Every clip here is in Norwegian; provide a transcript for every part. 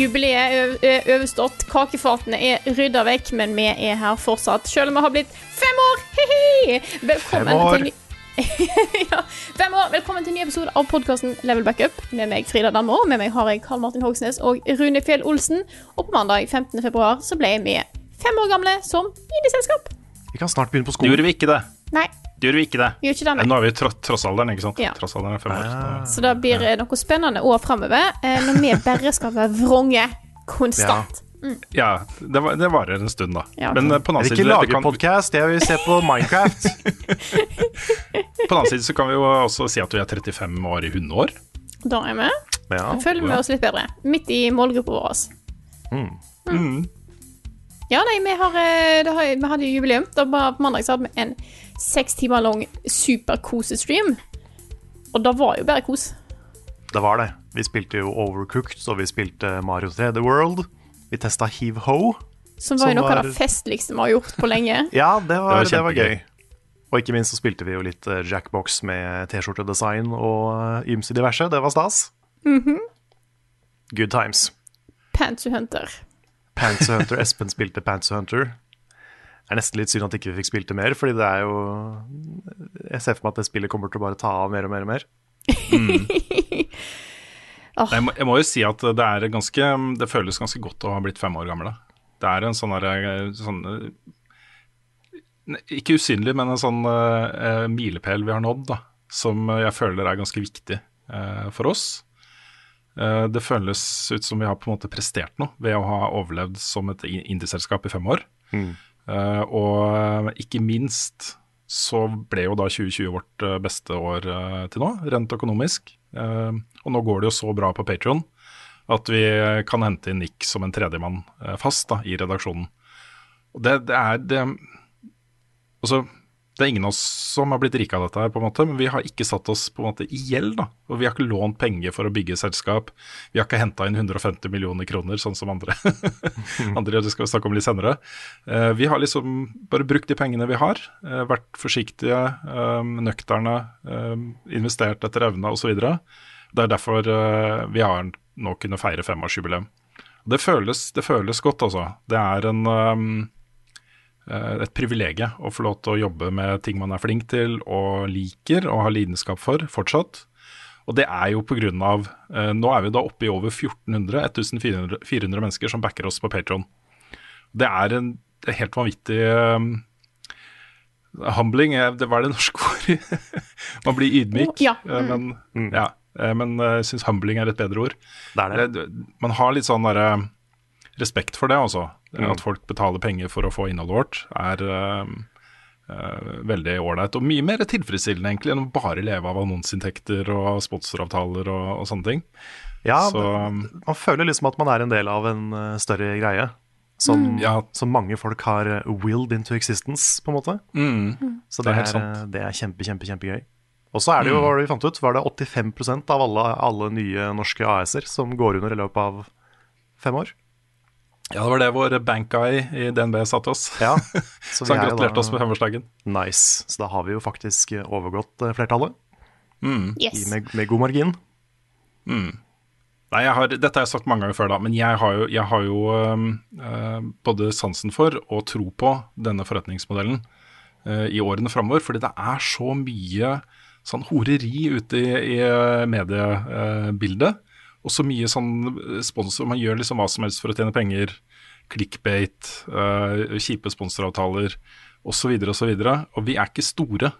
Jubileet er er overstått, kakefatene er rydda vekk, men vi er her fortsatt, selv om vi har blitt fem år! Hihi! Velkommen Fem år. til ny... ja, fem år. Velkommen til en ny episode av podkasten Level Backup. Med meg Frida Dammer, med meg har jeg Karl Martin Hogsnes og Rune Fjell Olsen. Og på mandag 15. februar så ble vi fem år gamle som indieselskap. Vi kan snart begynne på skolen. Gjorde vi ikke det? Nei, Gjorde vi ikke det? gjør ikke det. Nei. Nå er vi i tro trossalderen, ikke sant? Ja. Trossalderen er fem år. Ah. Så det blir ja. noe spennende år framover, eh, når vi bare skal være vronge konstant. Ja, det, var, det varer en stund, da. Ja. Men eh, på den annen side, ikke lage kan, podkast, jeg vil se på Minecraft. på den annen side så kan vi jo også si at vi er 35 år i hundeår. Da er vi. Ja. Følger vi oss litt bedre. Midt i målgruppa vår. Mm. Ja, nei, vi, har, eh, det har, vi hadde jubileum. Da på mandag så hadde vi en seks timer lang superkosestream. Og det var jo bare kos. Det var det. Vi spilte jo Overcooked, så vi spilte Mario 3D World. Vi testa Heave Ho. Som var jo noe noe av det festligste vi har gjort på lenge. Ja, det var, var det var, gøy. Og ikke minst så spilte vi jo litt eh, Jackbox med T-skjortedesign og eh, ymse diverse. Det var stas. Good times. Pantsu Hunter. Pants Hunter. Espen spilte Pants Hunter. Er nesten litt synd at ikke vi fikk spilt det mer, fordi det er jo Jeg ser for meg at det spillet kommer til å bare ta av mer og mer og mer. Nei, Jeg må, jeg må jo si at det er ganske Det føles ganske godt å ha blitt fem år gammel. da. Det er en sånn derre sånn, eh, Ikke usynlig, men en sånn uh, milepæl vi har nådd, da. Som jeg føler er ganske viktig uh, for oss. Uh, det føles ut som vi har på en måte prestert noe ved å ha overlevd som et indieselskap i fem år. Eh, og eh, ikke minst så ble jo da 2020 vårt eh, beste år eh, til nå, rent økonomisk. Og nå går det jo så bra på Patrion at vi kan hente inn Nick som en tredjemann fast da, i redaksjonen. Og det, det er det, Altså, det er ingen av oss som har blitt rike av dette, her, på en måte, men vi har ikke satt oss på en måte i gjeld. da, og Vi har ikke lånt penger for å bygge selskap. Vi har ikke henta inn 150 millioner kroner, sånn som andre. andre det skal vi snakke om litt senere. Eh, vi har liksom bare brukt de pengene vi har, eh, vært forsiktige, eh, nøkterne, investert etter evne osv. Det er derfor vi har nå kunnet feire femårsjubileum. Det føles, det føles godt, altså. Det er en et privilegium å få lov til å jobbe med ting man er flink til og liker og har lidenskap for fortsatt. Og det er jo pga. Eh, nå er vi da oppe i over 1400, 1400 mennesker som backer oss på Patron. Det er en det er helt vanvittig eh, Humbling, eh, det var det norske ordet. man blir ydmyk, Ja, eh, men, ja, eh, men eh, jeg syns humbling er et bedre ord. Det er det. Det- Man har litt sånn derre respekt for det, altså. At folk betaler penger for å få innholdet vårt, er eh, eh, veldig ålreit. Og mye mer tilfredsstillende egentlig enn å bare leve av annonseinntekter og sponsoravtaler og, og sånne ting. Ja, Så man føler liksom at man er en del av en eh, større greie. Som, Ja. som mange folk har willed into existence, på en måte. mm, Så Det det er er, helt sant. det er kjempe, kjempe, kjempegøy. Og så er det jo, hva vi fant ut, var det 85% av alle, alle nye norske AS-er som går under i løpet av fem år. Ja, det var det vår bankguy i DNB sa til oss. Ja, Så vi han er gratulerte da- oss med femårsdagen. Nice. Så da har vi jo faktisk eh, overgått eh, flertallet Mm. Yes. med, med god margin. Nei, jeg har, Dette har jeg sagt mange ganger før, da, men jeg har jo, jeg har jo øh, både sansen for og tro på denne forretningsmodellen øh, i årene framover. Fordi det er så mye sånn horeri ute i, i øh, mediebildet. Og så mye sånn sponsor. Man gjør liksom hva som helst for å tjene penger. Clickbait, uh, kjipe sponsoravtaler osv. osv. Og og vi er ikke store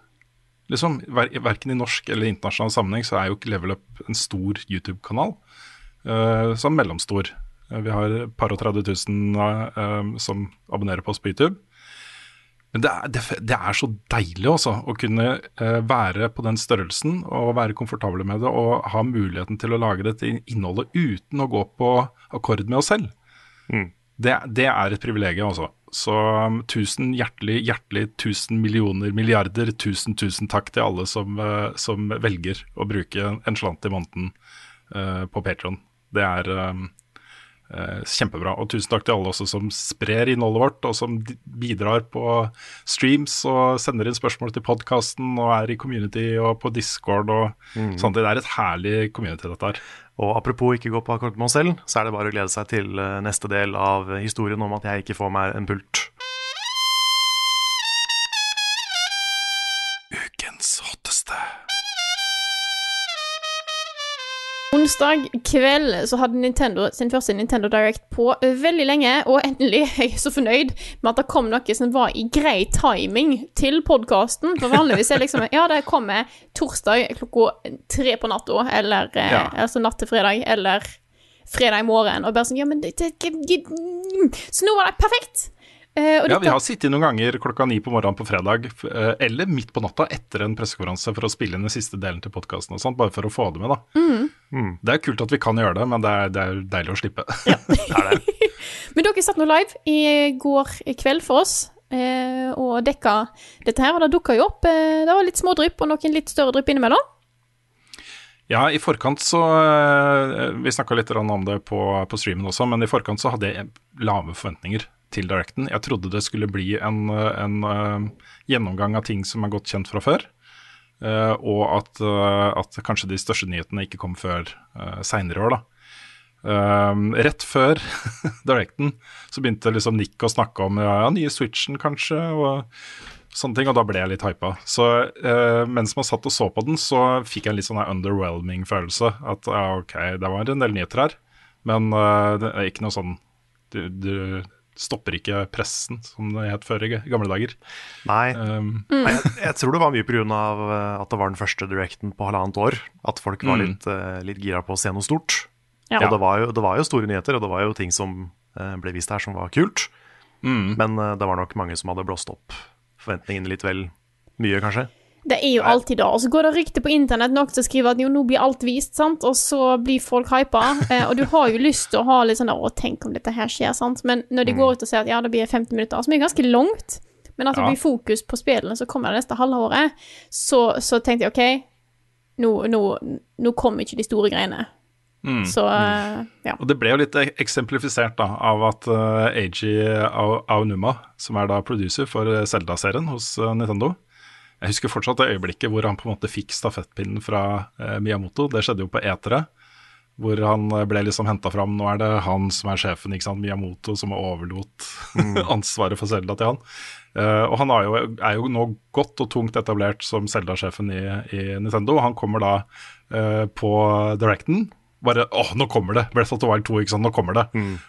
liksom. Ver verken i norsk eller internasjonal sammenheng så er jo ikke Level Up en stor YouTube-kanal. Uh, sånn mellomstor. Uh, vi har et par og 30 000 uh, som abonnerer på oss på YouTube. Men det er, det, det er så deilig også, å kunne være på den størrelsen og være komfortable med det og ha muligheten til å lage dette innholdet uten å gå på akkord med oss selv. Mm. Det, det, er et privilegium, altså. Så um, tusen hjertelig, hjertelig, tusen millioner, milliarder, tusen, tusen takk til alle som, uh, som velger å bruke en slant i måneden uh, på Patron. Det er um, kjempebra. Og tusen takk til alle også som sprer innholdet vårt, og som bidrar på streams og sender inn spørsmål til podkasten og er i community og på Discord og Mm. sånt. Det er et herlig community, dette her. Og apropos ikke gå på akkord med oss selv, så er det bare å glede seg til eh, neste del av historien om at jeg ikke får meg en pult. Onsdag kveld så hadde Nintendo sin første Nintendo Direct på veldig lenge, og endelig jeg er så fornøyd med at det kom noe som var i grei timing til podkasten. For vanligvis er liksom Ja, det kommer torsdag klokka tre på natta, eller eh, Ja. altså natt til fredag, eller fredag morgen, og bare sånn Ja, men det, det, det Så nå var det perfekt! Eh, Ja, vi har sittet noen ganger klokka ni på morgenen på fredag, eh, eller midt på natta etter en pressekonferanse for å spille inn den siste delen til podkasten og sånt, bare for å få det med, da. Mm. Det er kult at vi kan gjøre det, men det er, det er deilig å slippe. Men dere satt nå live i går kveld for oss eh, og dekka dette her, og det dukka jo opp Det var litt små drypp og noen litt større drypp innimellom. Ja, i forkant så Vi snakka litt om det på, på streamen også, men i forkant så hadde jeg lave forventninger til Directen. Jeg trodde det skulle bli en, eh, en eh, gjennomgang av ting som er godt kjent fra før. eh, og at, at kanskje de største nyhetene ikke kom før uh, seinere år, da. Um, rett før Directen så begynte liksom Nick å snakke om ja, nye Switchen kanskje, og sånne ting, og da ble jeg litt hypa. Så uh, mens man satt og så på den, så fikk jeg en litt sånn underwhelming følelse. At ja, ok, det var en del nyheter her, men uh, det er ikke noe sånn du, du stopper ikke pressen, som det het før i gamle dager. Nei, Um, Nei, jeg, jeg tror det var mye pga. at det var den første directen på halvannet år. At folk var Mm. litt, eh, litt gira på å se noe stort. Ja. Og det var, jo, det var jo store nyheter, og det var jo ting som eh, ble vist her som var kult. mm. Men eh, det var nok mange som hadde blåst opp forventningene litt vel mye, kanskje. Det er jo alltid det. Og så går det rykter på internett noen som skriver at jo, nå blir alt vist, sant, og så blir folk hypa. Eh, og du har jo lyst til å ha litt sånn der, å, tenk om dette her skjer, sant. Men når de går ut og sier at ja, det blir 15 minutter, som er ganske langt, men at det blir fokus på spillene som kommer det neste halvåret, så, så tenkte jeg OK, nå, nå, nå kommer ikke de store greiene. Mm. Så uh, ja. Og det ble jo litt eksemplifisert da, av at uh, Eiji Ao- Aonuma, som er da producer for eh, Zelda-serien hos uh, Nintendo Jeg husker fortsatt det øyeblikket hvor han på en måte fikk stafettpinnen fra eh, Miyamoto. Det skjedde jo på etere, hvor han eh, ble liksom henta fram. Nå er det han som er sjefen, ikke sant. Miyamoto som overlot ansvaret for Zelda til han. Eh, og han er jo, er jo nå godt og tungt etablert som Zelda-sjefen i, i Nintendo. Han kommer da eh, på Directen. Bare 'Å, nå kommer det! Breath of the Wild 2, ikke sant. Nå kommer det.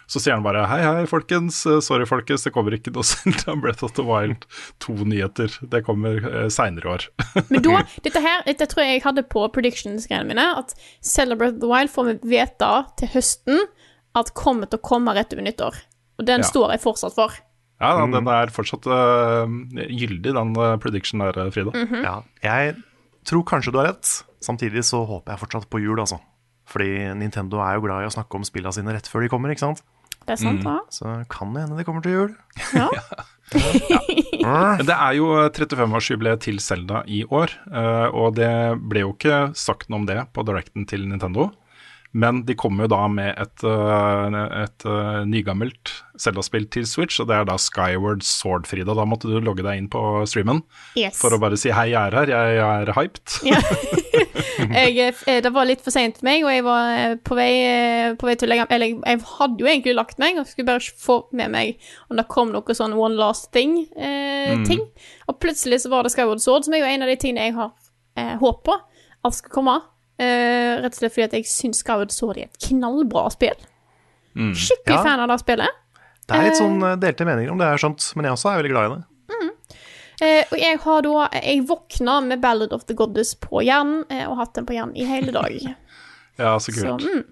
Så sier han bare hei, hei, folkens. eh, Sorry, folkens, det kommer ikke noe Zelda Breath of the Wild 2-nyheter. Det kommer eh, seinere i år. Men da, dette her, dette tror jeg jeg hadde på predictions-greiene mine, at Celebrate the Wild får vi vite til høsten at kommer til å komme rett over nyttår. Og den Ja. står jeg fortsatt for. Ja, da, den er fortsatt uh, gyldig, den uh, prediction der, Frida. Ja, jeg tror kanskje du har rett. Samtidig så håper jeg fortsatt på jul, altså. Fordi Nintendo er jo glad i å snakke om spillene sine rett før de kommer, ikke sant? Det er sant, mm. Så kan det hende det kommer til jul. Ja. Det er jo 35-årsjubileet til Zelda i år, eh, og det ble jo ikke sagt noe om det på directen til Nintendo. Men de kommer jo da med et, eh, et eh, nygammelt Zelda-spill til Switch, og det er da Skyward Sword, Frida. Da måtte du logge deg inn på streamen Yes. for å bare si hei, jeg er her, jeg, jeg er hyped. Ja. jeg, eh, det var litt for seint for meg, og jeg var eh, på vei, eh, på vei til å legge Eller jeg, jeg hadde jo egentlig lagt meg, og skulle bare få med meg om det kom noe sånn one last thing. Eh, mm. Og plutselig så var det Skyward Sword, som er jo en av de tingene jeg har eh, håp på at skal komme. Eh, rett og slett fordi at jeg syns Skyward Sword er et knallbra spill. Skikkelig Ja. fan av det spillet. Det er litt sånn delte meninger om det, er skjønt, men jeg også er veldig glad i det. Eh, og jeg har da Jeg våkna med Ballad of the Goddess på hjernen, eh, og hatt den på hjernen i hele dag. Ja, så Så kult. mm,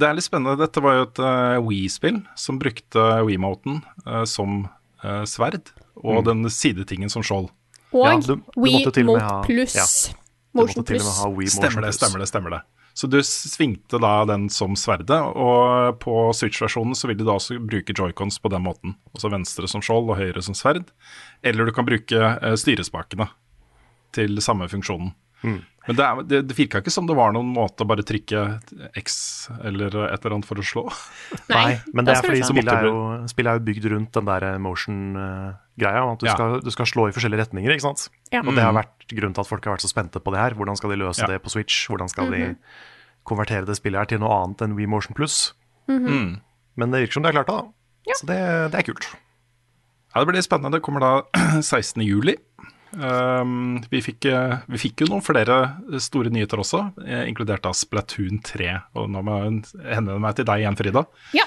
Det er litt spennende. Dette var jo et uh, Wii-spill som brukte Wiimoten uh, som uh, sverd, og den sidetingen som skjold. Og Ja, du- du We måtte til og med Mote ha- Plus. ja. Du Motion måtte til og med ha Wii Motion Stemmer det, stemmer det. stemmer det Så du svingte da den som sverdet, og på Switch-versjonen så vil du da også bruke joycons på den måten. Altså venstre som skjold og høyre som sverd. Eller du kan bruke eh, styrespakene til samme funksjonen. Mm. Men det, er- det, det virka ikke som det var noen måte å bare trykke X eller et eller annet for å slå. Nei, men det er fordi spillet er, jo, spillet er jo bygd rundt den der motion-greia. At du, Ja. skal, du skal slå i forskjellige retninger, ikke sant. Ja. Og det har vært grunnen til at folk har vært så spente på det her. Hvordan skal de løse Ja. det på Switch? Hvordan skal Mhm. de konvertere det spillet her til noe annet enn Wii Motion Plus? Mhm. Mm. Men det virker som de har klart det, da. Så det, det er kult. Ja, Det blir spennende. Det kommer da 16. juli. Um, vi, fikk, eh, vi fikk jo noen flere store nyheter også, eh, inkludert da Splatoon 3. Og nå må jeg henvende meg til deg igjen, Frida. Ja.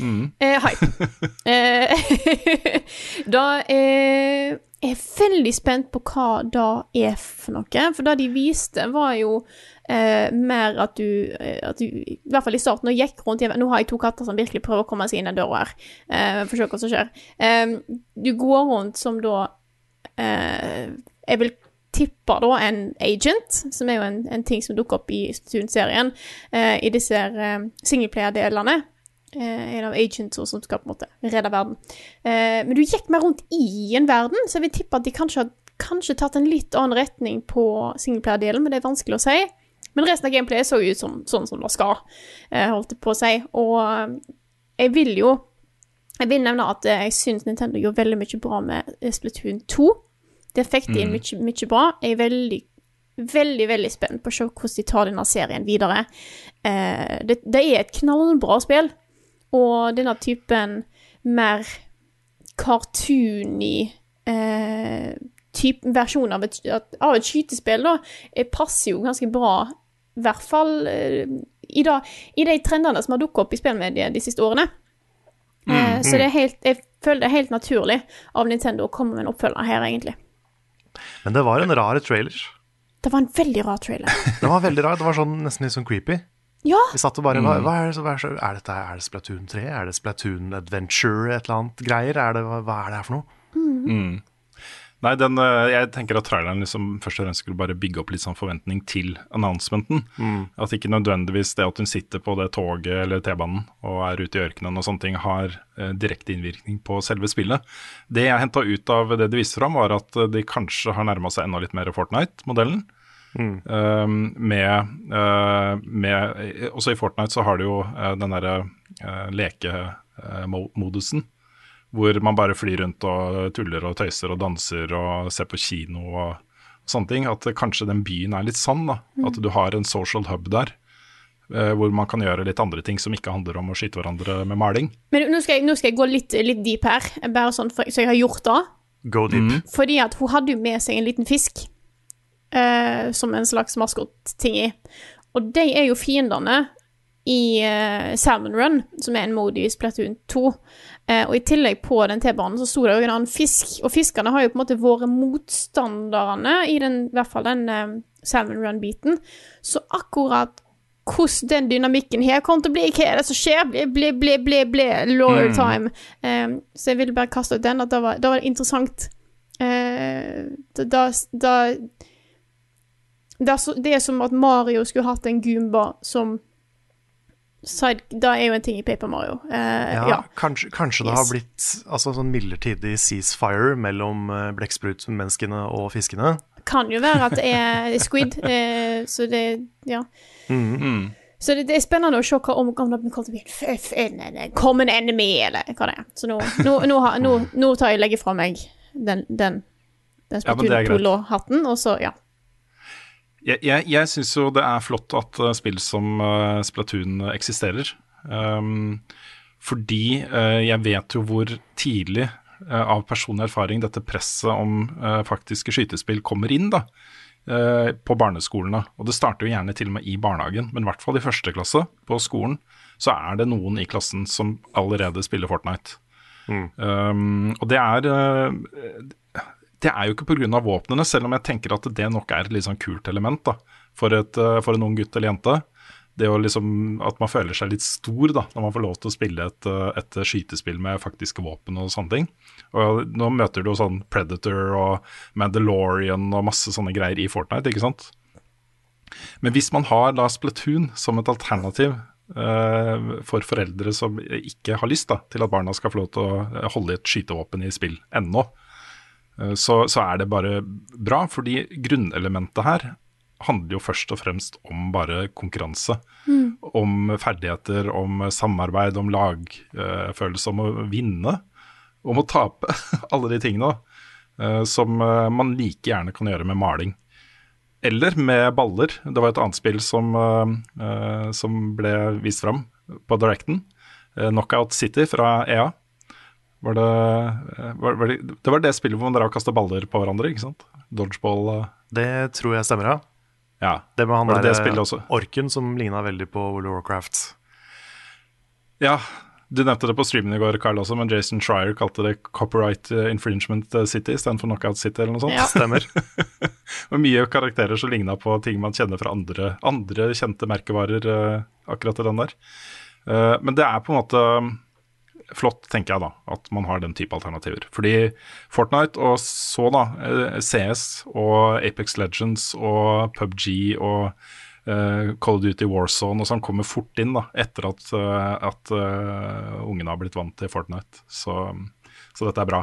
Eh, hype. eh, da eh, er jeg veldig spent på hva det er for noe. For det de viste, var jo eh, mer at du, eh, at du I hvert fall i starten, og gikk rundt Nå har jeg to katter som virkelig prøver å komme seg inn den døra her. Eh, for å se hva som skjer. Eh, du går rundt som da eh, Jeg vil tippe da en agent, som er jo en, en ting som dukker opp i Splatoon-serien, eh, i disse eh, singleplayer-delene. Eh, en av agents som skal på en måte redde verden. Eh, men du gikk mer rundt i en verden, så jeg vil tippe at de kanskje har kanskje tatt en litt annen retning på singleplayer-delen, men det er vanskelig å si. Men resten av gameplayet så ut som, sånn som det skal, eh, holdt jeg på å si. Og jeg vil jo Jeg vil nevne at jeg syns Nintendo gjorde veldig mye bra med Splatoon 2. Det fikk de inn mye, mye bra. Jeg er veldig veldig veldig spent på å se hvordan de tar denne serien videre. Eh, det, det er et knallbra spill, og denne typen mer cartoony eh, type, versjon av et, av et skytespill, da, eh, passer jo ganske bra, i hvert fall eh, i, da, i de trendene som har dukket opp i spillmediet de siste årene. Eh, så det er helt, jeg føler det er helt naturlig av Nintendo å komme med en oppfølger her, egentlig. Men det var en rar trailer. Det var en veldig rar trailer. Det var veldig rar. Det var sånn, nesten litt sånn creepy. Ja, Vi satt og bare hva, hva er, det, hva er, det, er, dette, er det Splatoon 3? Er det Splatoon Adventure? Et eller annet greier? Er det, hva, hva er det her for noe? Nei, den, eh, jeg tenker at traileren liksom først og fremst skulle bare bygge opp litt sånn forventning til announcementen. At ikke nødvendigvis det at hun sitter på det toget eller T-banen og er ute i ørkenen og sånne ting, har eh, direkte innvirkning på selve spillet. Det jeg henta ut av det de viste fram, var at eh, de kanskje har nærma seg enda litt mer Fortnite-modellen. Um, med, uh, med Også i Fortnite så har du jo uh, den derre uh, lekemodusen. hvor man bare flyr rundt og tuller og tøyser og danser og ser på kino og sånne ting. At eh, kanskje den byen er litt sann. da, At du har en social hub der. eh, hvor man kan gjøre litt andre ting som ikke handler om å skyte hverandre med maling. men nå skal jeg, nå skal jeg gå litt, litt deep her, bare sånn for, så jeg har gjort det. Go deep. Fordi at hun hadde jo med seg en liten fisk eh, som en slags maskot-ting. Og de er jo fiendene i eh, Salmon Run, som er en mode i Splatoon 2. Eh, og i tillegg på den T-banen så sto det jo en annen fisk, og fiskene har jo på en måte vært motstanderne i den, i hvert fall den eh, Salmon Run-biten. Så akkurat hvordan den dynamikken her kommer til å bli, hva er det som skjer, bli, bli, bli, bli, bli, lawyer time. Eh, så jeg ville bare kaste ut den, at det var, det var interessant. Eh, da, da, da det, er så, det er som at Mario skulle hatt en Goomba som side, Det er jo en ting i Paper Mario. Uh, Ja, ja. Kanskje, kanskje det Yes. har blitt altså, sånn midlertidig ceasefire mellom uh, blekksprutmenneskene og fiskene. Kan jo være at det er squid, uh, så det Ja. Så det, det er spennende å se hva om, om det kommer til å bli en common enemy, eller hva det er. Så nå, nå, nå, har- nå, nå tar jeg legger fra meg den, den, den det. Splatoon-polo-hatten, og så, ja. Jeg, jeg, jeg syns jo det er flott at eh, spill som eh, Splatoon eksisterer. Um, fordi eh, jeg vet jo hvor tidlig av personlig erfaring dette presset om faktiske skytespill kommer inn da, på barneskolene. Og det starter jo gjerne til og med i barnehagen, men i hvert fall i første klasse på skolen så er det noen i klassen som allerede spiller Fortnite. Um, og det er det er jo ikke pga. våpnene, selv om jeg tenker at det nok er et litt sånn kult element da, for, et, eh, for en ung gutt eller jente. Det å liksom, At man føler seg litt stor da, når man får lov til å spille et, eh, et skytespill med faktiske våpen og sånne ting. Og Nå møter du sånn Predator og Mandalorian og masse sånne greier i Fortnite, ikke sant. Men hvis man har da Splatoon som et alternativ eh, for foreldre som ikke har lyst da, til at barna skal få lov til å holde et skytevåpen i spill ennå, så, så er det bare bra. Fordi grunnelementet her handler jo først og fremst om bare konkurranse. Om ferdigheter, om samarbeid, om lagfølelse, om å vinne. Om å tape. Alle de tingene eh, som eh, man like gjerne kan gjøre med maling. Eller med baller. Det var et annet spill som, eh, som ble vist fram på Directen. Eh, Knockout City fra EA. Var det, eh, var, var det, det var det spillet hvor man drar og kaster baller på hverandre, ikke sant? Dodgeball. eh, Det tror jeg stemmer, ja. Ja. Det med han Var det der også? orken som ligna veldig på World of Warcraft. Ja, du nevnte det på streamen i går, Carl også, men Jason Schreier kalte det Copyright eh, Infringement City istedenfor Knockout City eller noe sånt. Ja. Stemmer. Og mye karakterer som ligna på ting man kjenner fra andre, andre kjente merkevarer, eh, akkurat i den der. Eh, men det er på en måte flott, tenker jeg da, at man har den type alternativer. Fordi Fortnite og så da eh, CS og Apex Legends og PubG og uh, Call of Duty Warzone og sånn kommer fort inn da, etter at, uh, at uh, ungene har blitt vant til Fortnite. Så, så dette er bra.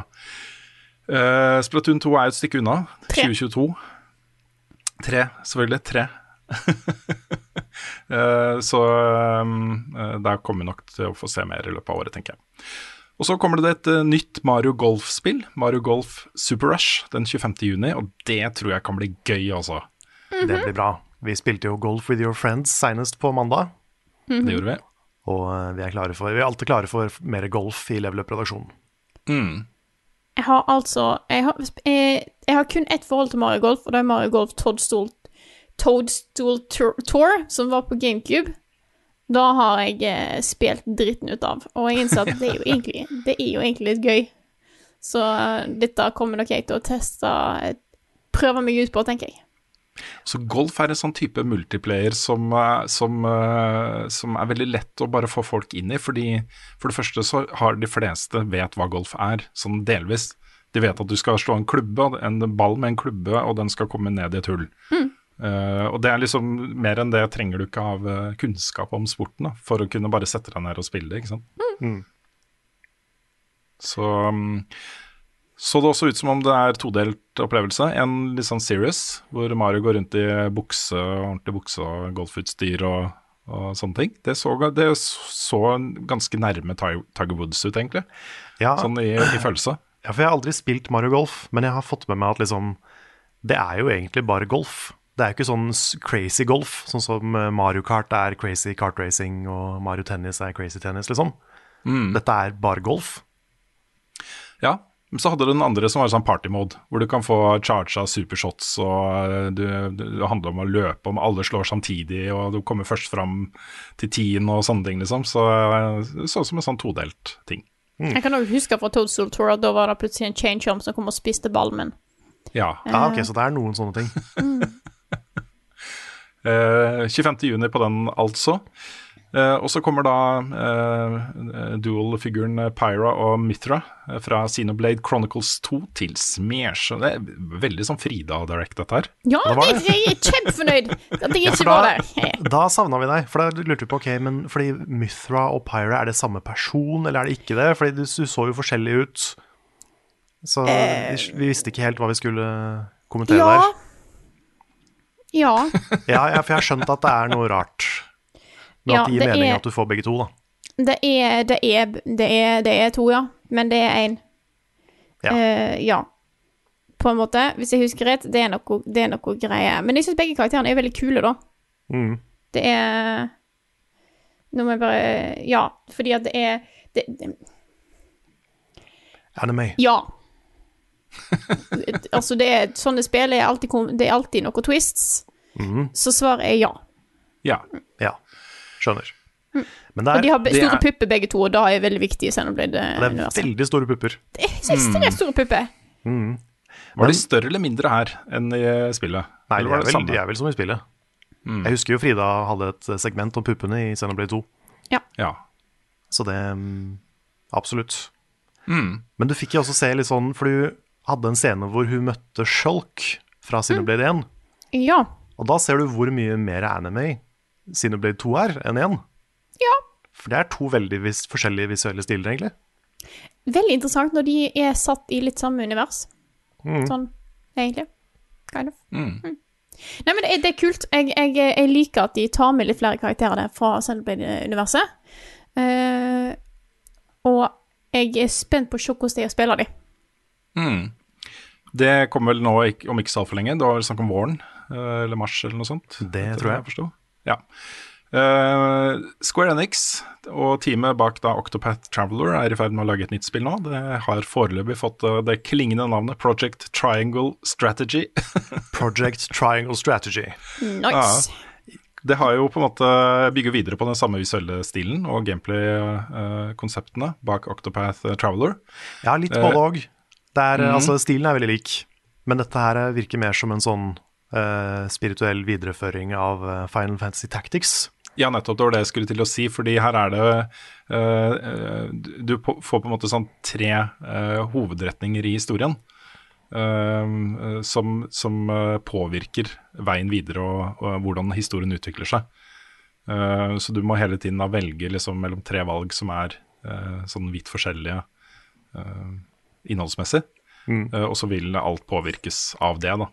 Uh, Splatoon 2 er et stykke unna. Tre. 2022. Tre, selvfølgelig. Tre. Eh, så um, eh, der kommer vi nok til å få se mer i løpet av året, tenker jeg. Og så kommer det et eh, nytt Mario Golf-spill, Mario Golf Super Rush, den 25. juni, og det tror jeg kan bli gøy, altså. Det blir bra. Vi spilte jo Golf with your friends senest på mandag. Mhm. Det gjorde vi. Og vi er, klare for, vi er alltid klare for mer golf i Level Up-redaksjonen. Jeg har altså jeg har, jeg, jeg har kun ett forhold til Mario Golf, og det er Mario Golf Toadstool, Toadstool Tour, som var på GameCube. Da har jeg eh, spilt dritten ut av, og jeg innser at det er jo egentlig, det er jo egentlig litt gøy. Så eh, dette kommer nok jeg til å teste eh, Prøve meg ut på, tenker jeg. Så golf er en sånn type multiplayer som, som, som er veldig lett å bare få folk inn i. Fordi for det første så har de fleste vet hva golf er, sånn delvis. De vet at du skal slå en klubbe, en ball med en klubbe, og den skal komme ned i et hull. Eh, og det er liksom mer enn det trenger du ikke av eh, kunnskap om sporten da, for å kunne bare sette deg ned og spille det, ikke sant. Så um, så det også ut som om det er todelt opplevelse. En litt sånn serious, hvor Mario går rundt i bukse, ordentlig bukse og golfutstyr og, og sånne ting. Det så, det så ganske nærme Tiger Woods ut, egentlig. Ja, Sånn i, i følelse. ja, for jeg har aldri spilt Mario Golf, men jeg har fått med meg at liksom Det er jo egentlig bare golf. Det er jo ikke sånn crazy golf, sånn som eh, Mario Kart er crazy kart racing og Mario Tennis er crazy tennis, liksom. Dette er bare golf. Ja. Men så hadde du den andre som var sånn party mode, hvor du kan få charga supershots, og eh, du, du, det handler om å løpe, om alle slår samtidig, og du kommer først fram til tien og sånne ting, liksom. Så eh, det så ut som en sånn todelt ting. Jeg kan også huske fra Toadstool Tour at da var det plutselig en chain chomp som kom og spiste ballen min. Ja. Ja, ok, Så det er noen sånne ting. Eh, 25. juni på den, altså. Uh, og så kommer da uh, dual-figuren Pyra og Mithra eh, fra Xenoblade Chronicles 2 til Smash. Det er veldig sånn Frida-direct, dette her. Ja, Det var jeg, jeg er kjempefornøyd at jeg Ja, ikke var der. da savna vi deg. For da lurte vi på, ok, men fordi Mithra og Pyra, er det samme person, eller er det ikke det? Fordi du, du så jo forskjellig ut. Så vi, vi visste ikke helt hva vi skulle kommentere Ja. der. Ja. Ja, ja, for jeg har skjønt at det er noe rart. Men Ja, at det gir mening at du får begge to, da. Det er, det er, det er, det er to, ja. Men det er én. Ja. Uh, ja. På en måte, hvis jeg husker rett. Det er noe, det er noe greie. Men jeg syns begge karakterene er veldig kule, da. Mm. Det er Nå må jeg bare Ja, fordi at det er Anime. Ja. altså, det er Sånne spill er alltid, det er alltid noen twists. Mhm. Så svaret er ja. Ja. Ja, skjønner. Mm. Og er, de har store er- pupper, begge to, og da er det veldig viktig i det er Xenoblade-universet. veldig store pupper. Det er ekstremt store pupper. Var de større eller mindre her enn i spillet? Nei, de er, det vel, de er vel som i spillet. Jeg husker jo Frida hadde et segment om puppene i Xenoblade 2. Ja. Så det mm, Absolutt. Men du fikk jo også se litt sånn, for du hadde en scene hvor hun møtte Shulk fra Sinoblade 1. Ja. Og da ser du hvor mye mer anime Sinoblade 2 er enn 1. ja. For det er to veldig vis forskjellige visuelle stiler, egentlig. Veldig interessant når de er satt i litt samme univers. Sånn, egentlig. Kind of. Mm. Nei, men det er, det er kult. Jeg, jeg, jeg liker at de tar med litt flere karakterer der fra Sinoblade-universet. Uh, og jeg er spent på å se hvordan de spiller de. dem. Det kommer vel nå om ikke så altfor lenge. Det var vel snakk om våren, eh, eller mars eller noe sånt. Det tror jeg. forsto. Ja. Uh, Square Enix og teamet bak da Octopath Traveler er i ferd med å lage et nytt spill nå. Det har foreløpig fått eh, det klingende navnet Project Triangle Strategy. Project Triangle Strategy. Nice. Det har jo på en måte bygger videre på den samme visuelle stilen og gameplay-konseptene bak Octopath Traveler. Ja, litt både òg. Altså, stilen er veldig lik, men dette her virker mer som en sånn uh, spirituell videreføring av eh, Final Fantasy Tactics. Ja, nettopp. Det var det jeg skulle til å si. Fordi her er det eh, eh, Du får på en måte sånn tre uh, hovedretninger i historien. eh, eh, som som eh, påvirker veien videre og, og hvordan historien utvikler seg. Eh, så du må hele tiden velge liksom mellom tre valg som er eh, sånn vidt forskjellige eh, innholdsmessig. Eh, og så vil alt påvirkes av det, da.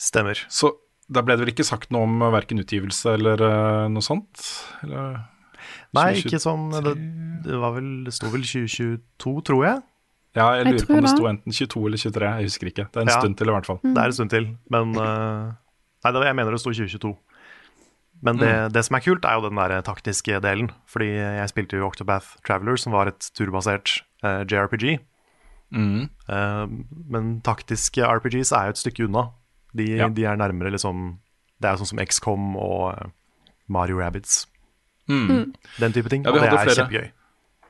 Stemmer. Så da ble det vel ikke sagt noe om verken utgivelse eller eh, noe sånt? Eller? Nei, 2023. ikke sånn Det, det var vel Det sto vel 2022, tror jeg. Ja, jeg Jeg lurer på om det sto enten 22 eller 23, jeg husker ikke. Det er en Ja. stund til i hvert fall. Det er en stund til, men uh, Nei, det, jeg mener det sto 2022. Men det, det som er kult, er jo den der taktiske delen. Fordi jeg spilte jo Octopath Traveler, som var et turbasert uh, JRPG. Eh, men taktiske RPGs er jo et stykke unna. De, Ja. de er nærmere liksom Det er sånn som XCOM og eh, Mario Rabbids. Mm. Den type ting. Ja, og det er flere. kjempegøy.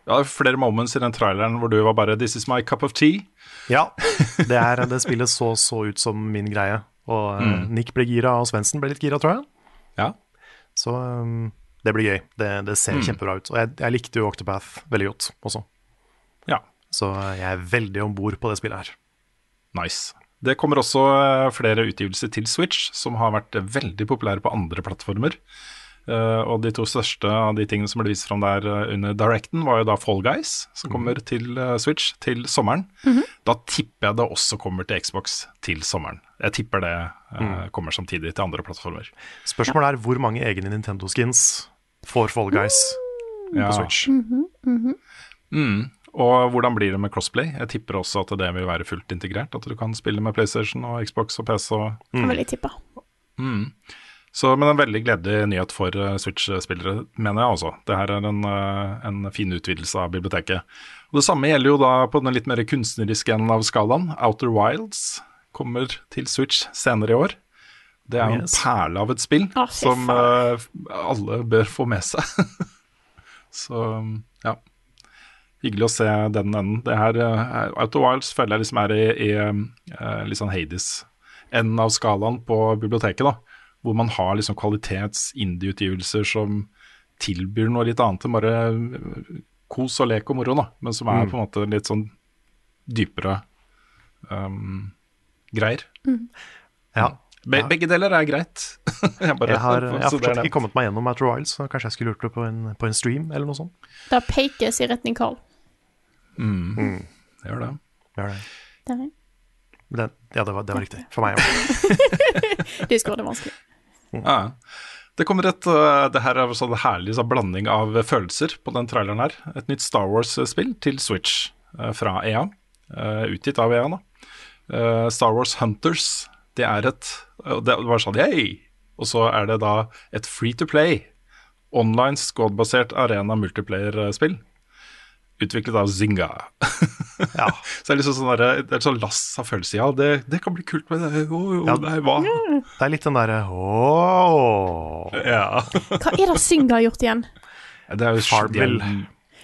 Ja, er flere moments i den traileren hvor du var bare 'This is my cup of tea'. Ja, det, er, det spillet så så ut som min greie. Og mm. Nick ble gira, og Svendsen ble litt gira, tror jeg. Ja. Så um, det blir gøy. Det, det ser kjempebra ut. Og jeg, jeg likte jo Octopath veldig godt også. Så jeg er veldig om bord på det spillet her. Nice. Det kommer også eh, flere utgivelser til Switch, som har vært veldig populære på andre plattformer. Eh, og de to største av de tingene som ble vist fram der eh, under Directen, var jo da Fall Guys, som kommer til Switch til sommeren. Da tipper jeg det også kommer til Xbox til sommeren. Jeg tipper det eh, kommer samtidig til andre plattformer. Spørsmålet er hvor mange egne Nintendo-skins får Fall Guys Ja. på Switch. Mm. Og hvordan blir det med crossplay? Jeg tipper også at det vil være fullt integrert. At du kan spille med PlayStation og Xbox og PC. Og Kan vel jeg tippe. Så, men en veldig gledelig nyhet for eh, Switch-spillere, mener jeg også. Det her er en, eh, en fin utvidelse av biblioteket. Og Det samme gjelder jo da på den litt mer kunstneriske enden av skalaen. Outer Wilds kommer til Switch senere i år. Det er jo en perle av et spill oh, som uh, alle bør få med seg. Så ja. Hyggelig å se den enden. Det her, Out of Wilds føler jeg liksom er i, i eh, litt sånn Hades-enden av skalaen på biblioteket. da hvor man har liksom kvalitets indie-utgivelser som tilbyr noe litt annet enn bare øh, kos og lek og moro, da, men som er på en måte litt sånn dypere um, greier. Ja. Be Begge deler er greit. jeg, bare, Jeg har, jeg har fortsatt ikke kommet meg gjennom Outer Wilds, så kanskje jeg skulle gjort det på en, på en stream eller noe sånt. Da pekes i retning Carl. Det gjør det. Gjør det. Det, ja, det var, det var riktig. For meg òg. skulle være vanskelig. Ja. Det kommer et øh, Det her er sånn herlig sånn blanding av følelser på den traileren her. Et nytt Star Wars-spill til Switch øh, fra EA. øh, utgitt av EA, da. Eh, Star Wars Hunters. Det er et Det var sånn yay! Og så er det da et free to play, online squad-basert arena multiplayer-spill. Utviklet av Zynga. Ja. Så det er liksom sånn der, det er sånn lass av følelse. Ja, det, det kan bli kult, men det, oh, oh, Ja. nei, hva? Det er litt den derre oh. Ja. Hva er det Zynga har gjort igjen? Det er jo Farmville.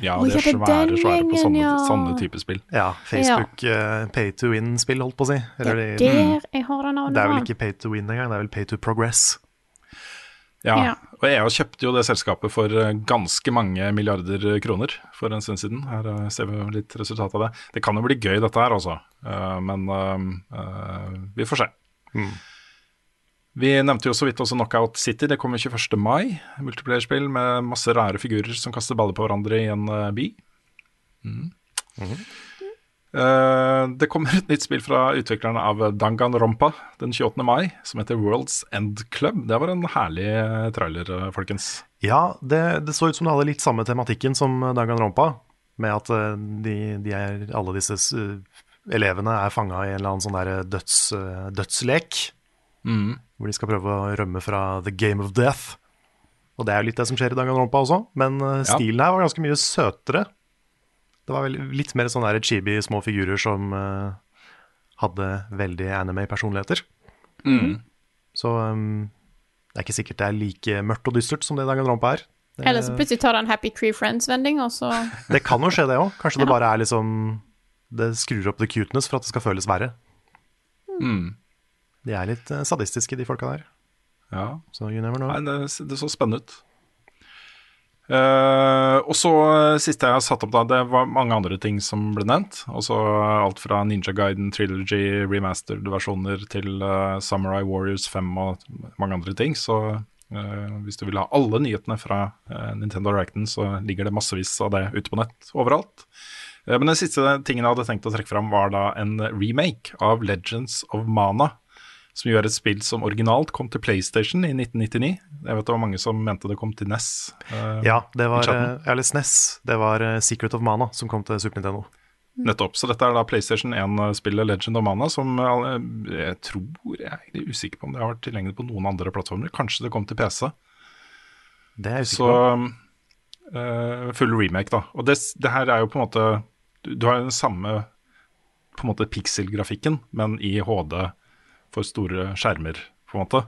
Ja, de er det er svære, svære på sånne, ja. sånne type spill. Ja, Facebook uh, pay to win-spill, holdt på å si. Det er det, der jeg har det navnet det er vel ikke pay to win engang, det er vel pay to progress. Ja, Ja. og EA kjøpte jo det selskapet for eh, ganske mange milliarder kroner for en stund siden. Her eh, ser vi litt resultat av det. Det kan jo bli gøy dette her, altså. Eh, Men vi får se. Vi nevnte jo så vidt også Knockout City. Det kommer 21. mai. Multiplayerspill med masse rare figurer som kaster baller på hverandre i en by. Mm. Eh, det kommer et nytt spill fra utviklerne av Danganronpa den 28. mai, som heter World's End Club. Det var en herlig eh, trailer, eh, folkens. Ja, det, det så ut som det hadde litt samme tematikken som Danganronpa, med at eh, de, de er, alle disse eh, elevene er fanga i en eller annen sånn der døds, dødslek. dødslek, hvor de skal prøve å rømme fra the game of death. Og det er jo litt det som skjer i Danganronpa også, men eh, stilen her var ganske mye søtere. Det var vel litt mer sånn chibi små figurer som uh, hadde veldig anime-personligheter. Så um, det er ikke sikkert det er like mørkt og dystert som det Danganronpa er. Det, Eller så plutselig tar det en Happy Tree Friends-vending, og så det kan jo skje, det òg. Kanskje det bare er liksom Det skrur opp the cuteness for at det skal føles verre. Mm. De er litt eh, sadistiske, de folka der. Ja. Så you never know. Nei, det, det så spennende ut. Eh, og så eh, siste jeg har satt opp, da, det var mange andre ting som ble nevnt. Også alt fra Ninja Guiden Trilogy, remastered versjoner til uh, Samurai Warriors 5 og mange andre ting. Så uh, hvis du vil ha alle nyhetene fra Nintendo Directen, så ligger det massevis av det ute på nett overalt. Men den siste tingen jeg hadde tenkt å trekke fram, var da en remake av Legends of Mana som jo er et spill som originalt kom til PlayStation i 1999. Jeg vet det var mange som mente det kom til NES. Uh, Ja, det var eh, Eller SNES. Det var eh, Secret of Mana som kom til Super Nintendo. Nettopp. Så dette er da PlayStation 1-spillet Legend of Mana, som eh, jeg tror Jeg er usikker på om det har vært tilgjengelig på noen andre plattformer. Kanskje det kom til PC. Det er jeg usikker på. eh, full remake, da. Og det, det her er jo på en måte Du, du har den samme på en måte pixel-grafikken, men i HD for store skjermer, på en måte.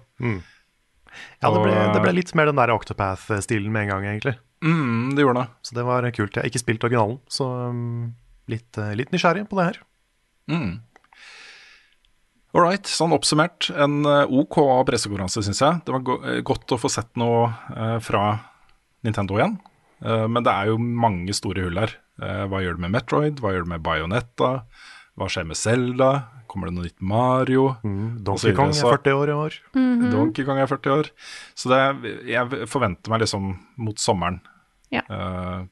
Ja, det ble, det ble litt mer den der Octopath-stilen med en gang, egentlig. Mm, det gjorde det. Så det var kult. Jeg har ikke spilt originalen, så um, litt, eh, litt nysgjerrig på det her. All right, sånn oppsummert. En eh, OK pressekonferanse, syns jeg. Det var go eh, godt å få sett noe eh, fra Nintendo igjen. Eh, men det er jo mange store hull her. Eh, hva gjør det med Metroid? Hva gjør det med Bayonetta? Hva skjer med Zelda? Kommer det noe nytt Mario? Mm, Donkey Kong er 40 år i år. Donkey Kong er 40 år. Så det, jeg forventer meg liksom mot sommeren. Ja. Uh,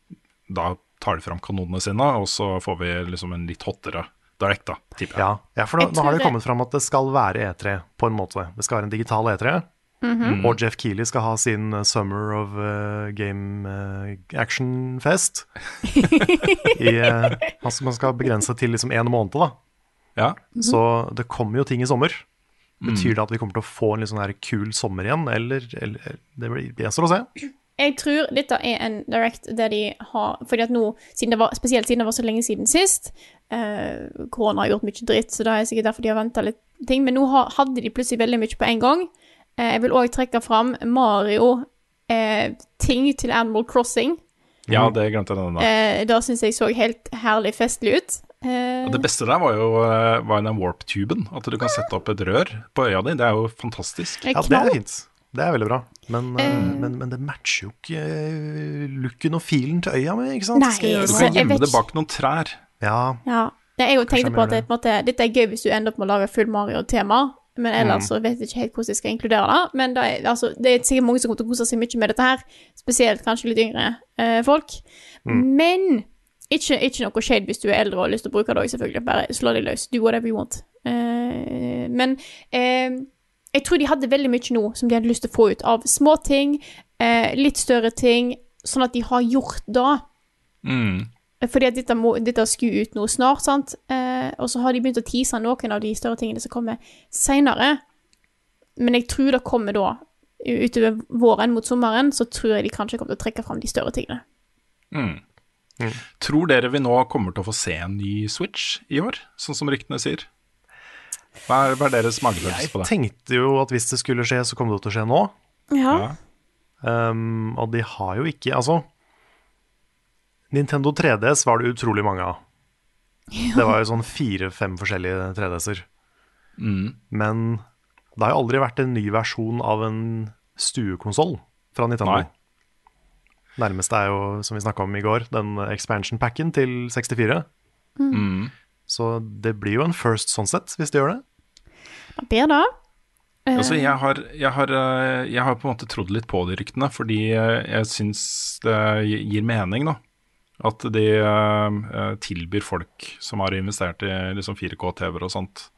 da tar de fram kanonene sine, og så får vi liksom en litt hottere direct, da, tipper jeg. Ja, ja for nå, nå har det kommet fram at det skal være E3 på en måte. Det skal være en digital E3. Mhm. Og Jeff Keeley skal ha sin uh, Summer of uh, Game uh, Action Fest. I, uh, skal- man skal begrense til liksom én måned, da. Ja. Så det kommer jo ting i sommer. Betyr det at vi kommer til å få en litt sånn her kul sommer igjen, eller, eller Det blir gjenstår å se. Jeg tror dette er en direct der de har Fordi at nå, siden det var, spesielt siden det var så lenge siden sist eh, Korona har gjort mye dritt, så det er sikkert derfor de har venta litt ting. Men nå har, hadde de plutselig veldig mye på en gang. Eh, jeg vil òg trekke fram Mario-ting til Animal Crossing. ja, det glemte jeg denne. Eh, det syns jeg så helt herlig festlig ut. Eh, Og Det beste der var jo eh, var den warp-tuben. At du kan sette opp et rør på øya di. Det er jo fantastisk. Ja, det er fint. Det er veldig bra. Men, uh, men, men det matcher jo ikke looken og filen til øya mi, ikke sant? Nei, Skal Du kan gjemme vet det bak noen trær. Ja, Ja. Nei, jeg jo tenkte på at det, på en måte, dette er gøy hvis du ender opp med å lage full Mario-tema, men ellers så vet jeg ikke helt hvordan jeg skal inkludere det. Men det er, altså, det er sikkert mange som kommer til å kose seg mye med dette her, spesielt kanskje litt yngre eh, folk. Men ikke, ikke noe shade hvis du er eldre og har lyst til å bruke det òg, selvfølgelig. Bare slå deg løs. Do whatever you want. Uh, men uh, jeg tror de hadde veldig mye nå som de hadde lyst til å få ut av småting, uh, litt større ting, sånn at de har gjort det. Mm. Fordi at dette, må, dette skulle ut nå snart, sant? Uh, og så har de begynt å tease noen av de større tingene som kommer seinere. Men jeg tror det kommer da, utover våren mot sommeren, så tror jeg de kanskje kommer til å trekke fram de større tingene. Mm. Tror dere vi nå kommer til å få se en ny Switch i år, sånn som ryktene sier? Hva er, hva er deres magefølelse på det? Jeg tenkte jo at hvis det skulle skje, så kom det til å skje nå. Ja. Ja. Um, og de har jo ikke Altså, Nintendo 3DS var det utrolig mange av. Det var jo sånn fire-fem forskjellige 3DS-er. Men det har jo aldri vært en ny versjon av en stuekonsoll fra Nintendo. Nei. Nærmeste er jo, som vi snakka om i går, den expansion packen til 64. Så det blir jo en first sånn sett, hvis det gjør det. Det blir det. Altså, jeg, har, jeg, har, eh, jeg har på en måte trodd litt på de ryktene, fordi eh, jeg syns det gir mening, da. At de tilbyr folk som har investert i liksom 4K-TV-er og sånt,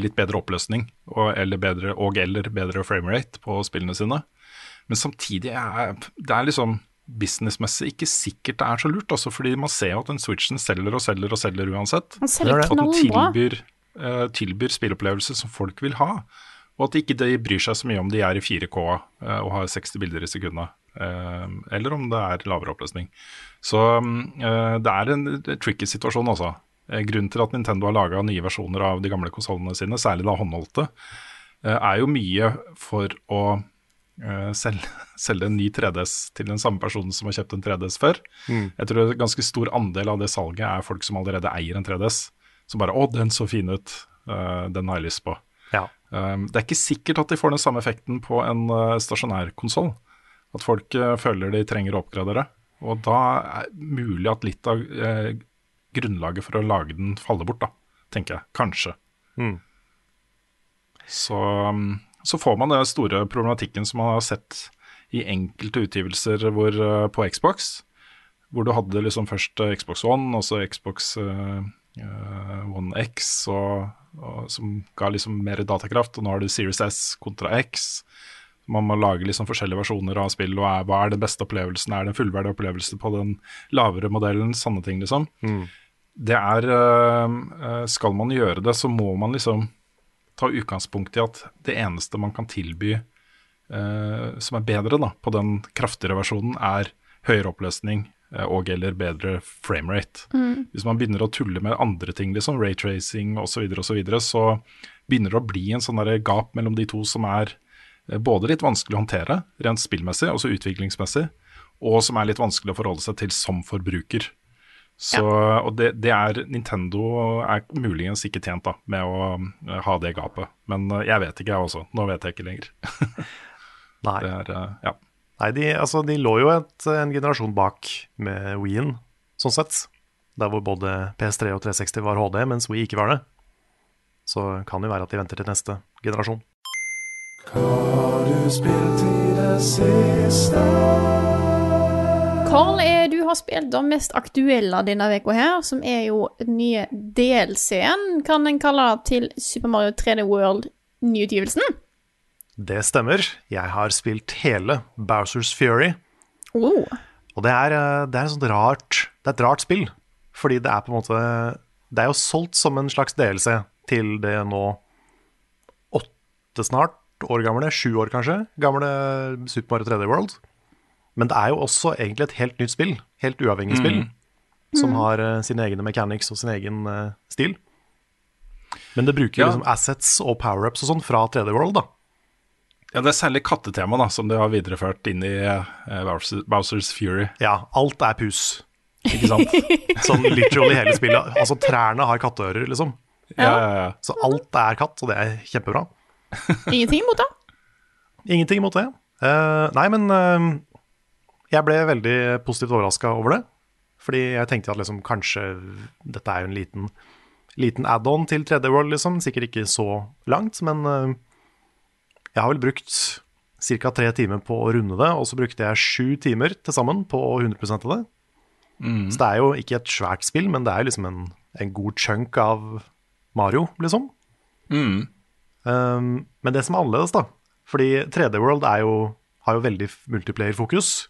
litt bedre oppløsning og eller bedre, og eller bedre framerate på spillene sine. Men samtidig er det er liksom businessmessig ikke sikkert det er så lurt, altså, fordi man ser jo at den switchen selger og selger og selger uansett. Han selger er. At den tilbyr, uh, tilbyr spilleopplevelser som folk vil ha. Og at de ikke de bryr seg så mye om de er i 4K uh, og har 60 bilder i sekundet, Uh, eller om det er lavere oppløsning. Så eh, det er en eh, tricky situasjon, altså. Eh, Grunnen til at Nintendo har laga nye versjoner av de gamle konsollene sine, særlig da håndholdte, eh, er jo mye for å eh, selge, selge en ny 3DS til den samme personen som har kjøpt en 3DS før. Jeg tror en ganske stor andel av det salget er folk som allerede eier en 3DS. Som bare 'Å, den så fin ut. Uh, den har jeg lyst på'. Ja. Um, det er ikke sikkert at de får den samme effekten på en uh, stasjonær konsoll. At folk føler de trenger å oppgradere. Og da er det mulig at litt av grunnlaget for å lage den faller bort, da. Tenker jeg. Kanskje. Mm. Så, um, så får man den store problematikken som man har sett i enkelte utgivelser hvor, uh, på Xbox. Hvor du hadde liksom først uh, Xbox One, og så Xbox uh, One X, og, og, som ga liksom mer datakraft. Og nå har du Series S kontra X. Man må lage liksom forskjellige versjoner av spill, og er, hva er den beste opplevelsen? Er det en fullverdig opplevelse på den lavere modellen? Sånne ting, liksom. Det er Skal man gjøre det, så må man liksom ta utgangspunkt i at det eneste man kan tilby øh, som er bedre da, på den kraftigere versjonen, er høyere oppløsning øh, og eller bedre framerate. Hvis man begynner å tulle med andre ting, liksom, raytracing osv., så, videre, og så, videre, så begynner det å bli en sånn gap mellom de to som er eh, både litt vanskelig å håndtere rent spillmessig, altså utviklingsmessig, og som er litt vanskelig å forholde seg til som forbruker. Så, Og det, det er Nintendo er muligens ikke tjent da med å eh, ha det gapet. Men eh, jeg vet ikke, jeg også. Nå vet jeg ikke lenger. Nei. Det er, eh, ja. Nei, de, altså, de lå jo et, en generasjon bak med Wien, sånn sett. Der hvor både PS3 og 360 var HD, mens Wii ikke var det. Så kan det jo være at de venter til neste generasjon. Hva har du spilt i det siste? Carl har spilt det mest aktuelle denne uka her, som er jo den nye DLC-en, kan en kalle det, til Super Mario 3D World nyutgivelsen. Det stemmer. Jeg har spilt hele Bowsers Fury. Oh. Og det er, eh, det er et sånt rart Det er et rart spill. Fordi det er på en måte Det er jo solgt som en slags delelse til det nå åtte snart år gamle, sju år kanskje, gamle Super Mario 3D World. Men det er jo også egentlig et helt nytt spill. Helt uavhengig spill. Som har uh, sine egne mechanics og sin egen uh, stil. Men det bruker Ja. liksom assets og power-ups og sånn fra 3D World, da. ja, Det er særlig kattetema da, som de har videreført inn i uh, Bowsers Fury. Ja, alt er pus. Ikke sant? Sånn literally hele spillet. Altså, trærne har katteører, liksom. ja, ja, ja. Så alt er katt, og det er kjempebra. Ingenting imot det. Ingenting imot det. Uh, nei, men eh, jeg ble veldig positivt overraska over det. Fordi jeg tenkte at liksom, kanskje dette er jo en liten, liten add-on til 3D World, liksom. Sikkert ikke så langt, men eh, jeg har vel brukt ca. tre timer på å runde det, og så brukte jeg sju timer til sammen på 100 av det. Så det er jo ikke et svært spill, men det er liksom en, en god chunk av Mario, liksom. Um, men det som er annerledes, da Fordi 3D World er jo, har jo veldig multiplayer-fokus.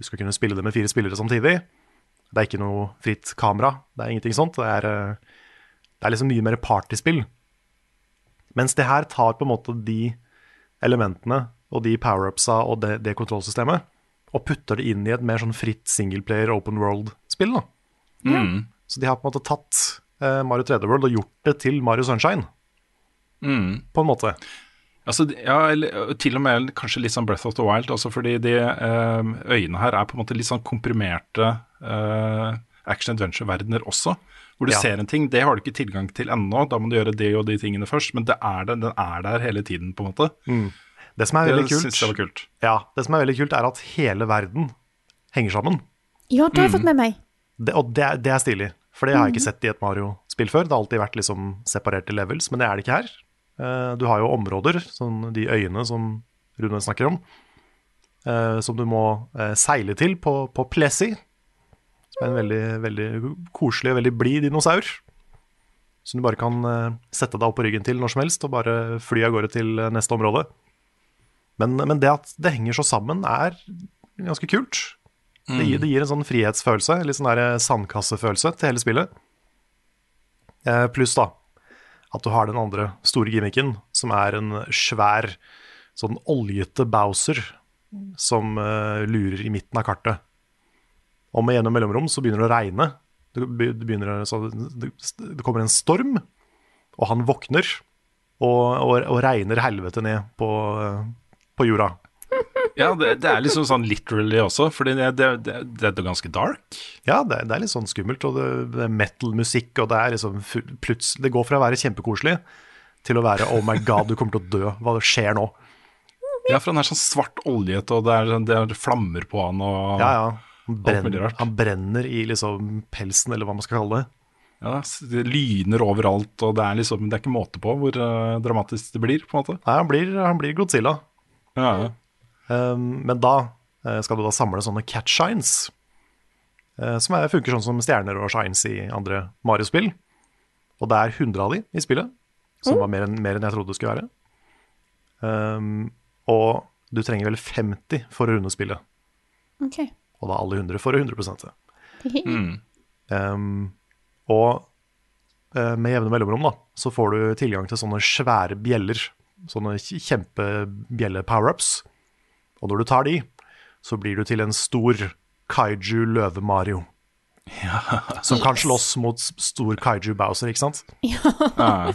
Du skal kunne spille det med fire spillere samtidig. Det er ikke noe fritt kamera. Det er ingenting sånt. Det er, eh, det er liksom mye mer partyspill. Mens det her tar på en måte de elementene og de power-upsa og det, det kontrollsystemet og putter det inn i et mer sånn fritt singleplayer open world-spill. da. Så de har på en måte tatt eh, Mario 3D World og gjort det til Mario Sunshine, Mm. på en måte. Altså, ja, eller til og med kanskje litt sånn Breath of the Wild, også fordi de eh, øyene her er på en måte litt sånn komprimerte eh, action adventure-verdener også. Hvor du Ja. ser en ting, det har du ikke tilgang til ennå, da må du gjøre det og de tingene først, men det er det, den er der hele tiden, på en måte. Det som er veldig kult, det var kult, kult. ja, det som er veldig kult, er at hele verden henger sammen. Ja, det har jeg fått med meg. Det, og det, er- det er stilig, for det har jeg ikke sett i et Mario-spill før. Det har alltid vært liksom separerte levels, men det er det ikke her. Eh, Du har jo områder, sånn de øyene som Rune snakker om, eh, som du må eh, seile til på, på Plessy. Som er en veldig, veldig koselig og veldig blid dinosaur. Som du bare kan sette deg opp på ryggen til når som helst, og bare fly av gårde til neste område. Men, men det at det henger så sammen, er ganske kult. Det, gir, det gir en sånn frihetsfølelse, litt sånn der sandkassefølelse til hele spillet. Eh, Pluss da, at du har den andre store gimmicken, som er en svær, sånn oljete Bowser som uh, lurer i midten av kartet. Og med gjennom mellomrom så begynner det å regne. Det, begynner, det, det kommer en storm, og han våkner og, og, og regner helvete ned på, på jorda. Ja, det, det er liksom sånn literally også, for det, det, det, er ganske dark. Ja, det, er litt sånn skummelt, og det, er metal-musikk, og det er liksom plutselig Det går fra å være kjempekoselig til å være oh my god, du kommer til å dø. Hva skjer nå? Ja, for han er sånn svart oljet, og det er, det er flammer på han, og Ja, ja. Han brenner, han brenner i liksom pelsen, eller hva man skal kalle det. ja, det lyner overalt, og det er liksom Det er ikke måte på hvor uh, dramatisk det blir, på en måte. Nei, han blir, han blir Godzilla. Ja, ja. Um, men da eh, skal du da samle sånne cat shines, eh, som er, funker sånn som stjerner og shines i andre Mario-spill. Og det er 100 av de i spillet, som var mer enn, mer enn jeg trodde det skulle være. Um, og du trenger vel 50 for å runde spillet, Okay. og da alle 100 for å 100% Mm. Um, og uh, med jevne mellomrom da, så får du tilgang til sånne svære bjeller. Sånne kj- kjempebjelle-powerups. Og når du tar de, så blir du til en stor kaiju løve Mario. Som kan slåss mot stor kaiju Bowser, ikke sant? Ja.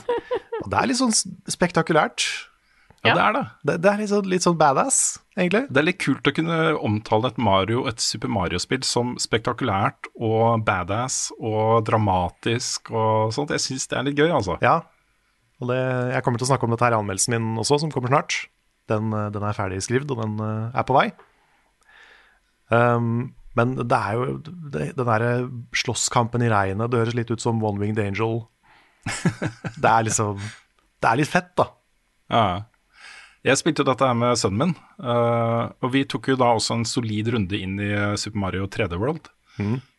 Og det er litt sånn spektakulært. ja, det er det. Det, det er litt sånn, litt sånn badass, egentlig. Det er litt kult å kunne omtale et Mario, et Super Mario-spill som spektakulært og badass og dramatisk og sånt. Jeg syns det er litt gøy, altså. Ja. Og det, jeg kommer til å snakke om dette her i anmeldelsen min også, som kommer snart. Den, eh, den er ferdig skrevet, og den eh, er på vei. Um, men det er jo det, den derre slåsskampen i regnet, det høres litt ut som One Winged Angel. Det er liksom Det er litt fett, da. Ja. Jeg spilte jo dette her med sønnen min, eh, og vi tok jo da også en solid runde inn i Super Mario 3D World.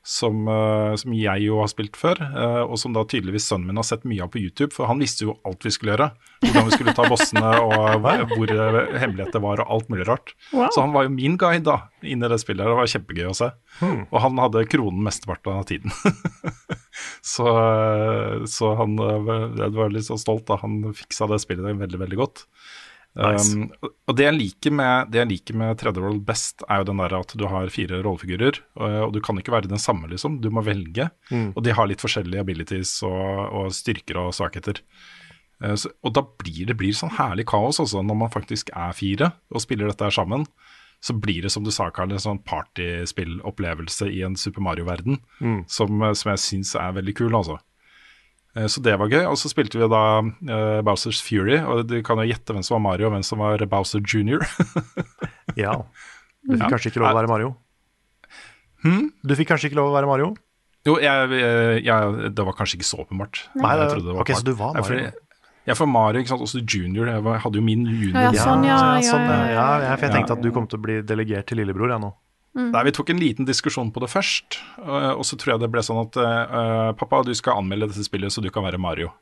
Som, eh, som jeg jo har spilt før, eh, og som da tydeligvis sønnen min har sett mye av på YouTube. For han visste jo alt vi skulle gjøre. Hvordan vi skulle ta bossene, og hvor eh, hemmelighet det var, og alt mulig rart. Wow. Så han var jo min guide da, inn i det spillet. her, Det var kjempegøy å se. Og han hadde kronen mesteparten av tiden. så, så han jeg var litt så stolt da han fiksa det spillet veldig, veldig godt. Nice. Um, og det jeg, liker med, det jeg liker med 3D World best, er jo den der at du har fire rollefigurer, og, og du kan ikke være den samme, liksom. Du må velge. Og de har litt forskjellige abilities og, og styrker og svakheter. Uh, så, og da blir det blir sånn herlig kaos også, når man faktisk er fire og spiller dette her sammen. Så blir det, som du sa, Karl, en sånn partyspillopplevelse i en Super Mario-verden som, eh, som jeg syns er veldig kul, altså. Eh, Så det var gøy. Og så spilte vi da uh, Bowsers Fury, og du kan jo gjette hvem som var Mario, og hvem som var Bowser Jr. Ja. Du fikk Ja. kanskje ikke lov å være Mario? Du fikk kanskje ikke lov å være Mario? jo, jeg, jeg, jeg, det var kanskje ikke så åpenbart. Nei, Jeg det- trodde det var ok, så du var Mario. Jeg for Mario, ikke sant, også junior. Jeg hadde jo min junior. Ja, sånn, ja, ja, sånn, ja, ja, ja, for jeg tenkte at du kom til å bli delegert til lillebror, jeg nå. Nei, Vi tok en liten diskusjon på det først, eh, og så tror jeg det ble sånn at eh, pappa, du skal anmelde dette spillet så du kan være Mario.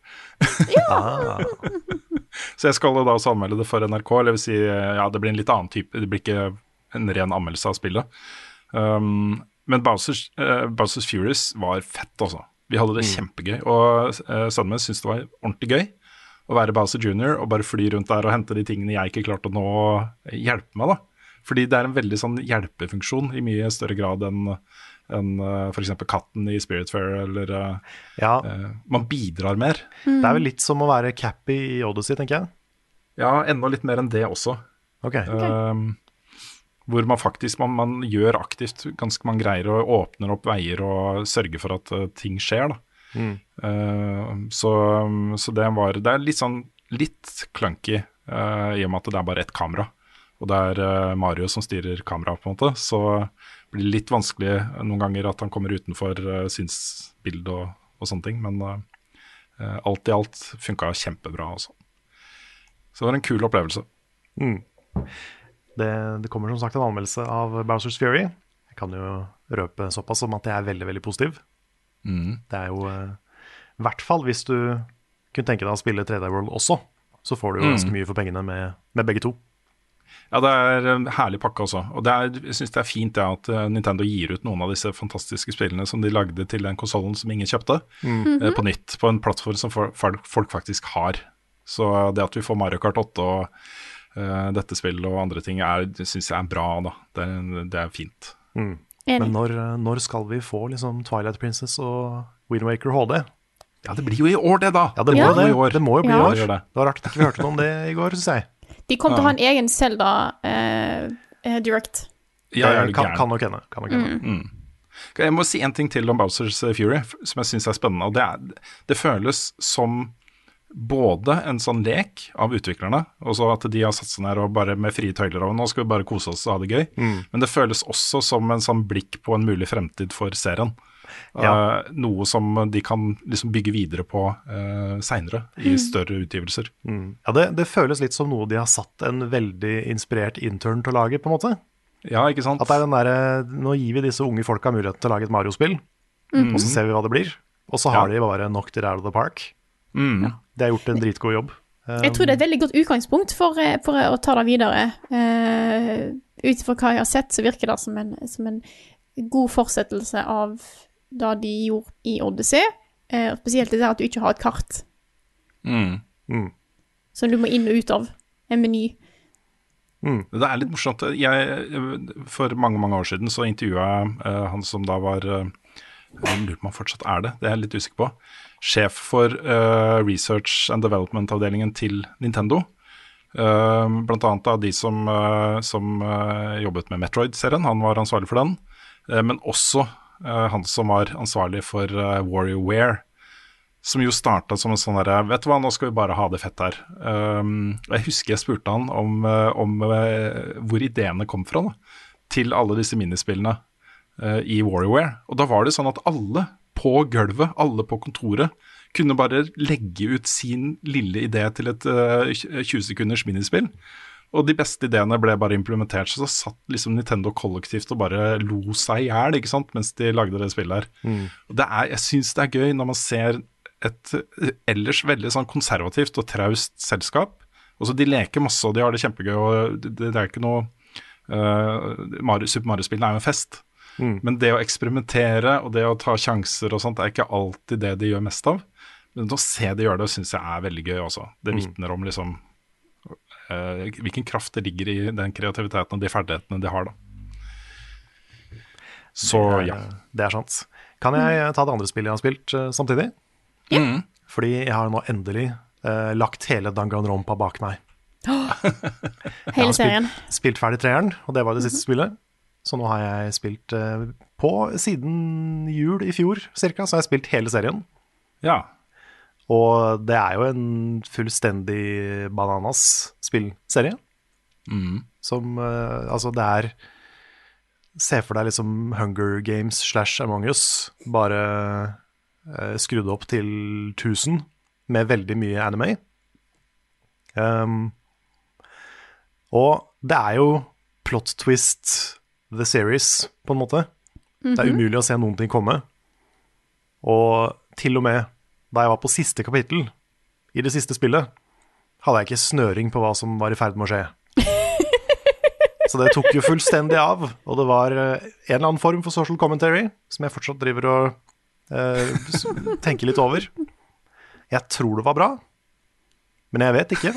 Ah, Så jeg skal da også anmelde det for NRK, eller vil si, eh, ja, det blir en litt annen type, det blir ikke en ren anmeldelse av spillet. Um, men Bowsers, uh, Bowsers Furious var fett, altså. Vi hadde det kjempegøy, og uh, sønnen min syntes det var ordentlig gøy å være Bowser Jr. og bare fly rundt der og hente de tingene jeg ikke klarte å nå hjelpe meg, da. Fordi det er en veldig sånn hjelpefunksjon i mye større grad enn enn uh, f.eks. katten i Spiritfair, eller uh, ja, uh, Man bidrar mer. det er vel litt som å være Cappy i Odyssey, tenker jeg. Ja, enda litt mer enn det også. Ok. Um, hvor man faktisk man, man gjør aktivt ganske mange greier og åpner opp veier og sørger for at uh, ting skjer. da. Uh, så, så det var Det er litt sånn litt clunky uh, i og med at det er bare ett kamera. Og det er uh, Mario som styrer kameraet, på en måte. Så blir det litt vanskelig noen ganger at han kommer utenfor uh, synsbildet og, og sånne ting. Men uh, alt i alt funka kjempebra, altså. Så det var en kul opplevelse. Det, det kommer som sagt en anmeldelse av Bowsers Fury. Jeg kan jo røpe såpass som at jeg er veldig, veldig positiv. Det er jo eh, I hvert fall hvis du kunne tenke deg å spille 3D World også, så får du jo ganske mye for pengene med, med begge to. Ja, det er en herlig pakke også. Og det er, jeg syns det er fint ja, at eh, Nintendo gir ut noen av disse fantastiske spillene som de lagde til den konsollen som ingen kjøpte, eh, på nytt. På en plattform som folk, faktisk har. Så det at vi får Mario Kart 8 og eh, dette spillet og andre ting, er, syns jeg er bra. da. Det, det er fint. Men når, når skal vi få liksom Twilight Princess og Wind Waker HD? Ja, det blir jo i år, det, da! Ja, det må Ja. det. Det må jo bli Ja. i år. Det var rart at ikke vi hørte noe om det i går, syns jeg. De kommer til å ha en egen Zelda eh, eh, Direct. Ja, er kan, kan nok hende. Kan nok hende. Jeg må si en ting til om Bowsers Fury, som jeg syns er spennende. og det, er, det føles som både en sånn lek av utviklerne, og så at de har satt seg ned og bare med frie tøyler og nå skal vi bare kose oss og ha det gøy, men det føles også som en sånn blikk på en mulig fremtid for serien. Ja. Uh, noe som de kan liksom bygge videre på uh, seinere, i større utgivelser. Ja, det, det føles litt som noe de har satt en veldig inspirert intern til å lage, på en måte. Ja, ikke sant? At det er den der, Nå gir vi disse unge folka muligheten til å lage et Mario-spill, og så ser vi hva det blir. Og så har Ja. de bare knocked it out of the park. Mm. De har gjort en dritgod jobb. Eh, Jeg tror det er et veldig godt utgangspunkt for, eh, for å ta det videre. Uh, Ut ifra hva jeg har sett, så virker det som en, som en god fortsettelse av det de gjorde i Odyssey. Eh, spesielt det der at du ikke har et kart Mm. som du må inn og ut av. En meny. Det er litt morsomt. Jeg, for mange mange år siden så intervjua jeg uh, han som da var uh, Jeg lurer på om han fortsatt er det, det er jeg litt usikker på. Sjef for uh, research and development-avdelingen til Nintendo. Uh, blant annet av de som, som jobbet med Metroid-serien. Han var ansvarlig for den. Men også han som var ansvarlig for uh, WarioWare. Som jo starta som en sånn derre Vet du hva, nå skal vi bare ha det fett her. Um, jeg husker jeg spurte han om, eh, om eh, hvor ideene kom fra da, til alle disse minispillene i i WarioWare. Og da var det sånn at alle på gulvet, alle på kontoret, kunne bare legge ut sin lille idé til et eh, 20 sekunders minispill. Og de beste ideene ble bare implementert. Så så satt liksom Nintendo kollektivt og bare lo seg i hjel mens de lagde det spillet her. Og det er, jeg syns det er gøy når man ser et ellers veldig sånn konservativt og traust selskap. Også De leker masse og de har det kjempegøy. og Det, det er ikke noe uh, Mario, Super Mario-spillene er jo en fest. Men det å eksperimentere og det å ta sjanser og sånt er ikke alltid det de gjør mest av. Men å se de gjøre det, syns jeg er veldig gøy også. Det vitner om liksom hvilken kraft det ligger i den kreativiteten og de ferdighetene de har, da. Så Det er- ja. Det er sant. Kan jeg eh, ta det andre spillet jeg har spilt eh, samtidig? Fordi jeg har nå endelig eh, lagt hele Danganronpa bak meg. Hele serien. Spilt, spilt ferdig treeren, og det var det siste spillet. Så nå har jeg spilt eh, på siden jul i fjor cirka, så har jeg spilt hele serien. ja. Og det er jo en fullstendig bananas spillserie. Som uh, Altså, det er Se for deg liksom Hunger Games slash Among Us, bare uh, skrudd opp til 1000 med veldig mye anime. Um, og det er jo plot twist the series, på en måte. Det er umulig å se noen ting komme. Og til og med da jeg var på siste kapittel i det siste spillet, hadde jeg ikke snøring på hva som var i ferd med å skje. Så det tok jo fullstendig av, og det var eh, en eller annen form for social commentary som jeg fortsatt driver og eh, tenker litt over. Jeg tror det var bra, men jeg vet ikke.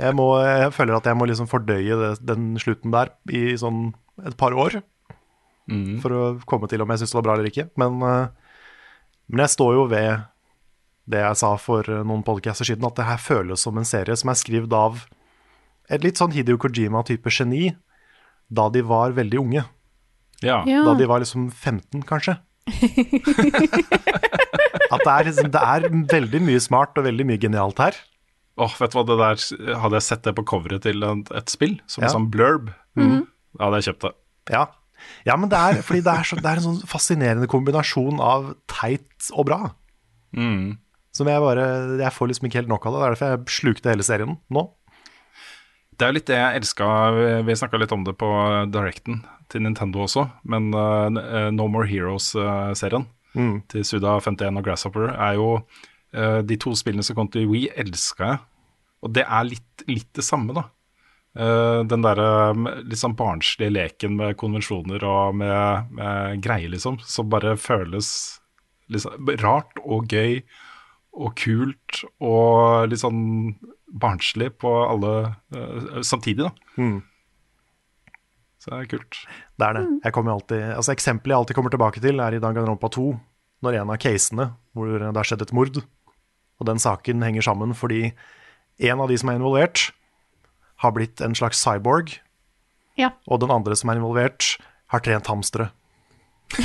Jeg, må, jeg føler at jeg må liksom fordøye det, den slutten der i sånn et par år for å komme til om jeg syns det var bra eller ikke. Men, eh, men jeg står jo ved det jeg sa for eh, noen podcaster siden, at det her føles som en serie som er skrevet av et litt sånn Hidio Kojima-type geni da de var veldig unge. Ja. Ja. Da de var liksom 15, kanskje. At det er, liksom, det er veldig mye smart og veldig mye genialt her. Åh, vet du hva, det der Hadde jeg sett det på coveret til et, et spill, som Ja. en sånn blurb, da hadde jeg kjøpt det. Ja, ja men det er, fordi det er, så, det er en sånn fascinerende kombinasjon av teit og bra. Som jeg bare Jeg får liksom ikke helt nok av det. Det er derfor jeg slukte hele serien nå. Det er jo litt det jeg elska Vi snakka litt om det på Directen til Nintendo også, men uh, No More Heroes-serien til Suda 51 og Grasshopper er jo uh, De to spillene som kom til Wii, elska jeg. Og det er litt, litt det samme, da. Uh, den derre um, litt sånn barnslige leken med konvensjoner og med, med greier, liksom, som bare føles liksom rart og gøy og kult og litt sånn barnslig på alle uh, samtidig, da. Så det er kult. Det er det. Jeg kommer alltid, altså Eksempelet jeg alltid kommer tilbake til, er i Danganronpa 2, når en av casene hvor det har skjedd et mord, og den saken henger sammen fordi en av de som er involvert, har blitt en slags cyborg, Ja. og den andre som er involvert, har trent hamstere.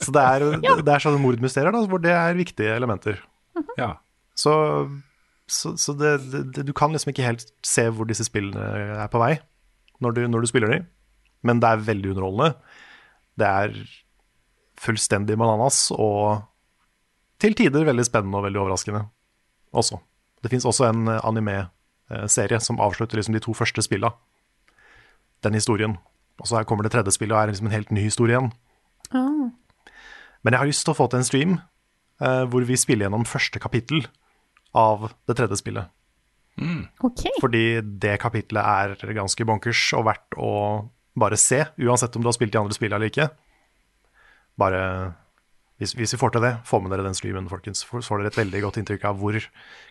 Så det er, det er sånne mordmysterier da, hvor det er viktige elementer. Ja. Så, så, så det, det, du kan liksom ikke helt se hvor disse spillene er på vei når du, når du spiller dem, men det er veldig underholdende. Det er fullstendig bananas og til tider veldig spennende og veldig overraskende også. Det fins også en eh, anime-serie som avslutter liksom de to første spilla. Den historien. Og så her kommer det tredje spillet og er liksom en helt ny historie igjen. Ah. Men jeg har lyst til å få til en stream eh, hvor vi spiller gjennom første kapittel av det tredje spillet. OK. Fordi det kapitlet er ganske bonkers og verdt å bare se, uansett om du har spilt de andre spillene eller ikke. Bare hvis, hvis vi får til det, få med dere den streamen, folkens. Så får dere et veldig godt inntrykk av hvor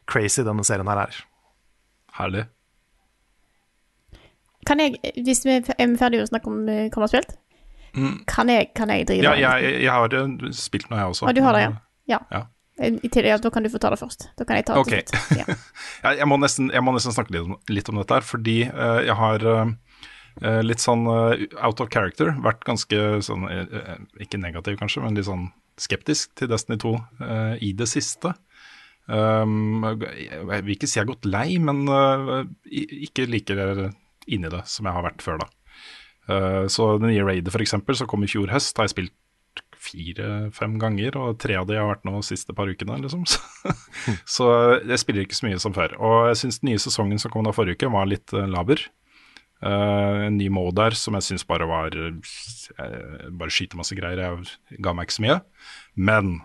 crazy denne serien her er. Herlig. Kan jeg, hvis vi er ferdige å snakke om eh, hva vi har spilt, kan, jeg, kan jeg drive Ja, jeg, jeg har eh, spilt noe, jeg også. Å, du har det, ja. ja. Ja. I tillegg, Da kan du få ta det først. Da kan jeg ta det okay. til. Ja. Jeg, må nesten, jeg må nesten snakke litt om, litt om dette her, fordi uh, jeg har eh, eh, litt sånn uh, out of character, vært ganske sånn eh, eh, Ikke negativ, kanskje, men litt sånn skeptisk til Destiny 2 eh, i det siste. Um, jeg vil ikke si jeg har gått lei, men eh, ikke like inni det som jeg har vært før da. Eh, så det nye raidet eksempel, som kom i fjor høst, har jeg spilt fire-fem ganger, og tre av de har vært nå de siste par ukene, liksom. Så, så jeg spiller ikke så mye som før. Og jeg syns den nye sesongen som kom da forrige uke, var litt eh, laber. Uh, en ny mode der som jeg syns bare var eh, Bare skyter masse greier. Jeg ga meg ikke så mye. Men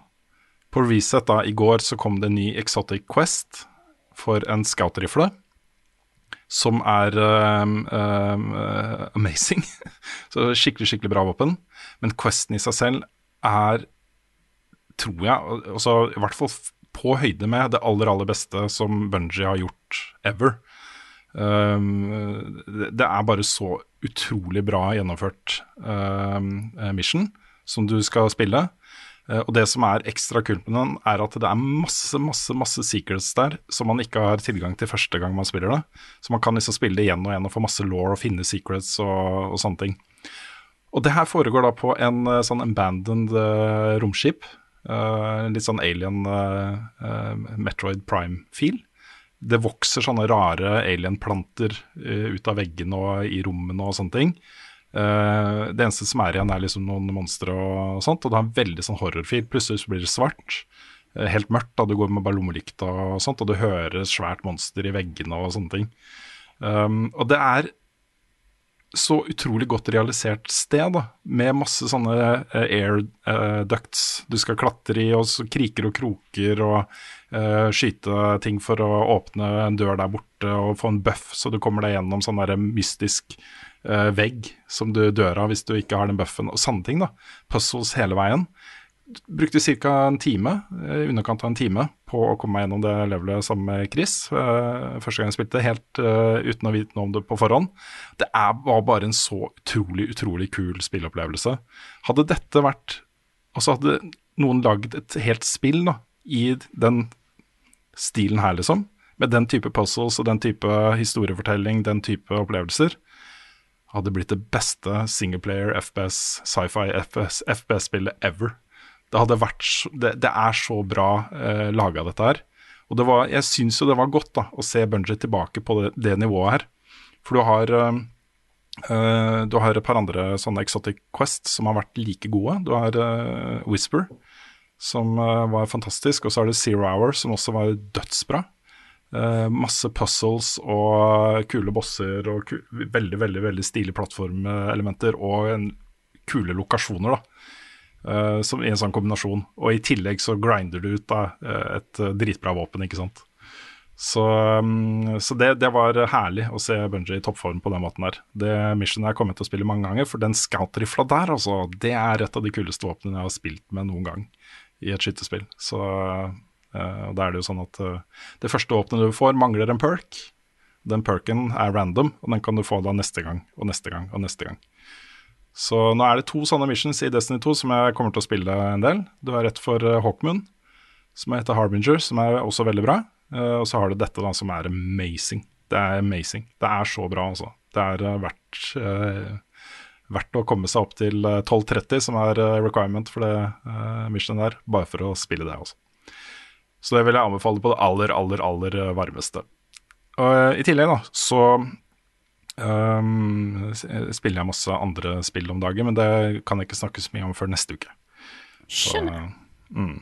på Reset da, i går så kom det en ny Exotic Quest for en scoutrifle. Som er um, um, uh, amazing. så skikkelig, skikkelig bra våpen. Men Questen i seg selv er, tror jeg, al- altså, i hvert fall på høyde med det aller, aller beste som Bungie har gjort ever. Um, det, det er bare så utrolig bra gjennomført um, eh, mission som du skal spille. Eh, og det som er ekstra kult med den, er at det er masse, masse masse secrets der som man ikke har tilgang til første gang man spiller det. Så man kan liksom spille det igjen og igjen og få masse law og finne secrets og, og sånne ting. Og det her foregår da på en eh, sånn abandoned uh, romskip. Uh, litt sånn alien uh, Metroid Prime-feel. Det vokser sånne rare alien-planter ut av veggene og i rommene og sånne ting. Eh, det eneste som er igjen, er liksom noen monstre og sånt, og det har en veldig sånn horrorfil. Plutselig så blir det svart. eh, helt mørkt, da du går med bare lommelykt og sånt, og du hører svært monster i veggene og sånne ting. Um, og det er så utrolig godt realisert sted, da, med masse sånne eh, air ducts du skal klatre i, og så kriker og kroker, og uh, skyte ting for å åpne en dør der borte, og få en buff så du kommer deg gjennom sånn der mystisk eh, vegg som du dør av hvis du ikke har den buffen, og sånne ting. da, Puzzles hele veien. Brukte ca. en time, eh, i underkant av en time, på å komme meg gjennom det levelet sammen med Chris. Uh, første gang jeg spilte, helt uh, uten å vite noe om det på forhånd. Det er, var bare en så utrolig, utrolig kul spilleopplevelse. Hadde dette vært Altså hadde noen lagd et helt spill da, i den stilen her, liksom. Med den type puzzles og den type historiefortelling, den type opplevelser. Hadde blitt det beste singleplayer FPS, sci-fi FPS, FPS-spillet ever. Det hadde vært det, det er så bra eh, laga, dette her. Og det var, jeg syns jo det var godt da, å se Bungie tilbake på det, det nivået her. For du har eh, eh, Du har et par andre sånne Exotic Quest som har vært like gode. Du har eh, Whisper, som eh, var fantastisk. Og så har du Zero Hour, som også var dødsbra. Eh, masse puzzles og kule bosser og ku veldig, veldig veldig stilige plattformelementer og en, kule lokasjoner, da. uh, som i en sånn kombinasjon. Og i tillegg så grinder du ut da, eh, et dritbra våpen, ikke sant. Så, um, så det, det, var herlig å se Bungie i toppform på den måten der. Det missionet jeg kommer til å spille mange ganger, for den scout-rifla der, altså, det er et av de kuleste våpnene jeg har spilt med noen gang i et skytterspill. Så uh, da er det jo sånn at uh, det første våpenet du får, mangler en perk. Den perken er random, og den kan du få da neste gang og neste gang og neste gang. Så nå er det to sånne missions i Destiny 2 som jeg kommer til å spille en del. Du har rett for uh, Hawkmoon, som heter Harbinger, som er også veldig bra. Og så har du dette da, som er amazing. Det er amazing. Det er så bra, altså. Det er verdt, uh, verdt å komme seg opp til 12.30, som er requirement for det missionet der, bare for å spille det også. Så det vil jeg anbefale på det aller, aller, aller varmeste. Og I tillegg da, så Um, spiller jeg masse andre spill om dagen, men det kan jeg ikke snakke så mye om før neste uke. Skjønner. Så, mm.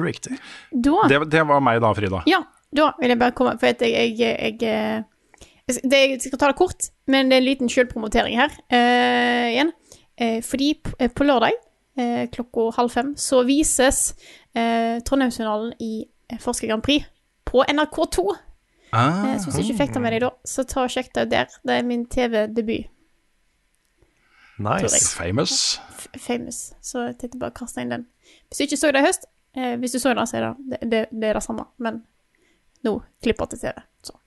Riktig. Da, det, det, var meg da, Frida. Ja, da vil jeg bare komme For jeg, jeg, jeg, jeg, det, jeg skal ta det kort, men det er en liten sjølpromotering her uh, igjen. Uh, fordi på, på lørdag uh, klokka halv fem så vises Trondheimsfinalen i Forsker Grand Prix på NRK2. Ah, så hvis du ikke fikk det med deg da, så ta og sjekk det der. Det er min TV-debut. Nice. Famous. F famous. Så jeg tenkte bare å kaste inn den. Hvis du ikke så det i høst, eh, hvis du så det, så er det det, det, er det samme. Men nå klipper til TV. Så.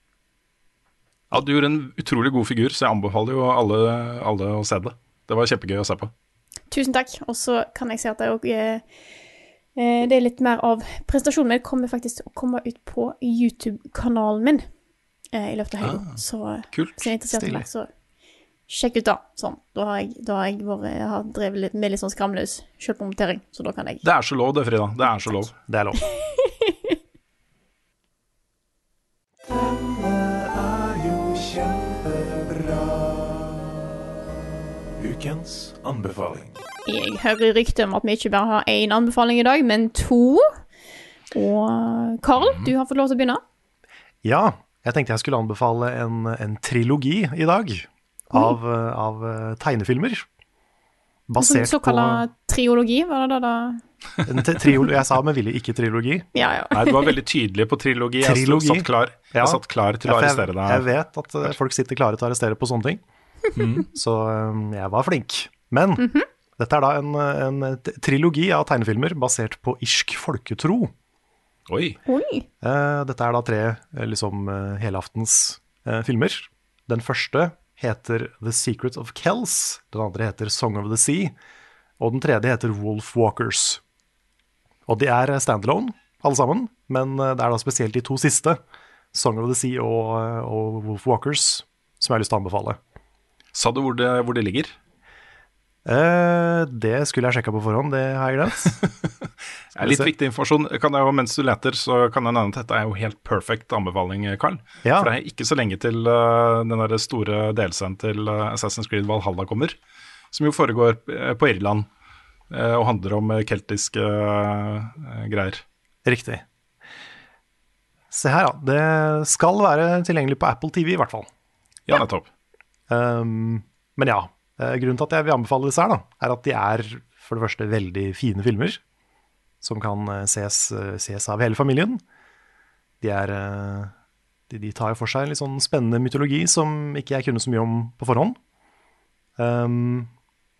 Ja, du gjorde en utrolig god figur, så jeg anbefaler jo alle, alle å se det. Det var kjempegøy å se på. Tusen takk. Og så kan jeg si at jeg òg Eh, det er litt mer av Presentasjonen min kommer faktisk til å komme ut på YouTube-kanalen min eh, i løpet av høyden. Ah, så kult. hvis jeg er interessert i det, så sjekk ut da. Sånn. Da har jeg, da har jeg, vært, jeg har drevet litt, med litt sånn skramløs selvpromotering, så da kan jeg Det er så lov det, Frida. Det er så lov. Det er lov. Denne er jo kjempebra. Ukens anbefaling. Jeg hører rykter om at vi ikke bare har én anbefaling i dag, men to. Og Karl, du har fått lov til å begynne. Ja, jeg tenkte jeg skulle anbefale en, en trilogi i dag av, av tegnefilmer. Basert Såkalla på triologi, var det da? da? triolo, jeg sa med vilje ikke trilogi. Ja, ja. Nei, du var veldig tydelig på trilogi. trilogi. Jeg satt klar, jeg ja. satt klar til å arrestere deg. Jeg vet at folk sitter klare til å arrestere på sånne ting. Mm. Så um, jeg var flink. Men mm -hmm. Dette er da en, en, trilogi av tegnefilmer basert på irsk folketro. Oi. Oi. Eh, dette er da tre eh, liksom eh, helaftens filmer. Den første heter The Secret of Kells. Den andre heter Song of the Sea. Og den tredje heter Wolf Walkers. Og de er standalone, alle sammen. Men det er da spesielt de to siste, Song of the Sea og, og Wolf Walkers, som jeg har lyst til å anbefale. Sa du hvor det, hvor det ligger? Uh, det skulle jeg sjekka på forhånd, det har jeg glemt. litt viktig informasjon. Kan jeg, mens du leter, så kan jeg nevne at dette er jo helt perfekt anbefaling, Carl. Ja. For det er ikke så lenge til uh, den der store delscenen til uh, Assassin's Creed Valhalla kommer. Som jo foregår på Irland og handler om keltiske greier. Riktig. Se her, ja. Det skal være tilgjengelig på Apple TV, i hvert fall. Ja, nettopp. Um, men ja, Eh, grunnen til at jeg vil anbefale disse her, da, er at de er for det første veldig fine filmer. Som kan eh, ses, eh, ses av hele familien. De, er, de, de, tar for seg en litt sånn spennende mytologi som ikke jeg kunne så mye om på forhånd. Um,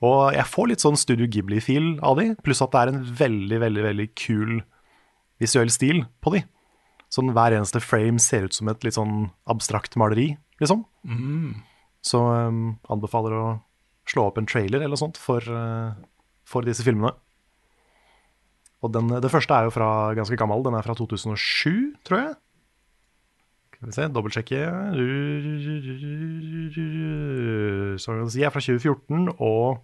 og jeg får litt sånn Studio Ghibli-feel av de, pluss at det er en veldig, veldig veldig kul visuell stil på de. Sånn hver eneste frame ser ut som et litt sånn abstrakt maleri, liksom. Mm. Så um, anbefaler å slå opp en trailer eller sånt for, uh, for disse filmene. Og den, det første er jo fra ganske gammel. Den er fra 2007, tror jeg. Skal vi se, dobbeltsjekke Så kan si Sea er fra 2014, og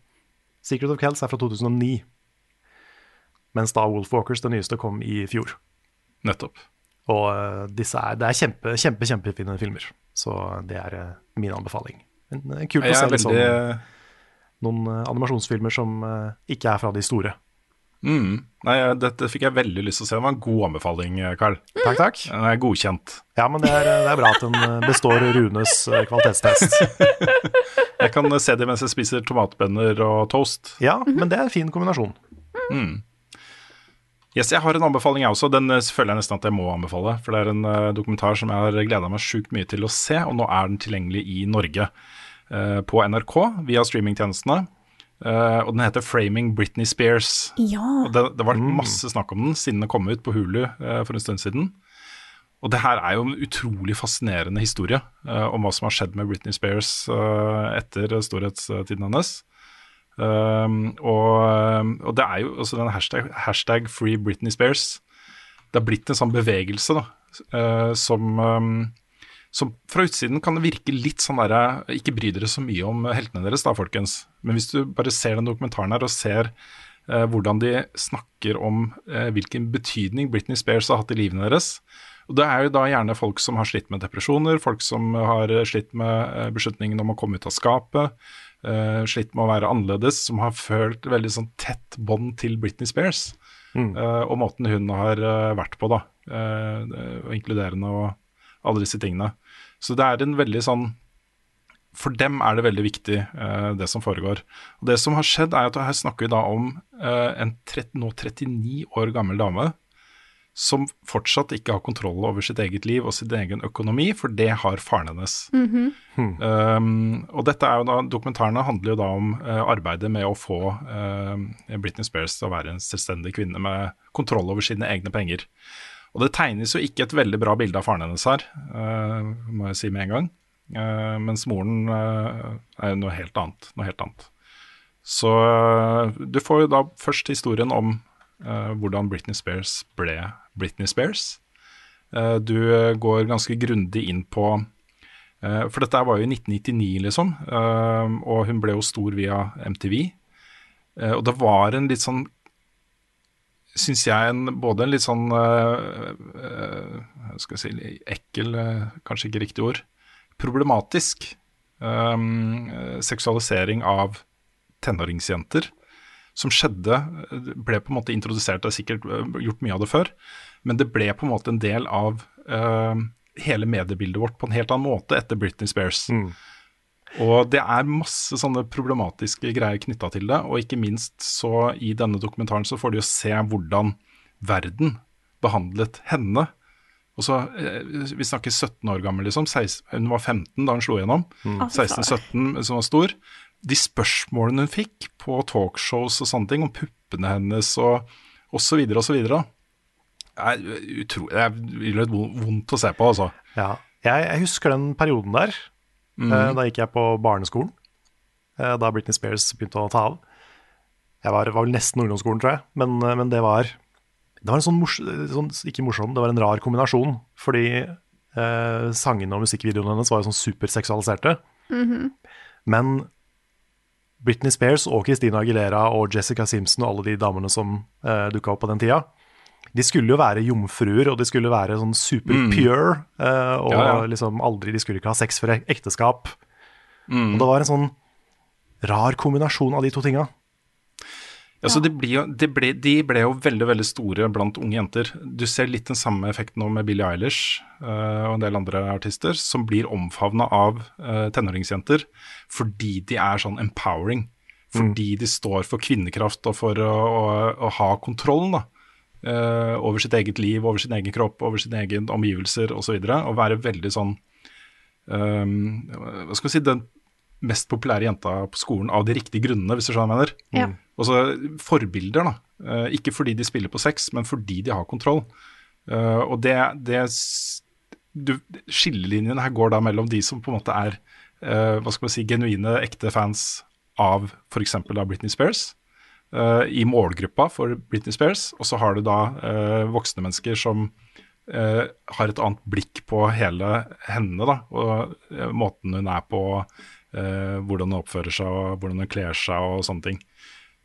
Secret of Kells er fra 2009. Mens da Wolf Walkers, det nyeste, kom i fjor. Nettopp. Og eh, disse er, det er kjempe, kjempe, kjempefine filmer. Så det er eh, min anbefaling. Men, eh, kult å se veldig... sånn, noen eh, animasjonsfilmer som eh, ikke er fra de store. mm, Nei, dette fikk jeg veldig lyst til å se. Det var en god anbefaling, Carl. Takk, takk. Den er godkjent. Ja, men det er, det er bra at den eh, består Runes eh, kvalitetstest. Jeg kan se det mens jeg spiser tomatbønner og toast. Ja, men det er en fin kombinasjon. Yes, jeg har en anbefaling jeg også. Den eh, føler jeg nesten at jeg må anbefale. For det er en uh, dokumentar som jeg har gleda meg sjukt mye til å se, og nå er den tilgjengelig i Norge. Uh, på NRK via streamingtjenestene. Uh, og den heter 'Framing Britney Spears'. Ja. Og det, det var masse snakk om den siden den kom ut på Hulu for en stund siden. Og det her er jo en utrolig fascinerende historie eh, om hva som har skjedd med Britney Spears eh, etter storhetstiden hennes. Um, og, og det er jo også den hashtag, hashtag Free Britney Spears. Det har blitt en sånn bevegelse da, uh, som, um, som fra utsiden kan virke litt sånn derre Ikke bry dere så mye om heltene deres, da, folkens. Men hvis du bare ser den dokumentaren her og ser uh, hvordan de snakker om uh, hvilken betydning Britney Spears har hatt i livene deres. Og Det er jo da gjerne folk som har slitt med depresjoner, folk som har slitt med eh, beslutningen om å komme ut av skapet, eh, slitt med å være annerledes, som har følt veldig sånn tett bånd til Britney Spears. eh, og måten hun har eh, vært på, da. inkluderende og alle disse tingene. Så det er en veldig sånn for dem er det veldig viktig, eh, det som foregår. Og Det som har skjedd, er at her snakker vi da om eh, en 30, nå 39 år gammel dame som fortsatt ikke har kontroll over sitt eget liv og sin egen økonomi, for det har faren hennes. um, og dette er jo da, Dokumentarene handler jo da om uh, arbeidet med å få uh, Britney Spears til å være en selvstendig kvinne med kontroll over sine egne penger. Og det tegnes jo ikke et veldig bra bilde av faren hennes her, uh, må jeg si med en gang. Eh, mens moren er noe helt annet. Noe helt annet. Så du får jo da først historien om eh, hvordan Britney Spears ble Britney Spears. Eh, du eh, går ganske grundig inn på eh, For dette var jo i 1999, liksom. og hun ble jo stor via MTV. Og det var en litt sånn Syns jeg en, både en litt sånn skal jeg si Ekkel, kanskje ikke riktig ord. Problematisk seksualisering av tenåringsjenter som skjedde, ble på en måte introdusert, det er sikkert øh, gjort mye av det før, men det ble på en måte en del av uh, hele mediebildet vårt på en helt annen måte etter Britney Spears. Og det er masse sånne problematiske greier knytta til det, og ikke minst så i denne dokumentaren så får de jo se hvordan verden behandlet henne. Og så, eh, Vi snakker 17 år gammel, liksom. 16, hun var 15 da hun slo gjennom. 16-17 som var stor de spørsmålene hun fikk på talkshows og sånne ting, om puppene hennes og osv. osv. er utrolig Det er litt vondt å se på, altså. Ja. Jeg, jeg husker den perioden der. Mm. Da gikk jeg på barneskolen. eh, Da Britney Spears begynte å ta av. Jeg var, var vel nesten ungdomsskolen, tror jeg. Men, eh, men det var Det var en sånn, mors, sånn Ikke morsom, det var en rar kombinasjon. Fordi eh, sangene og musikkvideoene hennes var jo sånn superseksualiserte. Men Britney Spears og Christina Aguilera og Jessica Simpson og alle de damene som uh, dukka opp på den tida, de skulle jo være jomfruer, og de skulle være sånn super pure. Uh, og Ja, ja. liksom aldri, de skulle ikke ha sex før ekteskap. ekteskap. Og det var en sånn rar kombinasjon av de to tinga. Ja, så de ble, det ble, de ble jo veldig veldig store blant unge jenter. Du ser litt den samme effekten nå med Billie Eilish uh, og en del andre artister, som blir omfavna av uh, tenåringsjenter fordi de er sånn empowering. Fordi de står for kvinnekraft og for å, å, å ha kontrollen da, uh, over sitt eget liv, over sin egen kropp, over sine egne omgivelser osv. Og, så og være veldig sånn um, Hva skal vi si den mest populære jenta på skolen av de riktige grunnene, hvis du skjønner hva jeg mener. Ja. Og så forbilder, da. Eh, ikke fordi de spiller på sex, men fordi de har kontroll. Eh, og det, det du, Skillelinjen her går da mellom de som på en måte er eh, hva skal man si, genuine, ekte fans av f.eks. Britney Spears, eh, i målgruppa for Britney Spears, og så har du da eh, voksne mennesker som Uh, har et annet blikk på hele henne, da, og uh, måten hun er på, eh, hvordan hun oppfører seg og hvordan hun kler seg og sånne ting.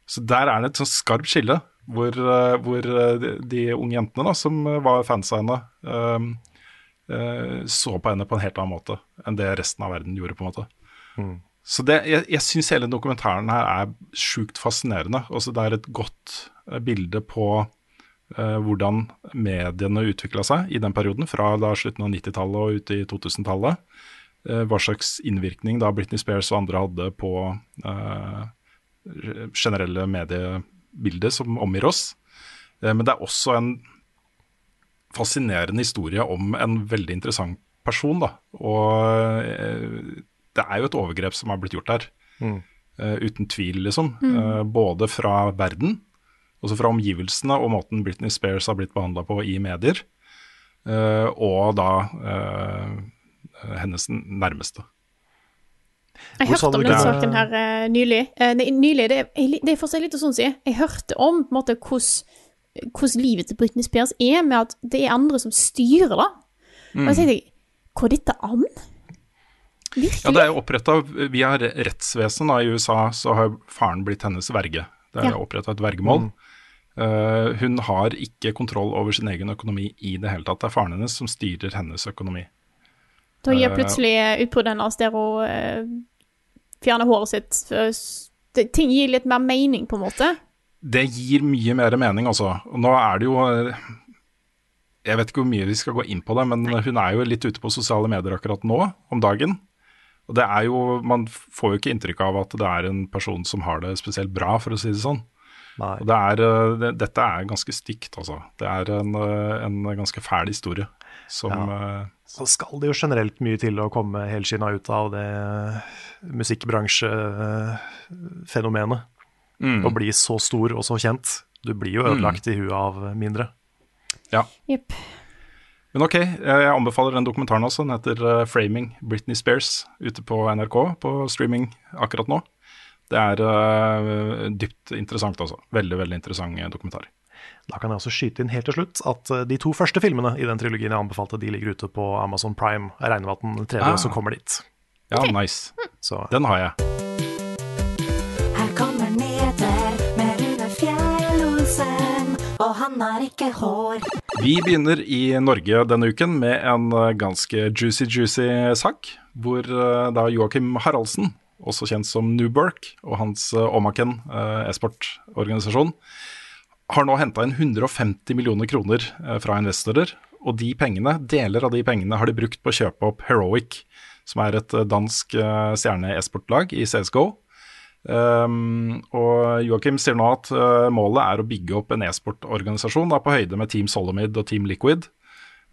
Så der er det et sånn skarpt skille, hvor, eh, hvor eh, de, de unge jentene da, som var fans av henne, eh, eh, så på henne på en helt annen måte enn det resten av verden gjorde, på en måte. Så det, jeg, jeg syns hele dokumentaren her er sjukt fascinerende. Også det er et godt bilde på eh, hvordan mediene utvikla seg i den perioden, fra da slutten av 90-tallet og ut i 2000-tallet. Eh, hva slags innvirkning da Britney Spears og andre hadde på eh, generelle mediebildet som omgir oss. Eh, men det er også en fascinerende historie om en veldig interessant person. Da. Og eh, det er jo et overgrep som har blitt gjort her. Eh, uten tvil, liksom. Eh, både fra verden, også fra omgivelsene og måten Britney Spears har blitt behandla på i medier, eh, og da eh, hennes nærmeste. Jeg Hvor hørte om den saken her uh, nylig. Uh, nei, nylig, det er, det er for seg litt sånn å si. Jeg hørte om på en måte, hvordan hvordan livet til Britney Spears er, med at det er andre som styrer, da. Og Mm. jeg tenkte Går dette an? Ja, det er jo oppretta via rettsvesenet da, i USA, så har faren blitt hennes verge. Det er Ja. oppretta et vergemål. Eh, hun har ikke kontroll over sin egen økonomi i det hele tatt. Det er faren hennes som styrer hennes økonomi. Da gir eh, plutselig utbruddet hennes der hun eh, fjerner håret sitt det, Ting gir litt mer mening, på en måte. Det gir mye mer mening, altså. Nå er det jo eh, Jeg vet ikke hvor mye vi skal gå inn på det, men hun er jo litt ute på sosiale medier akkurat nå, om dagen. Og det er jo Man får jo ikke inntrykk av at det er en person som har det spesielt bra, for å si det sånn. Nei. Og det er, eh, det, dette er ganske stygt, altså. Det er en, en ganske fæl historie som ja. Så skal det jo generelt mye til å komme helskinna ut av det musikkbransjefenomenet. mm, Og bli så stor og så kjent. Du blir jo ødelagt i huet av mindre. Ja. Yep. Men ok, jeg anbefaler den dokumentaren også. Den heter eh, 'Framing Britney Spears' ute på NRK på streaming akkurat nå. Det er eh, dypt interessant, altså. Veldig, veldig interessant eh, dokumentar. Da kan jeg også skyte inn helt til slutt at eh, de to første filmene i den trilogien jeg anbefalte, de ligger ute på Amazon Prime. Jeg regner med at den tredje Ah. også kommer dit. Ja, nice. Så Den har jeg. Her kommer nyheter med Rune Fjell-Olsen, og han har ikke hår. Vi begynner i Norge denne uken med en eh, ganske juicy, juicy sak. Hvor eh, da Joakim Haraldsen, også kjent som Newbork, og hans Omaken eh, e-sportorganisasjon, har nå henta inn 150 millioner kroner eh, fra investorer. Og de pengene, deler av de pengene har de brukt på å kjøpe opp Heroic, som er et eh, dansk eh, stjerne-e-sportlag i CSGO. Um, og Joakim sier nå at uh, målet er å bygge opp en e-sportorganisasjon på høyde med Team Solomid og Team Liquid.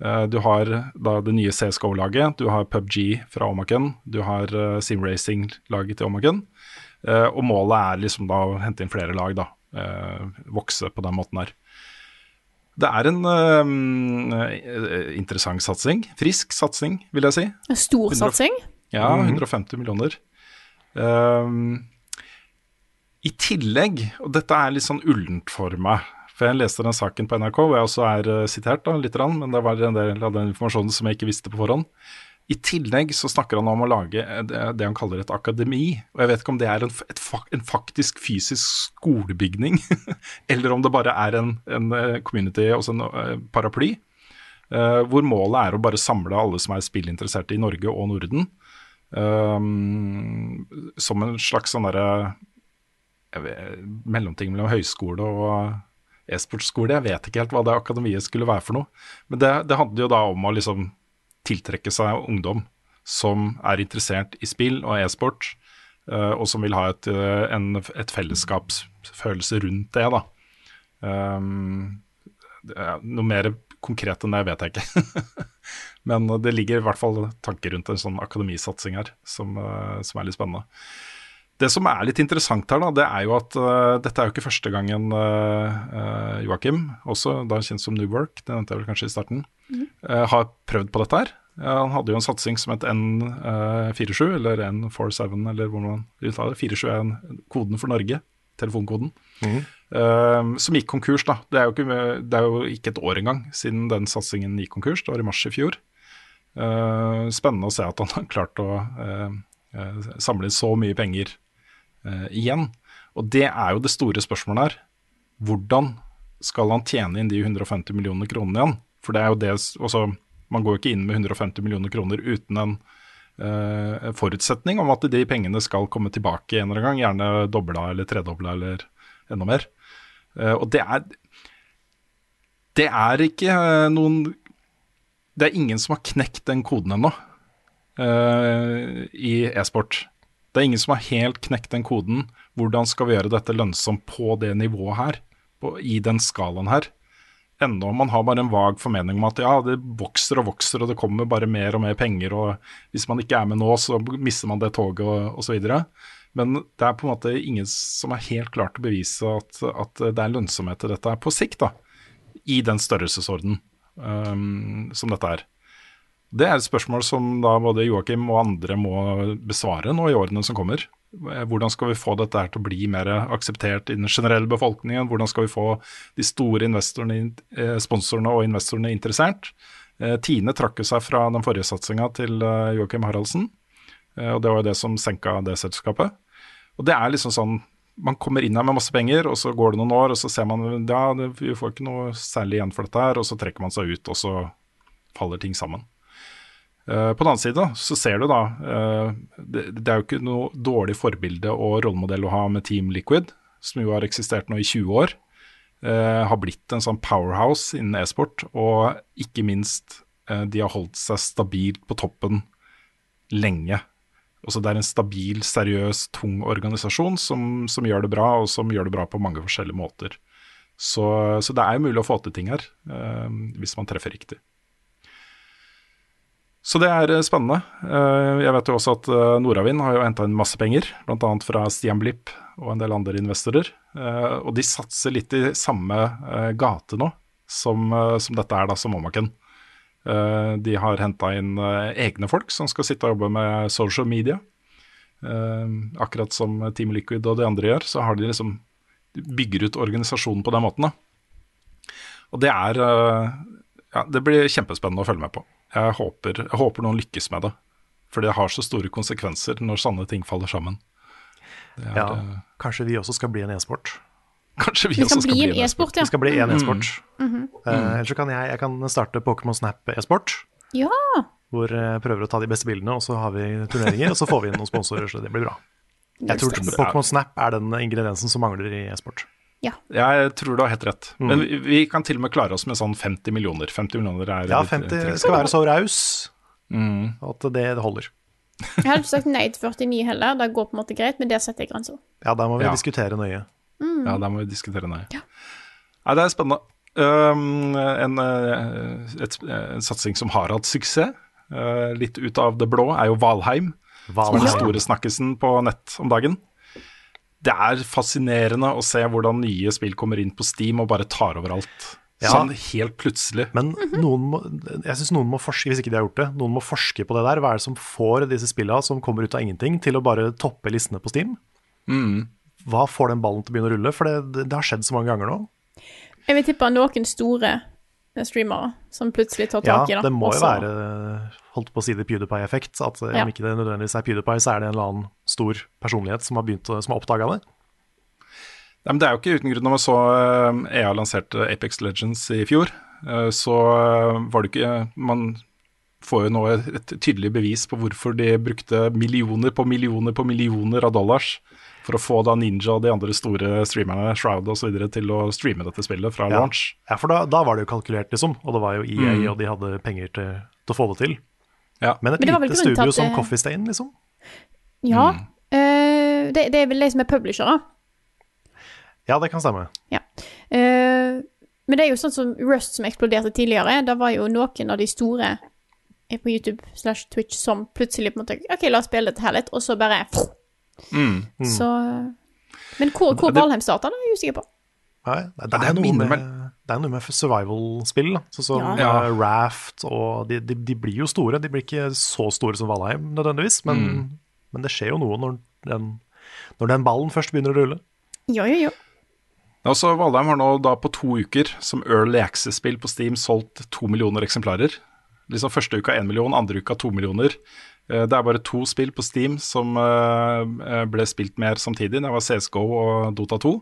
Uh, du har da det nye CSGO-laget, du har PubG fra Omaken, du har uh, Simracing-laget til Omaken. Og målet er liksom da å hente inn flere lag, da. Uh, vokse på den måten her. Det er en um, uh, interessant satsing. Frisk satsing, vil jeg si. En stor satsing. Ja, 150 millioner. Ehm, I tillegg, og dette er litt sånn ullent for meg, for jeg leste den saken på NRK, hvor jeg også er eh, sitert da, litt, men det var en del av den informasjonen som jeg ikke visste på forhånd. I tillegg så snakker han om å lage eh, det, han kaller et akademi. Og jeg vet ikke om det er en, fak- en faktisk fysisk skolebygning, eller om det bare er en, en eh, community, også en eh, paraply. Uh, hvor målet er å bare samle alle som er spillinteresserte i Norge og Norden. Um, som en slags sånn derre mellomting mellom høyskole og e-sportskole. Jeg vet ikke helt hva det akademiet skulle være for noe. Men det, det handler jo da om å liksom tiltrekke seg ungdom som er interessert i spill og e-sport, eh, og som vil ha et, eh, en, et fellesskapsfølelse rundt det. da. Um, noe mer konkret enn det vet jeg ikke. Men det ligger i hvert fall tanker rundt en sånn akademisatsing her, som, som er litt spennende. Det som er litt interessant her, da, det er jo at uh, dette er jo ikke første gangen uh, Joakim, også da kjent som New Work, det nevnte jeg vel kanskje i starten, eh, har prøvd på dette her. Han hadde jo en satsing som het N47, eller N47, eller hvordan man uttaler det. 47 er en, koden for Norge telefonkoden. eh, som gikk konkurs, da. Det er, jo ikke, det er jo ikke et år engang siden den satsingen gikk konkurs. Det var i mars i fjor. Eh, spennende å se at han har klart å samle inn så mye penger eh, igjen. Og det er jo det store spørsmålet her. Hvordan skal han tjene inn de 150 millioner kronene igjen? For det er jo det altså, Man går jo ikke inn med 150 millioner kroner uten en uh, forutsetning om at de pengene skal komme tilbake en eller annen gang, gjerne dobla eller tredobla eller enda mer. Uh, og det er Det er ikke noen Det er ingen som har knekt den koden ennå uh, i e-sport. Det er ingen som har helt knekt den koden. Hvordan skal vi gjøre dette lønnsomt på det nivået her, på, i den skalaen her? Ennå man har bare en vag formening om at ja, det vokser og vokser, og det kommer bare mer og mer penger, og hvis man ikke er med nå, så mister man det toget, og osv. Men det er på en måte ingen som er helt klart å bevise at, at det er lønnsomhet i dette på sikt, da. I den størrelsesorden um, som dette er. Det er et spørsmål som da både Joakim og andre må besvare nå i årene som kommer. Hvordan skal vi få dette her til å bli mer akseptert i den generelle befolkningen? Hvordan skal vi få de store eh, sponsorene og investorene interessert? Eh, Tine trakk seg fra den forrige satsinga til eh, Joakim Haraldsen, og det var jo det som senka det selskapet. Og det er liksom sånn man kommer inn her med masse penger, og så går det noen år, og så ser man ja, vi får ikke noe særlig igjen for dette her, og så trekker man seg ut, og så faller ting sammen. Uh, på den annen side så ser du da uh, det, det, er jo ikke noe dårlig forbilde og rollemodell å ha med Team Liquid, som jo har eksistert nå i 20 år. Uh, har blitt en sånn powerhouse innen e-sport, og ikke minst de har holdt seg stabilt på toppen lenge. Også det er en stabil, seriøs, tung organisasjon som, som, gjør det bra, og som gjør det bra på mange forskjellige måter. Så, så det er jo mulig å få til ting her, hvis man treffer riktig. Så det er spennende. Jeg vet jo også at Nordavind har jo henta inn masse penger, bl.a. fra Stian Blipp og en del andre investorer. Og de satser litt i samme gate nå som, som dette er da, som Omaken. De har henta inn egne folk som skal sitte og jobbe med social media. Akkurat som Team Liquid og de andre gjør, så har de liksom bygger ut organisasjonen på den måten. da. Og det er ja, Det blir kjempespennende å følge med på. Jeg håper, jeg håper, noen lykkes med det. For det har så store konsekvenser når sånne ting faller sammen. Er, ja, kanskje vi også skal bli en e-sport. Kanskje vi, vi også skal bli en e-sport, ja. Vi skal bli en e-sport. Mm. Mm -hmm. uh, Eller så kan jeg, jeg kan starte Pokémon Snap e-sport. Ja. Hvor jeg prøver å ta de beste bildene, og så har vi turneringer, og så får vi inn noen sponsorer, så det blir bra. Jeg tror Pokémon Snap er den ingrediensen som mangler i e-sport. Ja. Jeg tror du har helt rett. Mm. Men vi, vi, kan til og med klare oss med sånn 50 millioner. 50 millioner er Ja, 50 skal være så raus mm. at det holder. Jeg hadde ikke sagt nei til 49 heller, det går på en måte greit, men det setter jeg grensa. Ja, der må vi ja. diskutere nøye. Mm. Ja, der må vi diskutere nøye. Ja. Nei, det er spennende. Um, en, et, en, satsing som har hatt suksess, uh, litt ut av det blå, er jo Valheim. Valheim. Som er den store snakkisen på nett om dagen det er fascinerende å se hvordan nye spill kommer inn på Steam og bare tar over alt. Ja, sånn helt plutselig. Men noen må, jeg syns noen må forske, hvis ikke de har gjort det, noen må forske på det der. Hva er det som får disse spillene som kommer ut av ingenting, til å bare toppe listene på Steam? Mm. Hva får den ballen til å begynne å rulle? For det, det har skjedd så mange ganger nå. Jeg vil tippe noen store streamere som plutselig tar tak i det. Ja, det må jo være holdt på å si det PewDiePie-effekt. At ja. om ikke det nødvendigvis er PewDiePie, så er det en eller annen stor personlighet som har, begynt, som har oppdaga det. Nei, men Det er jo ikke uten grunn. Når man så EA lanserte Apex Legends i fjor, eh, så eh, var det ikke Man får jo nå et tydelig bevis på hvorfor de brukte millioner på millioner på millioner av dollars for å få da Ninja og de andre store streamerne, Shroud osv., til å streame dette spillet fra ja. launch. Ja, for da, da, var det jo kalkulert, liksom. Og det var jo EA, mm. og de hadde penger til, til å få det til. Ja. Men et Men lite studio som Coffee Stain, liksom? Ja. Mm. Uh, det, det, er vel de som er publishere? Ja, det kan stemme. Ja. Uh, men det er jo sånn som Rust som eksploderte tidligere. Da var jo noen av de store på YouTube slash Twitch som plutselig på en måte OK, la oss spille dette her litt, og så bare mm. Mm. Så Men hvor, hvor Valheim starta, er jeg usikker på. Nei, det, det, er noe med, det er noe med survival-spill, sånn som ja. uh, Raft og de, de, de, blir jo store. De blir ikke så store som Valheim nødvendigvis, men, mm. men det skjer jo noe når den, når den ballen først begynner å rulle. Jo, jo, jo. Altså, Valheim har nå da på to uker som Early Access-spill på Steam solgt to millioner eksemplarer. Liksom Første uka én million, andre uka to millioner. Eh, Det er bare to spill på Steam som eh, ble spilt mer samtidig. Det var CSGO og Dota 2.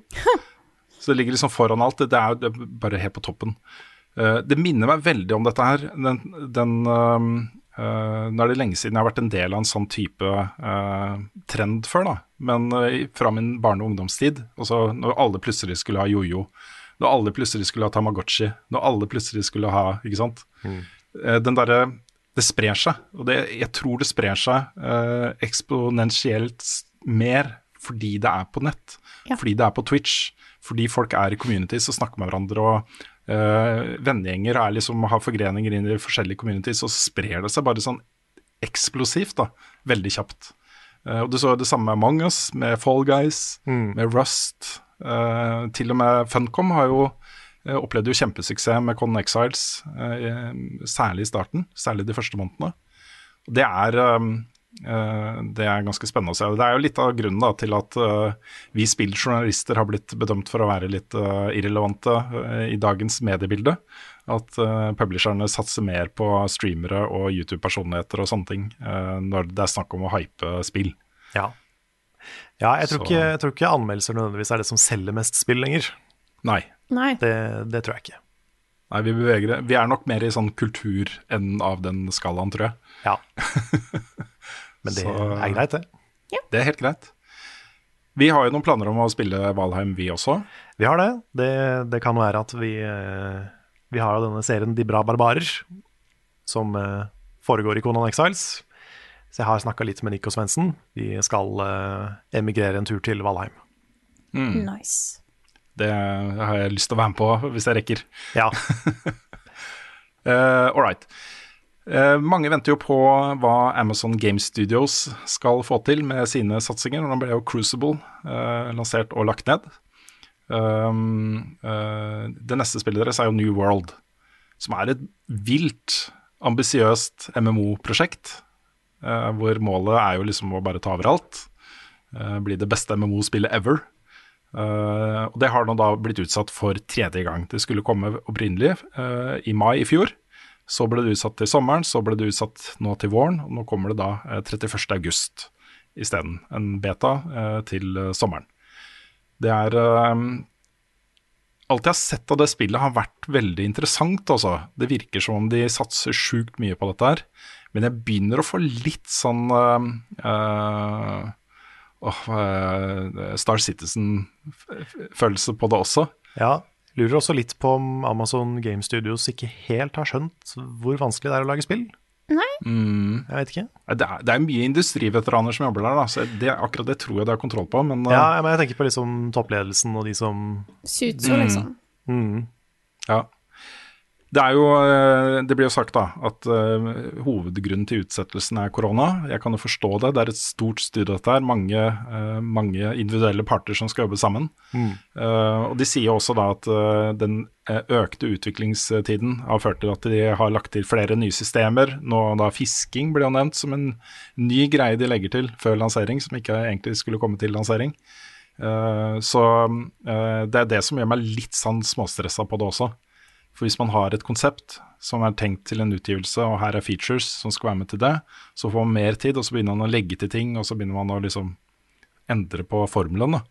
Så det ligger liksom foran alt. Det er er bare helt på toppen. Eh, Det minner meg veldig om dette her. Den, den eh, Nå er det lenge siden jeg har vært en del av en sånn type øh, trend før, da. Men øh, fra min barne- og ungdomstid, også når alle plutselig skulle ha jojo, når alle plutselig skulle ha Tamagotchi, når alle plutselig skulle ha Ikke sant. Mm. Den derre Det sprer seg, og det, jeg tror det sprer seg uh, eksponentielt mer fordi det er på nett, Ja. fordi det er på Twitch, fordi folk er i communities og snakker med hverandre. og Uh, vennegjenger er liksom, har forgreninger inn i forskjellige communities, og så sprer det seg bare sånn eksplosivt, da, veldig kjapt. Uh, og Du så det samme med Among Us, med Fall Guys, med Rust. Uh, til og med Funcom har jo uh, opplevd jo kjempesuksess med Con Exiles, eh, særlig i starten, særlig de første månedene. Det er, um, eh, det er ganske spennende å se. Det er jo litt av grunnen da, til at eh, vi spilljournalister har blitt bedømt for å være litt eh, irrelevante eh, i dagens mediebilde. At publisherne satser mer på streamere og YouTube-personligheter og sånne ting eh, når det er snakk om å hype spill. Ja. Ja, jeg tror, ikke, jeg tror ikke anmeldelser nødvendigvis er det som selger mest spill lenger. Nei. Nei. Det, det tror jeg ikke. Nei, vi beveger det. Vi er nok mer i sånn kulturenden av den skalaen, tror jeg. Ja. Men det Så- er greit, det. Ja. Det er helt greit. Vi har jo noen planer om å spille Valheim, vi også. Vi har det. Det, det kan være at vi Vi har jo denne serien De bra barbarer, som eh, foregår i Conan Exiles. Så jeg har snakka litt med Nico Svendsen. Vi skal eh, emigrere en tur til Valheim. Nice. Det har jeg lyst til å være med på hvis jeg rekker. Ja. Uh, all right. Uh, mange venter jo på hva Amazon Game Studios skal få til med sine satsinger. Nå ble jo Crucible uh, lansert og lagt ned. Um, det neste spillet deres er jo New World, som er et vilt ambisiøst MMO-prosjekt. hvor målet er jo liksom å bare ta over alt. bli det beste MMO-spillet ever. Eh, og Det har nå da blitt utsatt for tredje gang. Det skulle komme opprinnelig eh, i mai i fjor. Så ble det utsatt til sommeren, så ble det utsatt nå til våren. Og nå kommer det da uh, 31. august isteden. En beta eh, til eh, sommeren. Det er eh, Alt jeg har sett av det spillet har vært veldig interessant, altså. Det virker som om de satser sjukt mye på dette her. Men jeg begynner å få litt sånn eh, eh, eh, Star Citizen-følelse på det også. ja. Lurer også litt på om Amazon Game Studios ikke helt har skjønt hvor vanskelig det er å lage spill. Nei. Mm. Jeg vet ikke. Det er, det er mye industriveteraner som jobber der, da, så det, akkurat det tror jeg de har kontroll på. Men uh, Ja, men jeg tenker på liksom toppledelsen og de som Suits og liksom. mm, ja. Det er jo eh, Det blir jo sagt da at uh, hovedgrunnen til utsettelsen er korona. Jeg kan jo forstå det. Det er et stort studie dette her. Mange, uh, mange individuelle parter som skal jobbe sammen. Mm. Uh, og De sier også da at den økte utviklingstiden har ført til at de har lagt til flere nye systemer. Nå da Fisking ble jo nevnt som en ny greie de legger til før lansering, som ikke egentlig skulle komme til lansering. Uh, så uh, det er det som gjør meg litt sånn småstressa på det også. For hvis man har et konsept som er tenkt til en utgivelse, og her er features som skal være med til det, så får man mer tid, og så begynner man å legge til ting, og så begynner man å liksom endre på formelen, da.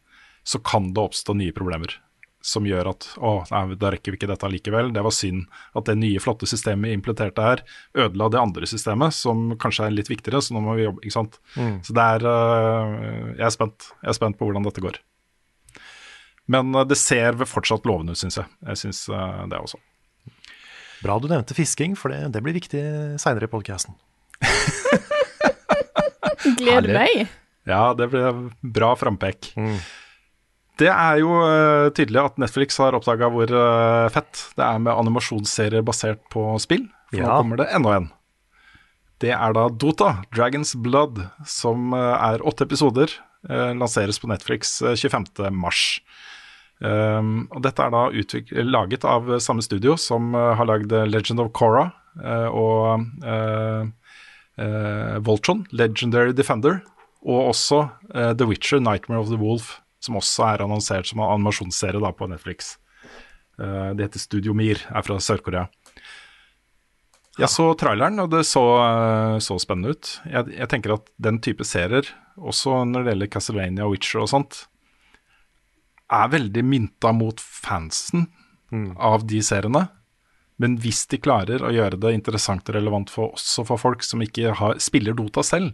Så kan det oppstå nye problemer som gjør at å, nei, da rekker vi ikke dette likevel. Det var synd at det nye, flotte systemet vi implementerte her, ødela det andre systemet, som kanskje er litt viktigere, så nå må vi jobbe, ikke sant. Mm. Så det er øh, Jeg er spent. Jeg er spent på hvordan dette går. Men øh, det ser fortsatt lovende ut, syns jeg. Jeg syns øh, det også. Bra du nevnte fisking, for det, det blir viktig seinere i podkasten. Gleder meg. Ja, det blir bra frampek. Det er jo øh, tydelig at Netflix har oppdaga hvor øh, fett det er med animasjonsserier basert på spill. For nå kommer det enda en. Det er da Dota, Dragons Blood, som øh, er åtte episoder. lanseres på Netflix øh, 25. mars. Um, og dette er da laget av samme studio som uh, har lagd Legend of Korra uh, og uh, Voltron, Legendary Defender, og også The Witcher, Nightmare of the Wolf, som også er annonsert som animasjonsserie da på Netflix. Eh, det heter Studio Mir, er fra Sør-Korea. Jeg så traileren, og det så, eh, så spennende ut. Jeg, jeg tenker at den type serier, også når det gjelder Castlevania og Witcher og sånt, er veldig mynta mot fansen av de seriene. Men hvis de klarer å gjøre det interessant og relevant for, også for folk som ikke har, spiller Dota selv,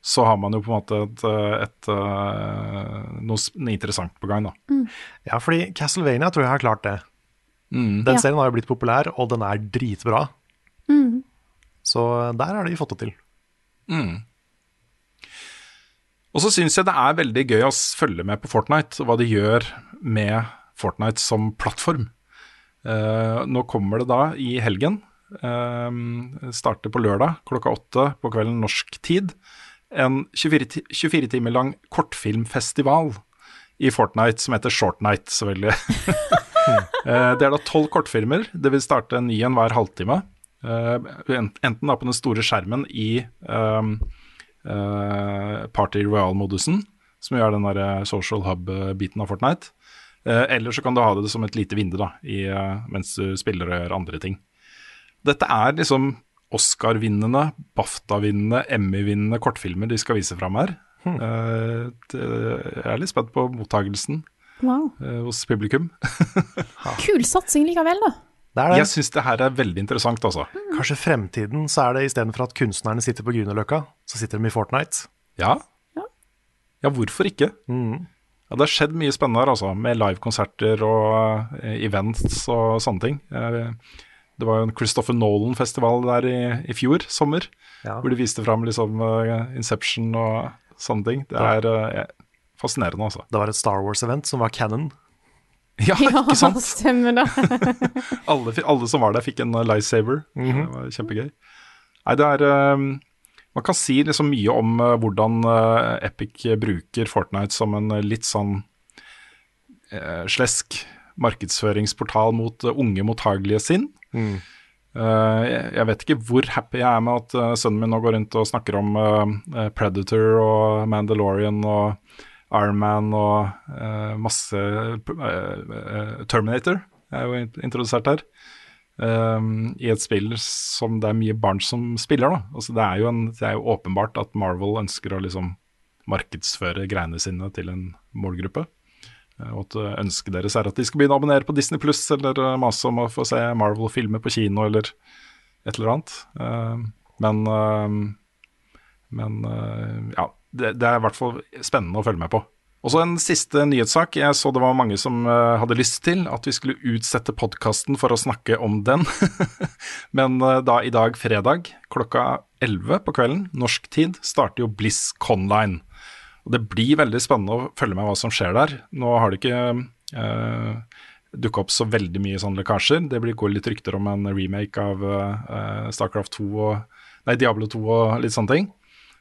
så har man jo på en måte et, et, et noe noe interessant på gang, da. Ja, fordi Castlevania tror jeg har klart det. Mm. Den Ja. serien har jo blitt populær, og den er dritbra. Mm. Så der har de fått det til. Mm. Og så syns jeg det er veldig gøy å følge med på Fortnite, og hva de gjør med Fortnite som plattform. Uh, nå kommer det da i helgen, uh, starter på lørdag klokka åtte på kvelden norsk tid, en 24, 24 timer lang kortfilmfestival i Fortnite som heter Shortnight, selvfølgelig. uh, det er da tolv kortfilmer. Det vil starte en ny en hver halvtime. Enten da på den store skjermen i um, Party Royal-modusen, som er den der eh, social hub-biten av Fortnite. Eh, eller så kan du ha det som et lite vindu da, i, eh, mens du spiller og gjør andre ting. Dette er liksom Oscar-vinnende, BAFTA-vinnende, Emmy-vinnende kortfilmer de skal vise fram her. Hmm. jeg er litt spent på mottagelsen Wow. eh, hos publikum. Kul satsing likevel, da. Det er det. Jeg syns det her er veldig interessant, altså. Kanskje fremtiden så er det istedenfor at kunstnerne sitter på Grünerløkka, så sitter de i Fortnite. Ja. Ja, hvorfor ikke? Ja, det har skjedd mye spennende her, altså, med livekonserter og uh, events og sånne ting. Uh, det var jo en Christopher Nolan-festival der i, i fjor sommer, Ja. hvor de viste fram liksom uh, Inception og sånne ting. Det er fascinerende, altså. Det var et Star Wars-event som var canon. Ja, ikke sant? stemmer det. alle, alle som var der, fikk en uh, lightsaber. Det var kjempegøy. Nei, det er um, Man kan si liksom mye om uh, hvordan uh, Epic bruker Fortnite som en uh, litt sånn uh, slesk markedsføringsportal mot uh, unge, mottagelige sinn. Uh, jeg, jeg vet ikke hvor happy jeg er med at uh, sønnen min nå går rundt og snakker om uh, uh, Predator og Mandalorian og Iron Man og uh, masse uh, Terminator er jo introdusert her. Um, I et spill som det er mye barn som spiller. Da. Altså, det, er en, det er jo åpenbart at Marvel ønsker å liksom markedsføre greiene sine til en målgruppe. Uh, og at ønsket deres er at de skal begynne å abonnere på Disney Pluss eller mase om å få se Marvel-filmer på kino eller et eller annet. Uh, men uh, men ja, det, det er i hvert fall spennende å følge med på. Og så en siste nyhetssak. Jeg så det var mange som uh, hadde lyst til at vi skulle utsette podkasten for å snakke om den. Men uh, da i dag, fredag, klokka 11 på kvelden, norsk tid, starter jo Bliss Conline. Og det blir veldig spennende å følge med hva som skjer der. Nå har det ikke uh, dukka opp så veldig mye sånne lekkasjer. Det blir, går litt rykter om en remake av uh, Starcraft 2 og Nei, Diablo 2 og litt sånne ting.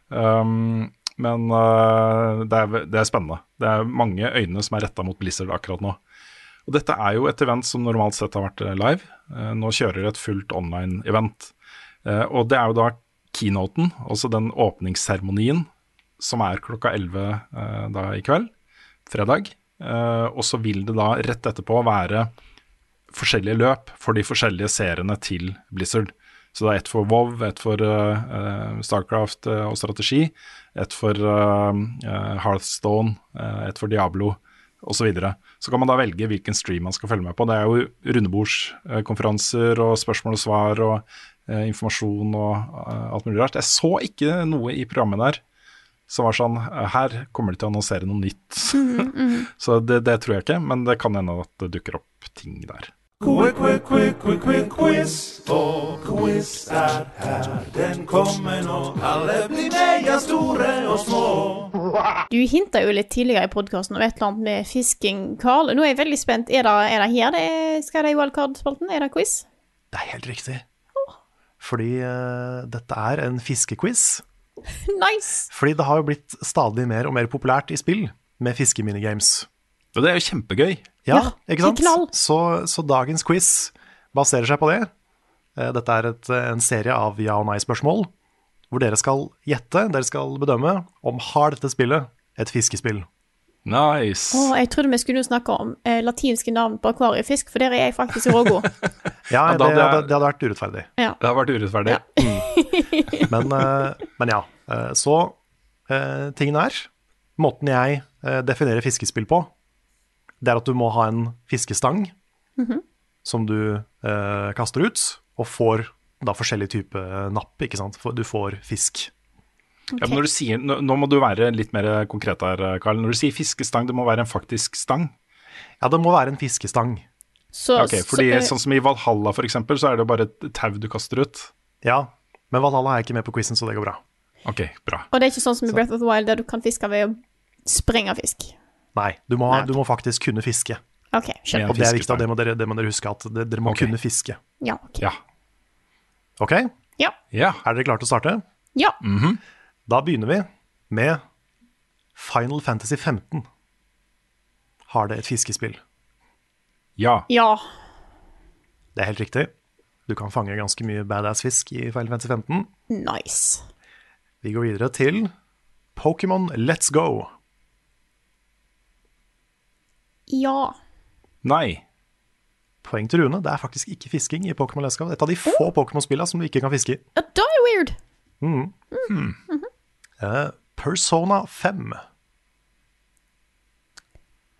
Um, men uh, det, er, det er spennende. Det er mange øyne som er retta mot Blizzard akkurat nå. Og dette er jo et event som normalt sett har vært eh, live. Uh, nå kjører et fullt online-event. Uh, og det er jo da keynoten, altså den åpningsseremonien, som er klokka 11 eh, da i kveld, fredag. Og så vil det da rett etterpå være forskjellige løp for de forskjellige seriene til Blizzard. Så det er ett for WoW, ett for uh, Starcraft uh, og strategi, ett for uh, Hearthstone, ett for Diablo osv. Så, videre. så kan man da velge hvilken stream man skal følge med på. Det er jo rundebordskonferanser og spørsmål og svar og informasjon og alt mulig rart. Jeg så ikke noe i programmet der som var sånn Her kommer de til å annonsere noe nytt. så det, det tror jeg ikke, men det kan hende at det dukker opp ting der. Quick, quick, quick, quick, quick, quiz. Og quiz er her, den kommer nå. Alle blir meia store og små. Du hinta jo litt tidligere i podkasten om et eller annet med fisking, Carl. Nå er jeg veldig spent. Er det, er det her det skal det i wildcard-spalten? Er det quiz? Det er helt riktig. Fordi uh, dette er en fiskequiz. Nice! Fordi det har jo blitt stadig mer og mer populært i spill med fiskeminigames. Og det er jo kjempegøy. Ja, Ja, ikke sant? Så, så dagens quiz baserer seg på det. Eh, Dette er et, en serie av ja- og nei-spørsmål, hvor dere skal gjette, dere skal bedømme om har dette spillet et fiskespill. Nice. Oh, jeg trodde vi skulle snakke om eh, latinske navn på akvariefisk, for der er jeg faktisk rågod. Ja, Ja, det, hadde det hadde vært urettferdig. Ja. Det hadde vært urettferdig. Men, eh, men ja. eh, Så tingene tingen er Måten jeg eh, definerer fiskespill på, det er at du må ha en fiskestang som du eh, kaster ut, og får da forskjellig type napp, ikke sant. For Du får fisk. Ja, men når du sier, nå, nå må du være litt mer konkret her, Karl. Når du sier fiskestang, det må være en faktisk stang. Ja, det må være en fiskestang. Så, okay, fordi så, eh, Sånn som i Valhalla, eksempel, så er det bare et tau du kaster ut. Ja, men Valhalla er ikke med på quizen, så det går bra. Ok, bra. Og det er ikke sånn som i Breath of the Wild, der du kan fiske ved å sprenge fisk. Nei, du må, Nei. du må faktisk kunne fiske. OK, skjønner. Og det er viktig, det må dere, det må dere huske, at det, dere må okay. kunne fiske. Ja. ok. Ja. Ok, Ja. Ja. Er dere klare til å starte? ja. Da begynner vi med Final Fantasy 15. Har det et fiskespill? Ja. Ja. Det er helt riktig. Du kan fange ganske mye badass fisk i Final Fantasy 15. Nice. Vi går videre til Pokémon Let's Go. Ja. Nei. Poeng til Rune. Det er faktisk ikke fisking i Pokémon Go. Et av de få Pokémon-spillene som du ikke kan fiske i. Ja, Da er Mm weird. uh, Persona 5.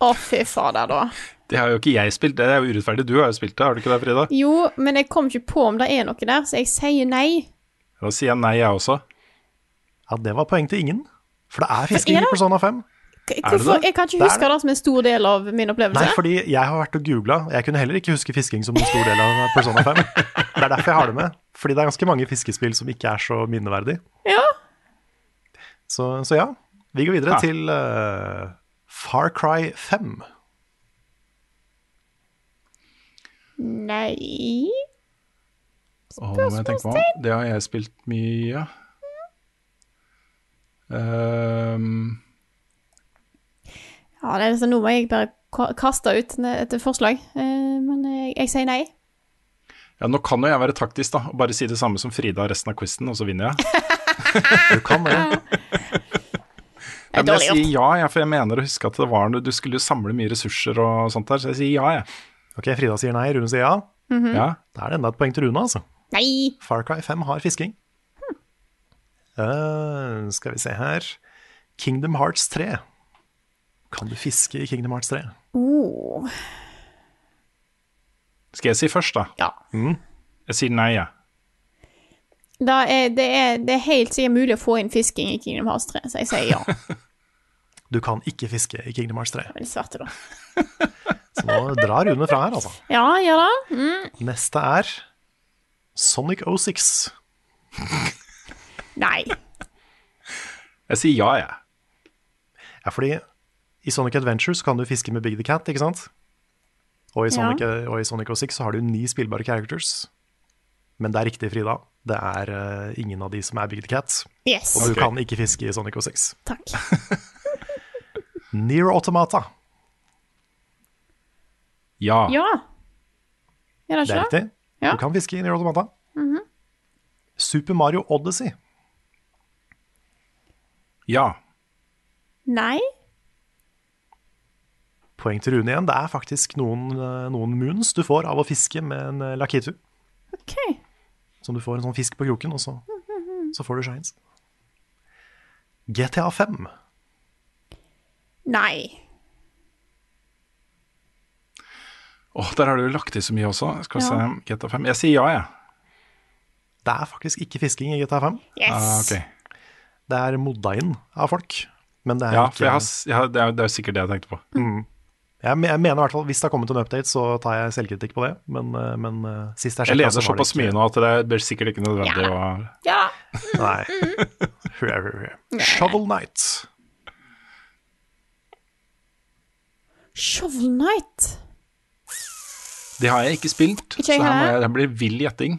Å, fy fader, da. Det har jo ikke jeg spilt, det er jo urettferdig. Du har jo spilt det, har du ikke det, Frida? Jo, men jeg kom ikke på om det er noe der, så jeg sier nei. Da sier jeg nei, jeg også. Ja, det var poeng til ingen. For det er fisking i Persona 5. Det Hvorfor? Jeg kan ikke Det huske det som en stor del av min opplevelse. Nei, fordi jeg har vært og googla. Jeg kunne heller ikke huske fisking som en stor del av Persona 5. Det er derfor jeg har det med. Fordi det er ganske mange fiskespill som ikke er så minneverdig. Ja. Så, så ja, vi går videre Ja. til uh, Far Cry 5. Nei Spørsmålstegn? Det har jeg spilt mye. Ehm, Ja, det er liksom, nå må jeg bare kaster kaste ut et forslag, eh, men jeg, jeg sier nei. ja, nå kan jo jeg være taktisk, da, og bare si det samme som Frida resten av quizen, og så vinner jeg. Du kan det. Ja, men jeg sier ja, jeg, for jeg mener å huske at det var Du skulle jo samle mye ressurser og sånt der, så jeg sier ja, jeg. Ok, Frida sier nei, Rune sier ja. Ja. Da er det enda et poeng til Rune, altså. Nei! Far Cry 5 har fisking. Eh, skal vi se her Kingdom Hearts 3. Kan du fiske i Kingdom Hearts 3? Oh. Skal jeg si først, da? Ja. Jeg sier nei, jeg. Da er, det, er, det er helt sikkert mulig å få inn fisking i Kingdom Hearts 3, så jeg sier ja. Du kan ikke fiske i Kingdom Hearts 3. Veldig svarte, da. Så nå drar Rune fra her, altså. Ja, ja da. Mm. Neste er Sonic 06. Nei. Jeg sier ja, jeg. Ja, fordi i Sonic Adventure så kan du fiske med Big the Cat, ikke sant? Og i Sonic, og i Sonic 06 så har du ni spillbare characters. Men det er riktig, Frida. Det er uh, ingen av de som er Big the Cat. Yes. Og du okay. kan ikke fiske i Sonic 06. Takk. Near Automata. Ja. Ja. Er det Det er riktig. Ja. Du kan fiske i Near Automata. Super Mario Odyssey. Ja. Nei? Poeng til Rune igjen. Det er faktisk noen, eh, noen moons du får av å fiske med en eh, lakitu. OK. Som du får en sånn fisk på kroken, og så, så får du shines. GTA 5. Nei. Åh, der har du jo lagt i så mye også. Skal vi Ja. se, GTA 5. Jeg sier ja, jeg. Det er faktisk ikke fisking i GTA 5. Yes. Ah, ok. Det er modda inn av folk. Men det er Ja, ikke Ja, jeg har, jeg har, det, er, det er sikkert det jeg tenkte på. me- jeg mener i hvert fall Hvis det har kommet en update, så tar jeg selvkritikk på det. Men, eh, men eh, sist jeg Jeg leser såpass mye nå at det blir sikkert ikke nødvendig Ja. å Ja. Nei. Hurra. Shovel Knight. Shovel Knight. Det har jeg ikke spilt, Ikke så her må jeg, det blir vill gjetting.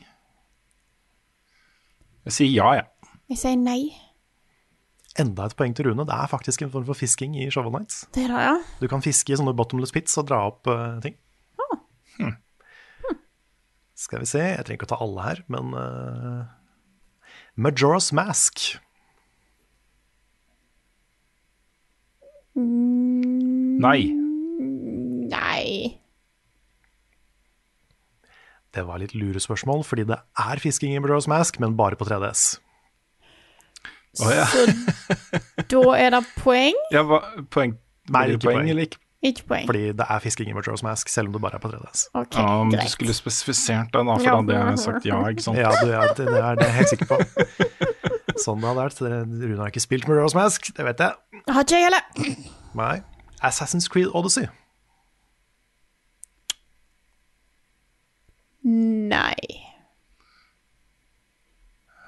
Jeg sier ja, jeg. Jeg sier nei. Enda et poeng til Rune. Det er faktisk en form for fisking i Shovel Nights. Det er det, ja. Du kan fiske i sånne bottomless pits og dra opp uh, ting. Hmm. Skal vi se, jeg trenger ikke å ta alle her, men uh, Majora's Mask. Mm, Nei. Nei. Det var litt lurespørsmål, fordi det er fisking i Majora's Mask, men bare på 3DS. Å ja. Da er det poeng. ja hva, poeng, Nei, ikke poeng. poeng. ikke? Ikke poeng. Fordi det er fisking i Majora's Mask, selv om det bare er på 3DS. Okay, Ja, men du skulle spesifisert det, da, for Ja. da hadde jeg sagt ja, ikke sant? Ja, det er, det er det er jeg helt sikker på. Sånn det hadde vært. Rune har ikke spilt Majora's Mask, det vet jeg. Har ikke jeg heller. Nei. Assassin's Creed Odyssey. Nei.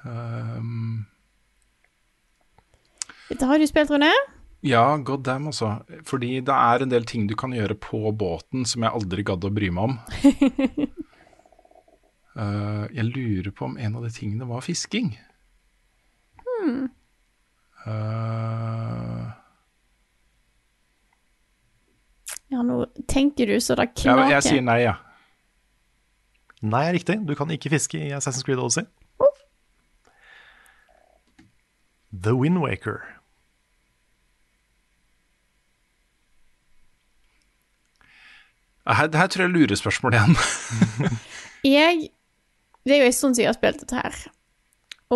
Dette har du spilt, Rune. ja, god damn, altså. Fordi det er en del ting du kan gjøre på båten som jeg aldri gadd å bry meg om. uh, jeg lurer på om en av de tingene var fisking. Eh, Ja, nå tenker du så det ja, knaker. jeg sier nei, ja. Nei, er riktig. Du kan ikke fiske i Assassin's Creed Odyssey. The Wind Waker. Her, her tror jeg lurespørsmål igjen. Jeg Det er jo en stund siden jeg har spilt dette her.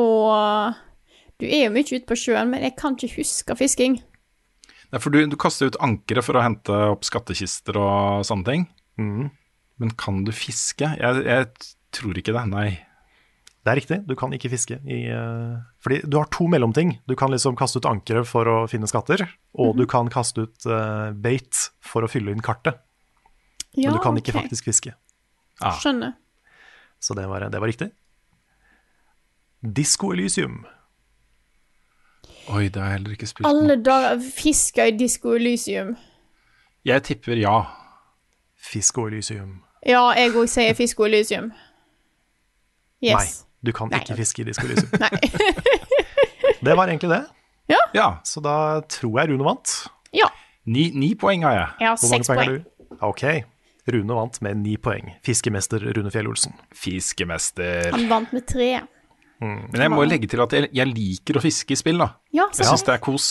Og du er jo mye ute på sjøen, men jeg kan ikke huske fisking. Nei, for du, du kaster ut ankeret for å hente opp skattkister og sånne ting. Men kan du fiske? Jeg, jeg tror ikke det, nei. Det er riktig, du kan ikke fiske i uh, Fordi du har to mellomting. Du kan liksom kaste ut ankeret for å finne skatter, og du kan kaste ut uh, bait for å fylle inn kartet. Ja, Men du kan ikke okay. faktisk fiske. Skjønner. Så det var, det var riktig. Disko Elysium. Oi, det har jeg heller ikke spilt. Alle dager fisker i Disko Elysium. Jeg tipper ja. Fisko Elysium. Ja, jeg òg sier Fisko Elysium. Nei, Yes. Du kan Nei. ikke fiske i Disco Elysium. Det var egentlig det. Ja, Så da tror jeg Rune vant. Ja. ni, ni poeng har jeg. Ja, Hvor mange poeng poeng. har du? Ok, Rune vant med ni poeng. Fiskemester Rune Fjell Olsen. Fiskemester. Han vant med tre. Men jeg må jo legge til at jeg, jeg liker å fiske i spill, da. Ja, Jeg syns det er kos.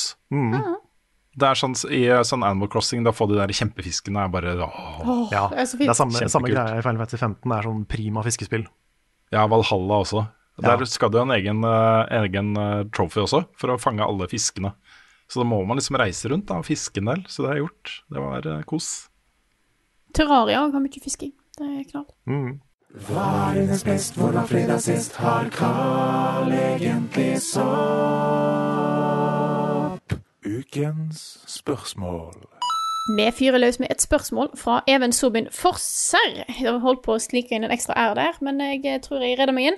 Det er sånn, I sånn Animal Crossing, da får de der kjempefiskene er bare åh. Oh, Ja, det er så det er samme, samme greia i Final Fantasy 15. Det er sånn prima fiskespill. Ja, Valhalla også. Der Ja. skal du ha en egen, eh, egen eh, trophy også, for å fange alle fiskene. Så da må man liksom reise rundt da, og fiske en del. Så det har jeg gjort. Det var eh, kos. Terraria har mye fisking. Det er klart. Hva er hennes best, hvor var fredag sist, har Carl egentlig sopp? Ukens spørsmål. Vi fyrer løs med et spørsmål fra Even Sobin Forser. Jeg har holdt på å snike inn en ekstra R der, men jeg eh, tror jeg redder meg inn.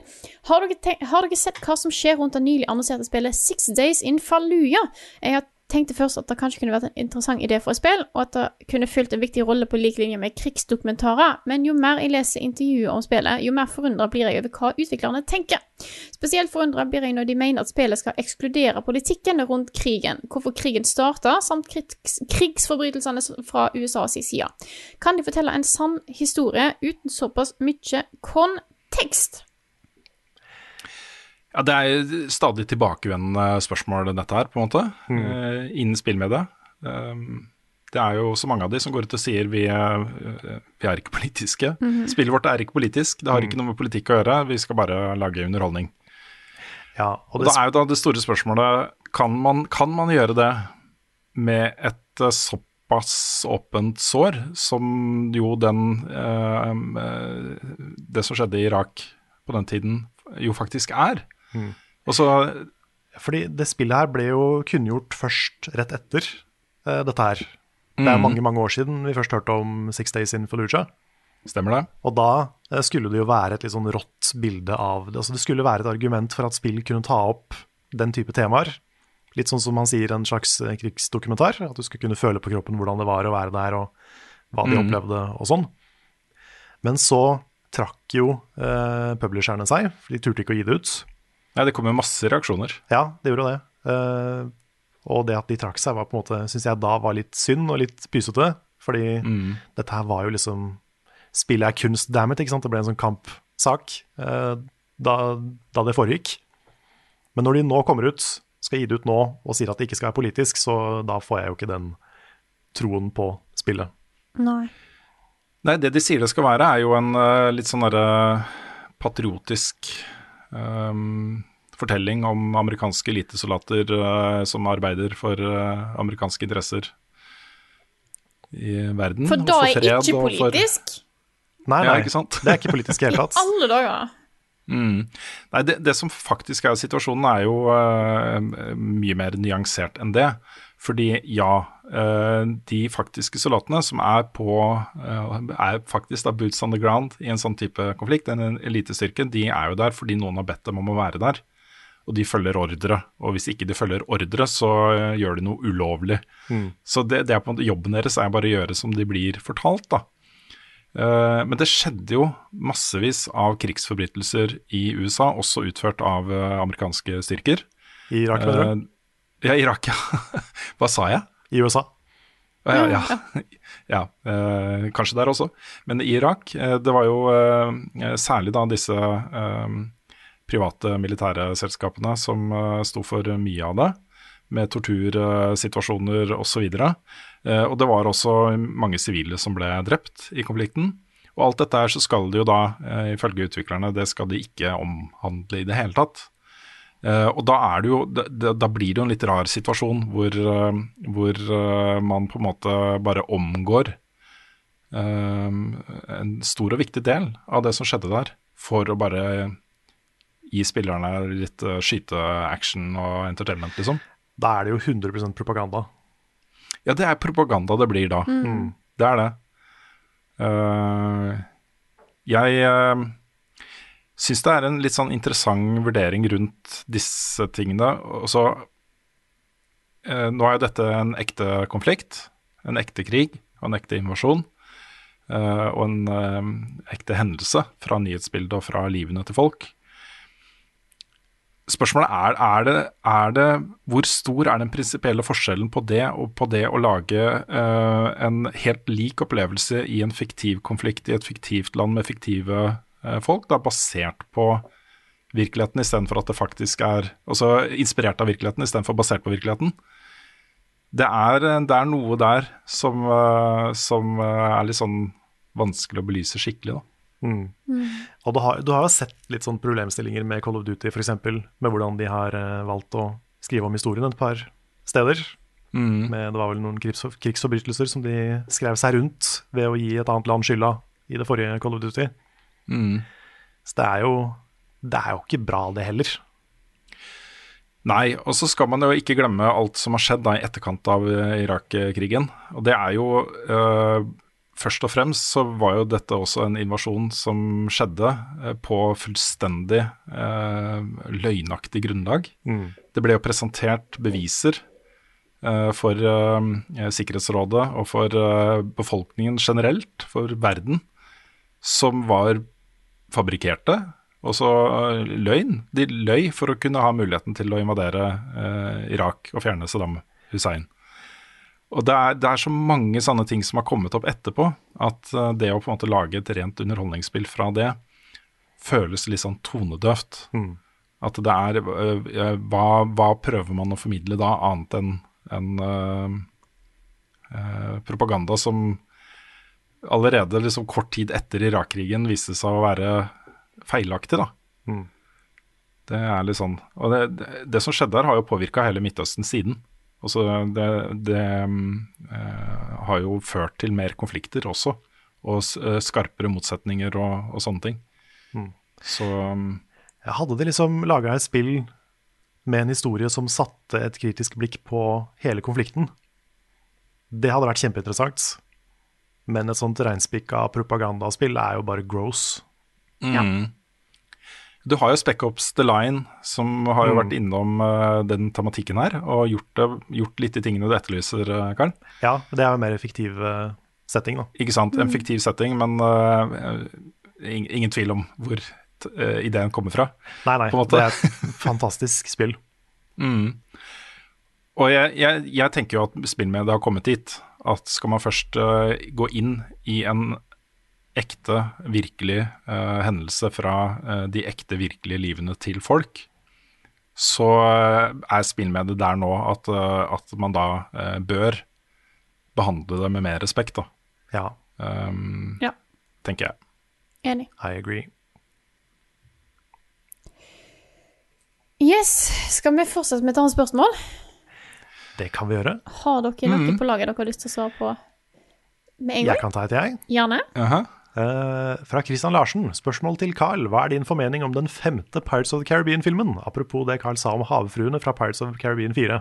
Har dere, har dere sett hva som skjer rundt det nylig annonserte spillet Six Days in Fallujah? Jeg har tenkte først at det kanskje kunne vært en interessant idé for et spill, og at det kunne fylt en viktig rolle på lik linje med krigsdokumentarer, men jo mer jeg leser intervjuer om spillet, jo mer forundra blir jeg over hva utviklerne tenker. Spesielt forundra blir jeg når de mener at spillet skal ekskludere politikken rundt krigen, hvorfor krigen starta, samt krigs krigsforbrytelsene fra USAs side. Kan de fortelle en sann historie uten såpass mye kontekst? Ja, Det er stadig tilbakevendende spørsmål, dette her, på en måte, eh, innen spillmediet. Um, det er jo så mange av de som går ut og sier vi, er- vi er ikke politiske. Spillet vårt er ikke politisk, det har ikke noe med politikk å gjøre, vi skal bare lage underholdning. Ja, og Og da er jo da det store spørsmålet kan man, kan man gjøre det med et eh, såpass åpent sår som jo den eh, eh, Det som skjedde i Irak på den tiden, jo faktisk er. Og så fordi det spillet her ble jo kunngjort først rett etter uh, dette her. Det er mange mange år siden vi først hørte om Six Days in Fallujah. Stemmer det? Og da uh, skulle det jo være et litt sånn rått bilde av det. Altså det skulle være et argument for at spill kunne ta opp den type temaer. Litt sånn som man sier en slags eh, krigsdokumentar. At du skulle kunne føle på kroppen hvordan det var å være der, og hva de opplevde og sånn. Men så trakk jo eh, publisherne seg, for de turte ikke å gi det ut. Nei, det kom jo masse reaksjoner. Ja, det gjorde det. Uh, og det at de trakk seg, var på en måte, syns jeg da var litt synd og litt pysete. Fordi dette her var jo liksom Spillet er kunst, damn it, ikke sant? Det ble en sånn kampsak uh, da, da det foregikk. Men når de nå kommer ut, skal gi det ut nå, og sier at det ikke skal være politisk, så da får jeg jo ikke den troen på spillet. Nei. Nei, det de sier det skal være, er jo en uh, litt sånn derre patriotisk ehm, fortelling om amerikanske elitesoldater uh, som arbeider for uh, amerikanske interesser i verden. For da er fred ikke politisk? for- politisk. Nei, Ja, nei, ikke sant? det er ikke politisk i hele tatt. Alle dager. Mm. Nei, det, det som faktisk er situasjonen, er jo uh, mye mer nyansert enn det. Fordi ja, uh, de faktiske soldatene som er på uh, er faktisk da boots on the ground i en sånn type konflikt, en elitestyrke, de er jo der fordi noen har bedt dem om å være der. Og de følger ordre. Og hvis ikke de følger ordre, så eh, gjør de noe ulovlig. Mm. Så det, det er på en måte jobben deres er bare å gjøre som de blir fortalt, da. Uh, men det skjedde jo massevis av krigsforbrytelser i USA, også utført av uh, amerikanske styrker. I Irak, mener du? Eh, ja, Irak, ja. Hva sa jeg? I USA. Ja, ja, ja. ja eh, kanskje der også. Men i Irak, det var jo særlig da disse eh, private militære selskapene som eh, sto for mye av det, med tortursituasjoner osv. Eh, og det var også mange sivile som ble drept i konflikten. Og alt dette her så skal det jo da, eh, ifølge utviklerne, det skal de ikke omhandle i det hele tatt. Og da, er det jo, da, blir det jo en litt rar situasjon hvor, hvor man på en måte bare omgår en stor og viktig del av det som skjedde der, for å bare gi spillerne litt uh, skyteaction og entertainment, liksom. Da er det jo 100% propaganda. Ja, det er propaganda det blir da. Mm. Det er det. Uh, jeg uh, syns det er en litt sånn interessant vurdering rundt disse tingene. Og så eh, Nå er jo dette en ekte konflikt, en ekte krig og en ekte invasjon. Uh, og en eh, ekte hendelse fra nyhetsbildet og fra livene til folk. Spørsmålet er, er, det, er det Hvor stor er den prinsipielle forskjellen på det og på det å lage uh, en helt lik opplevelse i en fiktiv konflikt i et fiktivt land med fiktive uh, folk, da basert på virkeligheten istedenfor at det faktisk er Altså inspirert av virkeligheten istedenfor basert på virkeligheten? Det er, det er noe der som, uh, som er litt sånn vanskelig å belyse skikkelig, da. Mm. Og du har, du har jo sett litt sånn problemstillinger med Call of Duty, f.eks., med hvordan de har eh, valgt å skrive om historien et par steder. Mm. Med, det var vel noen krigs, krigsforbrytelser som de skrev seg rundt ved å gi et annet land skylda i det forrige Call of Duty. Mm. Så det er jo Det er jo ikke bra, det heller. Nei, og så skal man jo ikke glemme alt som har skjedd da i etterkant av eh, Irak-krigen. Og det er jo eh, Først og fremst så var jo dette også en invasjon som skjedde eh, på fullstendig eh, løgnaktig grunnlag. Mm. Det ble jo presentert beviser eh, for eh, Sikkerhetsrådet og for eh, befolkningen generelt, for verden, som var fabrikkerte. Og så eh, løgn. De løy for å kunne ha muligheten til å invadere Irak og fjerne Saddam Hussein. Og det er, det er så mange sånne ting som har kommet opp etterpå, at eh, det å på en måte lage et rent underholdningsspill fra det, føles litt sånn tonedøvt. Mm. At det er øh, øh, hva, hva prøver man å formidle da, annet enn en, øh, øh, propaganda som allerede liksom kort tid etter Irak-krigen viste seg å være feilaktig, da. Mm. Det er litt sånn Og det, det, det som skjedde her, har jo påvirka hele Midtøsten siden. Altså det det øh, har jo ført til mer konflikter også, og øh, skarpere motsetninger og, og sånne ting. Mm. Så um, Jeg hadde de liksom laga et spill med en historie som satte et kritisk blikk på hele konflikten. Det hadde vært kjempeinteressant. Men et sånt reinspikka propagandaspill er jo bare gross. Mm. Du har jo Spec Ops The Line, som har jo Mm. vært innom uh, den tematikken her, og gjort, det, gjort litt de tingene du etterlyser, uh, Karl. Ja, det er jo mer effektiv uh, setting, da. Ikke sant? En fiktiv setting, men uh, ing- ingen tvil om hvor eh, ideen kommer fra. Nei, nei, på en måte. det er et fantastisk spill. Mm. Og jeg, jeg, jeg tenker jo at spillmediet har kommet dit. At skal man først eh, gå inn i en ekte, virkelig uh, hendelse fra uh, de ekte, virkelige livene til folk, så eh, er spillmediet der nå at, at man da bør behandle det med mer respekt, da. Ja, Um, Ja. Tenker jeg. Enig. I agree. Yes, skal vi fortsette med et annet spørsmål? Det kan vi gjøre. Har dere noe på laget dere har lyst til å svare på med en Jeg kan ta et, jeg. Gjerne. Jaha. Eh, fra Christian Larsen. Spørsmål til Carl. Hva er din formening om den femte Pirates of the Caribbean-filmen? Apropos det Carl sa om havfruene fra Pirates of the Caribbean 4.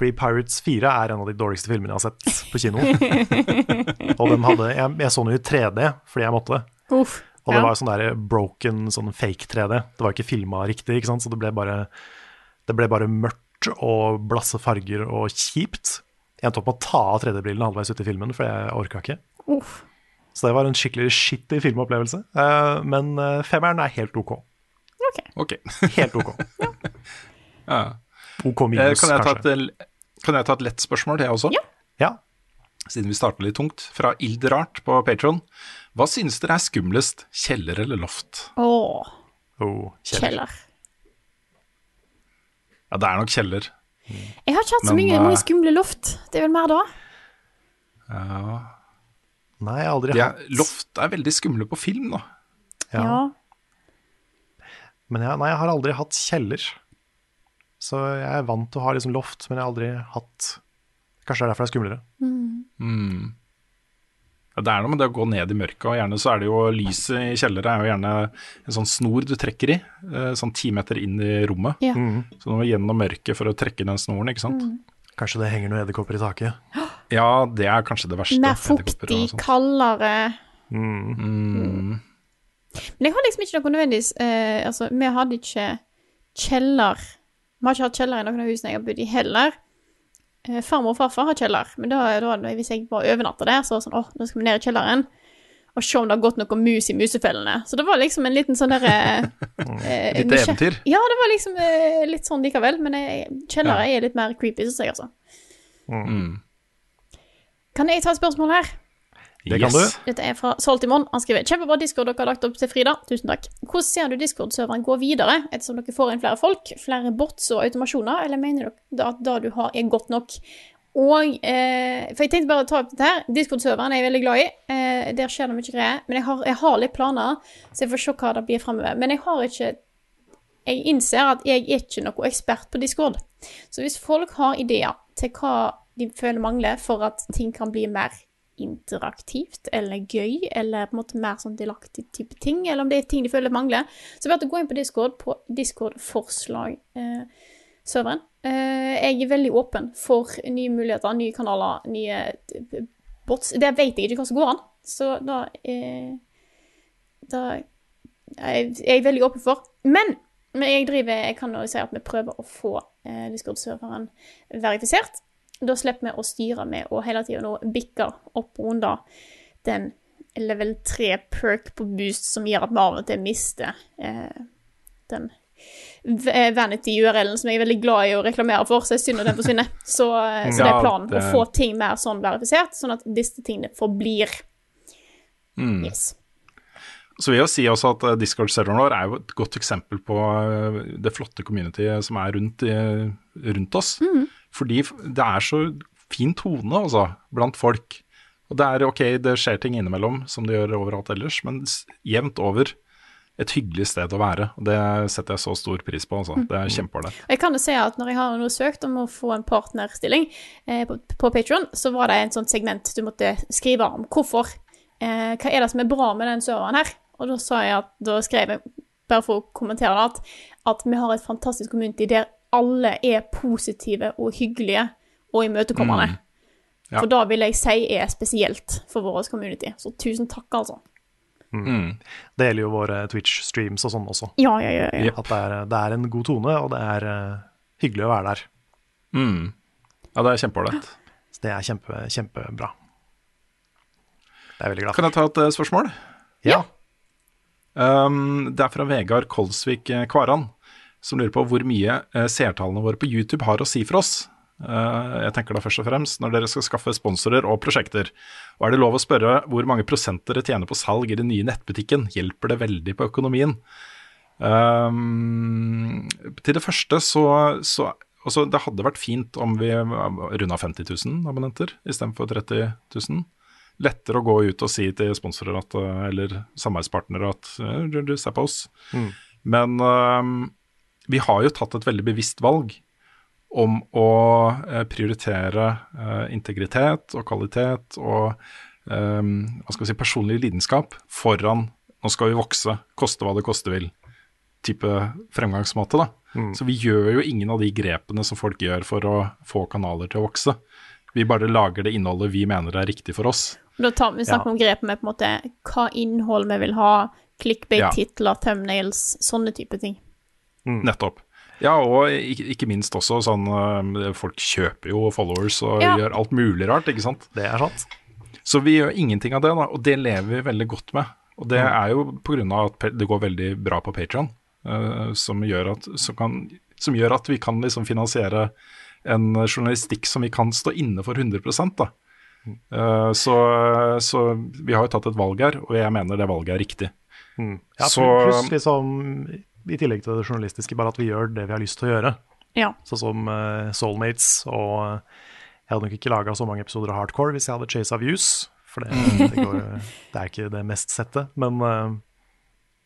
Fordi Pirates 4 er en av de dårligste filmene jeg har sett på kino. og de hadde, jeg, jeg så den i 3D fordi jeg måtte. Uff. Og det Ja. var sånn der broken, sånn fake 3D. Det var ikke filma riktig, ikke sant? så det ble bare, det ble bare mørkt og blasse farger og kjipt. Jeg endte opp med å ta av 3D-brillene halvveis ute i filmen, for jeg orka ikke. Uff. Så det var en skikkelig skittig filmopplevelse. Eh, men eh, femmeren er helt OK. Ok. Helt OK. ja. OK Eh, minus, kan, jeg ta kanskje. et, kan jeg ta et lett spørsmål, jeg også? Ja. Ja. Siden vi starter litt tungt. Fra Ilderart på Patron. Hva synes dere er skumlest, kjeller eller loft? Åh, Oh, kjeller. kjeller. Ja, det er nok kjeller. Jeg har ikke hatt så Men, mye, eh, skumle loft. Det er vel mer da? Ja. Nei, jeg har aldri er, hatt er, loft er veldig skumle på film, da. ja. Men jeg, nei, jeg har aldri hatt kjeller. Så jeg er vant til å ha liksom loft, men jeg har aldri hatt Kanskje det er derfor det er skumlere. Mm. Ja, det er noe med det å gå ned i mørket, og gjerne så er det jo lyset i kjelleren er jo gjerne en sånn snor du trekker i, eh, sånn ti meter inn i rommet. Ja. Så du må gjennom mørket for å trekke den snoren, ikke sant. Kanskje det henger noen edderkopper i taket. Ja, det er kanskje det verste. Mer fuktig, kaldere Mm. Men jeg har liksom ikke noe nødvendigvis eh, Altså, vi hadde ikke kjeller Vi har ikke hatt kjeller i noen av husene jeg har bodd i heller. Eh, farmor og farfar har kjeller, men da, da hvis jeg bare overnatter der, så var det sånn åh, nå skal vi ned i kjelleren og se om det har gått noe mus i musefellene. Så det var liksom en liten sånn derre eh, Litt nysgjer- eventyr. Ja, det var liksom eh, litt sånn likevel, men kjellere Ja. er litt mer creepy, syns jeg, altså. Mm. Kan jeg ta et spørsmål her? Det kan Yes. Dette er fra Saltimon. Han skriver Kjempebra Discord dere har lagt opp til Frida. Tusen takk. Hvordan ser du Discord-serveren gå videre, ettersom dere får inn flere folk, flere bots og automasjoner, eller mener dere at det du har, er godt nok? Og eh, For jeg tenkte bare å ta opp dette her. Discord-serveren er jeg veldig glad i. Eh, der skjer det mye greier. Men jeg har, jeg har litt planer, så jeg får se hva det blir framover. Men jeg har ikke Jeg innser at jeg er ikke noe ekspert på Discord. Så hvis folk har ideer til hva de føler mangler for at ting kan bli mer interaktivt eller gøy, eller på en måte mer sånn delaktig type ting, eller om det er ting de føler mangler, så det å gå inn på Discord, på Discord-forslag-serveren. Eh, jeg er veldig åpen for nye muligheter, nye kanaler, nye eh, bots. Det vet jeg ikke hva som går an, så da eh, Da jeg er jeg veldig åpen for. Men, men jeg driver Jeg kan jo si at vi prøver å få eh, Discord-serveren verifisert. Da slipper vi å styre med og hele tida nå bikke opp og under den level 3 perk på boost som gjør at og til mister eh, den eh, vanity-URL-en som jeg er veldig glad i å reklamere for, så det er synd at den forsvinner. Så, eh, så det er planen å få ting mer sånn verifisert, sånn at disse tingene forblir. Mm. Yes. Så vil jeg si også at eh, Discord-serveren vår er jo et godt eksempel på det flotte communityet som er rundt, rundt oss. Fordi det er så fin tone altså, blant folk. Og det er ok, det skjer ting innimellom, som det gjør overalt ellers, men jevnt over et hyggelig sted å være. Og det setter jeg så stor pris på. Altså. Det er kjempeålreit. Og jeg kan jo si at når jeg har nå søkt om å få en partnerstilling eh, på, på Patreon, så var det en sånn segment du måtte skrive om hvorfor. Eh, hva er det som er bra med den serveren her? Og da sa jeg at, da skrev jeg, bare for å kommentere det, at, at vi har et fantastisk community der alle er positive og hyggelige og imøtekommende. Mm. Ja. For da vil jeg si er spesielt for vår community. Så tusen takk, altså. Mm. Det gjelder jo våre Twitch-streams og sånn også. Ja, ja, ja. ja. At det er, det er en god tone, og det er uh, hyggelig å være der. Mm. Ja, det er kjempeålreit. Så det er kjempe, kjempebra. Det er veldig glad for. Kan jeg ta et eh, spørsmål? Ja. Um, det er fra Vegard Kolsvik eh, Kvaran, som lurer på hvor mye eh, seertallene våre på YouTube har å si for oss. Eh, jeg tenker da først og fremst når dere skal skaffe sponsorer og prosjekter. Og er det lov å spørre hvor mange prosent dere tjener på salg i den nye nettbutikken? Hjelper det veldig på økonomien? Um, til det første så, så også, det hadde vært fint om vi runda 50 000 abonnenter istedenfor 30 000. Lettere å gå ut og si til sponsorer at, eller samarbeidspartnere at du, du ser på oss. Mm. Men eh, vi har jo tatt et veldig bevisst valg om å eh, prioritere eh, integritet og kvalitet og eh, hva skal vi si, personlig lidenskap foran nå skal vi vokse, koste hva det koste vil, type fremgangsmåte. da. Mm. Så vi gjør jo ingen av de grepene som folk gjør for å få kanaler til å vokse. Vi bare lager det innholdet vi mener er riktig for oss. Da tar vi snakker Ja. om grep med på en måte hva innhold vi vil ha, clickbait-titler, thumbnails, sånne type ting. Nettopp. Ja, og ikke, minst også sånn øh, Folk kjøper jo followers og Ja. gjør alt mulig rart, ikke sant? Det er sant. Så vi gjør ingenting av det, da, og det lever vi veldig godt med. Og det er jo pga. at det går veldig bra på Patron, som, gjør at- som, kan- som gjør at vi kan liksom finansiere en journalistikk som vi kan stå inne for 100 da. Uh, så, så vi har jo tatt et valg her, og jeg mener det valget er riktig. Mm. Ja, Så- pluss liksom, i tillegg til det journalistiske, bare at vi gjør det vi har lyst til å gjøre. Ja. Sånn som uh, Soulmates, og eh, jeg hadde nok ikke laga så mange episoder av Hardcore hvis jeg hadde Chase of Views, for det, det, går, det er ikke det mest sette. Men, uh,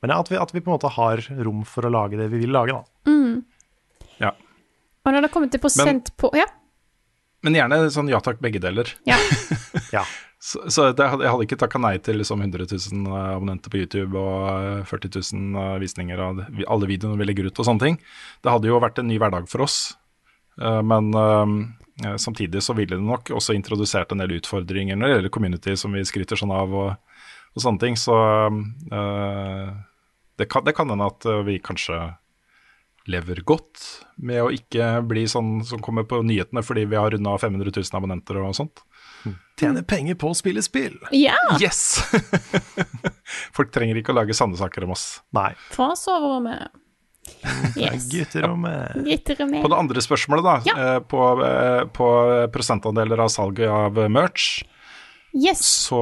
men ja, at vi, at vi på en måte har rom for å lage det vi vil lage, da. Mm. Ja. Og når det kommet til prosent på Ja. Men gjerne sånn ja takk, begge deler. Ja. ja. Så, så det, jeg hadde ikke takka nei til liksom 100 000 abonnenter på YouTube og eh, 40 000 eh, visninger av alle videoene vi legger ut og sånne ting. Det hadde jo vært en ny hverdag for oss. Eh, Men eh, samtidig så ville det nok også introdusert en del utfordringer når det gjelder community som vi skryter sånn av og, og sånne ting. Så eh, det kan, det kan hende at eh, vi kanskje lever godt med å ikke bli sånn som kommer på nyhetene fordi vi har runda 500 000 abonnenter og sånt. Tjene penger på å spille spill. Ja! Yes! Folk trenger ikke å lage sanne saker om oss. Nei. Fra soverommet. Yes. Gutterommet. Gutterommet. På det andre spørsmålet, da, Ja. eh, på, eh, på prosentandeler av salget av merch, Yes. så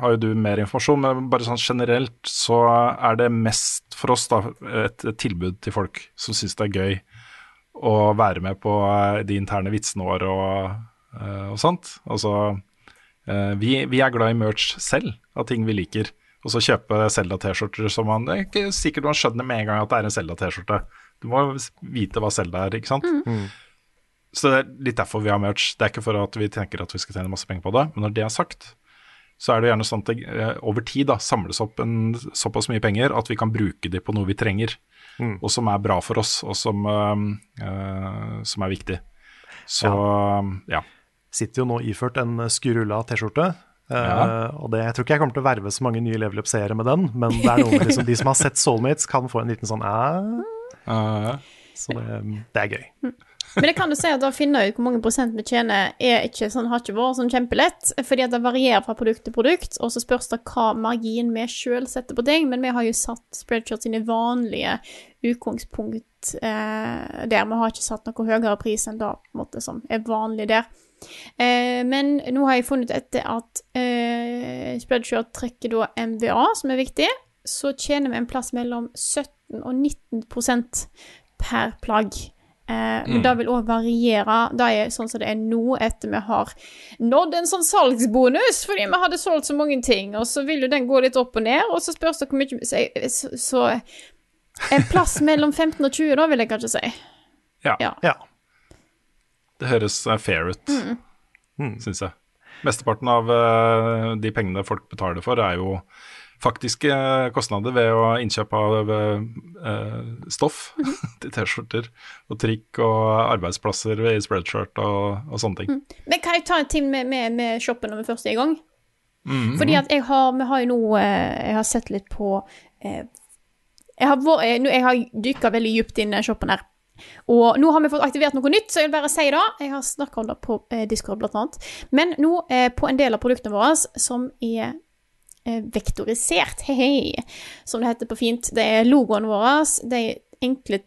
har jo du mer informasjon. Men bare sånn generelt så er det mest for oss da et, tilbud til folk som syns det er gøy å være med på eh, de interne vitsene våre og, og sånt. Altså, eh, vi, vi er glad i merch selv, av ting vi liker. Og så kjøpe Selda-T-skjorter som man Det er ikke sikkert man skjønner med en gang at det er en Selda-T-skjorte. Du må vite hva Selda er, ikke sant? Så det er litt derfor vi har merch. Det er ikke for at vi tenker at vi skal tjene masse penger på det, men når det er sagt, så er det gjerne sånn at det eh, over tid da, samles opp en, såpass mye penger at vi kan bruke de på noe vi trenger, Mm. og som er bra for oss, og som, øh, eh, som er viktig. Så ja. Sitter jo nå iført en Skurulla T-skjorte. Ja. Uh, og det, Jeg tror ikke jeg kommer til å verve så mange nye level up-seere med den, men det er noe med liksom, de som har sett Soulmates, kan få en liten sånn æh. Eh, Så det, det er gøy. Men det kan du si at å finne ut hvor mange prosent vi tjener, er ikke sånn, har ikke vært sånn kjempelett. Fordi at det varierer fra produkt til produkt, og så spørs det hva margin vi sjøl setter på ting. Men vi har jo satt Spreadshirt sine vanlige utgangspunkt eh, der. Vi har ikke satt noe høyere pris enn det måte, som er vanlig der. Eh, men nå har jeg funnet etter at eh, Spreadshirt trekker da MVA, som er viktig. Så tjener vi en plass mellom 17 og 19% per plagg. Eh, men Mm. det vil òg variere. Det er sånn som det er nå, etter vi har nådd en sånn salgsbonus fordi vi hadde solgt så mange ting, og så vil jo den gå litt opp og ned, og så spørs det hvor mye Så, så, så en plass mellom 15 og 20, da, vil jeg kanskje si. ja. Ja. Det høres eh, fair ut, Mm. syns jeg. Mesteparten av eh, de pengene folk betaler for, er jo faktiske kostnader ved å innkjøp av eh, stoff til T-skjorter og trikk og arbeidsplasser i spreadshirt og, og sånne ting. Men kan jeg ta en ting med, med, med shoppen når vi først er i gang? Mhm. Fordi at jeg har, vi har jo nå eh, Jeg har sett litt på eh, Jeg har, vært- eh, jeg har dykka veldig dypt inn i den shoppen her. Og nå har vi fått aktivert noe nytt, så jeg vil bare si det. Jeg har snakka om det på eh, Discord, blant annet. Men nå, eh, på en del av produktene våre som er eh, vektorisert, hei, som det heter på fint, det er logoen vår, de enkle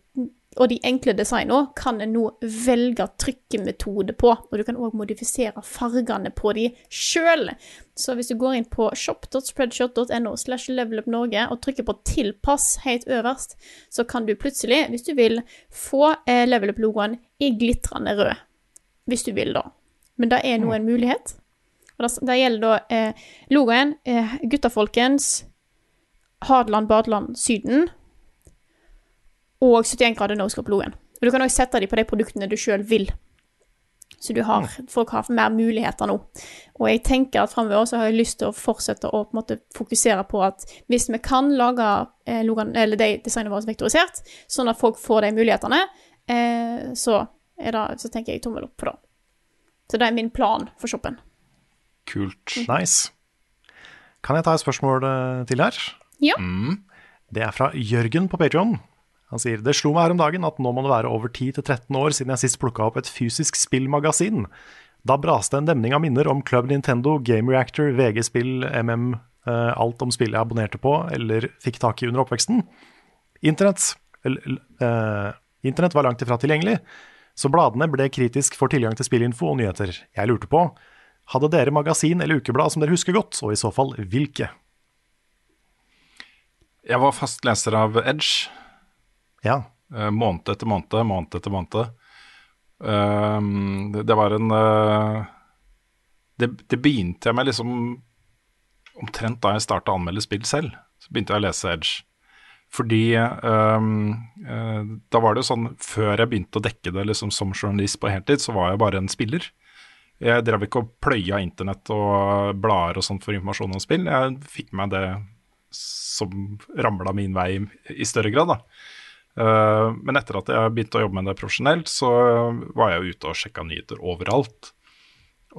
og de enkle designene kan en nå velge trykkemetode på, og du kan òg modifisere fargene på de sjøl. Så hvis du går inn på shop.spreadshot.no slash levelupnorge og trykker på 'tilpass' helt øverst, så kan du plutselig, hvis du vil, få eh, levelup-logoen i glitrende rød. Hvis du vil, da. Men det er nå en mulighet. Og det, gjelder da eh, logoen eh, Hadeland, Badeland, Syden og 71 grader noscope-logoen. Og du kan også sette dem på de produktene du sjøl vil. Så du har, folk har mer muligheter nå. Og jeg tenker at framover så har jeg lyst til å fortsette å på en måte fokusere på at hvis vi kan lage eh, logoen, eller de designene våre vektorisert, sånn at folk får de mulighetene, eh, så, det, så tenker jeg tommel opp på det. Så det er min plan for shoppen. Kult. Nice. Kan jeg ta et spørsmål eh, til her? Ja. Det er fra Jørgen på Patreon. Han sier det slo meg her om dagen at nå må det være over 10-13 år siden jeg sist plukka opp et fysisk spillmagasin. Da braste en demning av minner om Club Nintendo, Game Reactor, VG-spill, MM, eh, alt om spill jeg abonnerte på eller fikk tak i under oppveksten. Internett, eh, Internett var langt ifra tilgjengelig, så bladene ble kritisk for tilgang til spillinfo og nyheter. Jeg lurte på, hadde dere magasin eller ukeblad som dere husker godt, og i så fall hvilke? Jeg var fast leser av Edge. Ja. eh, måned etter måned, måned etter måned. Det, det var en eh, det, det begynte jeg med liksom omtrent da jeg starta å anmelde spill selv. Så begynte jeg å lese Edge. Fordi um, uh, da var det jo sånn Før jeg begynte å dekke det liksom som journalist på heltid, så var jeg bare en spiller. Jeg drev ikke og pløya internett og blader og sånt for informasjon om spill. Jeg fikk med meg det som ramla min vei i større grad, da. Eh, men etter at jeg begynte å jobbe med det profesjonelt, så var jeg ute og sjekka nyheter overalt.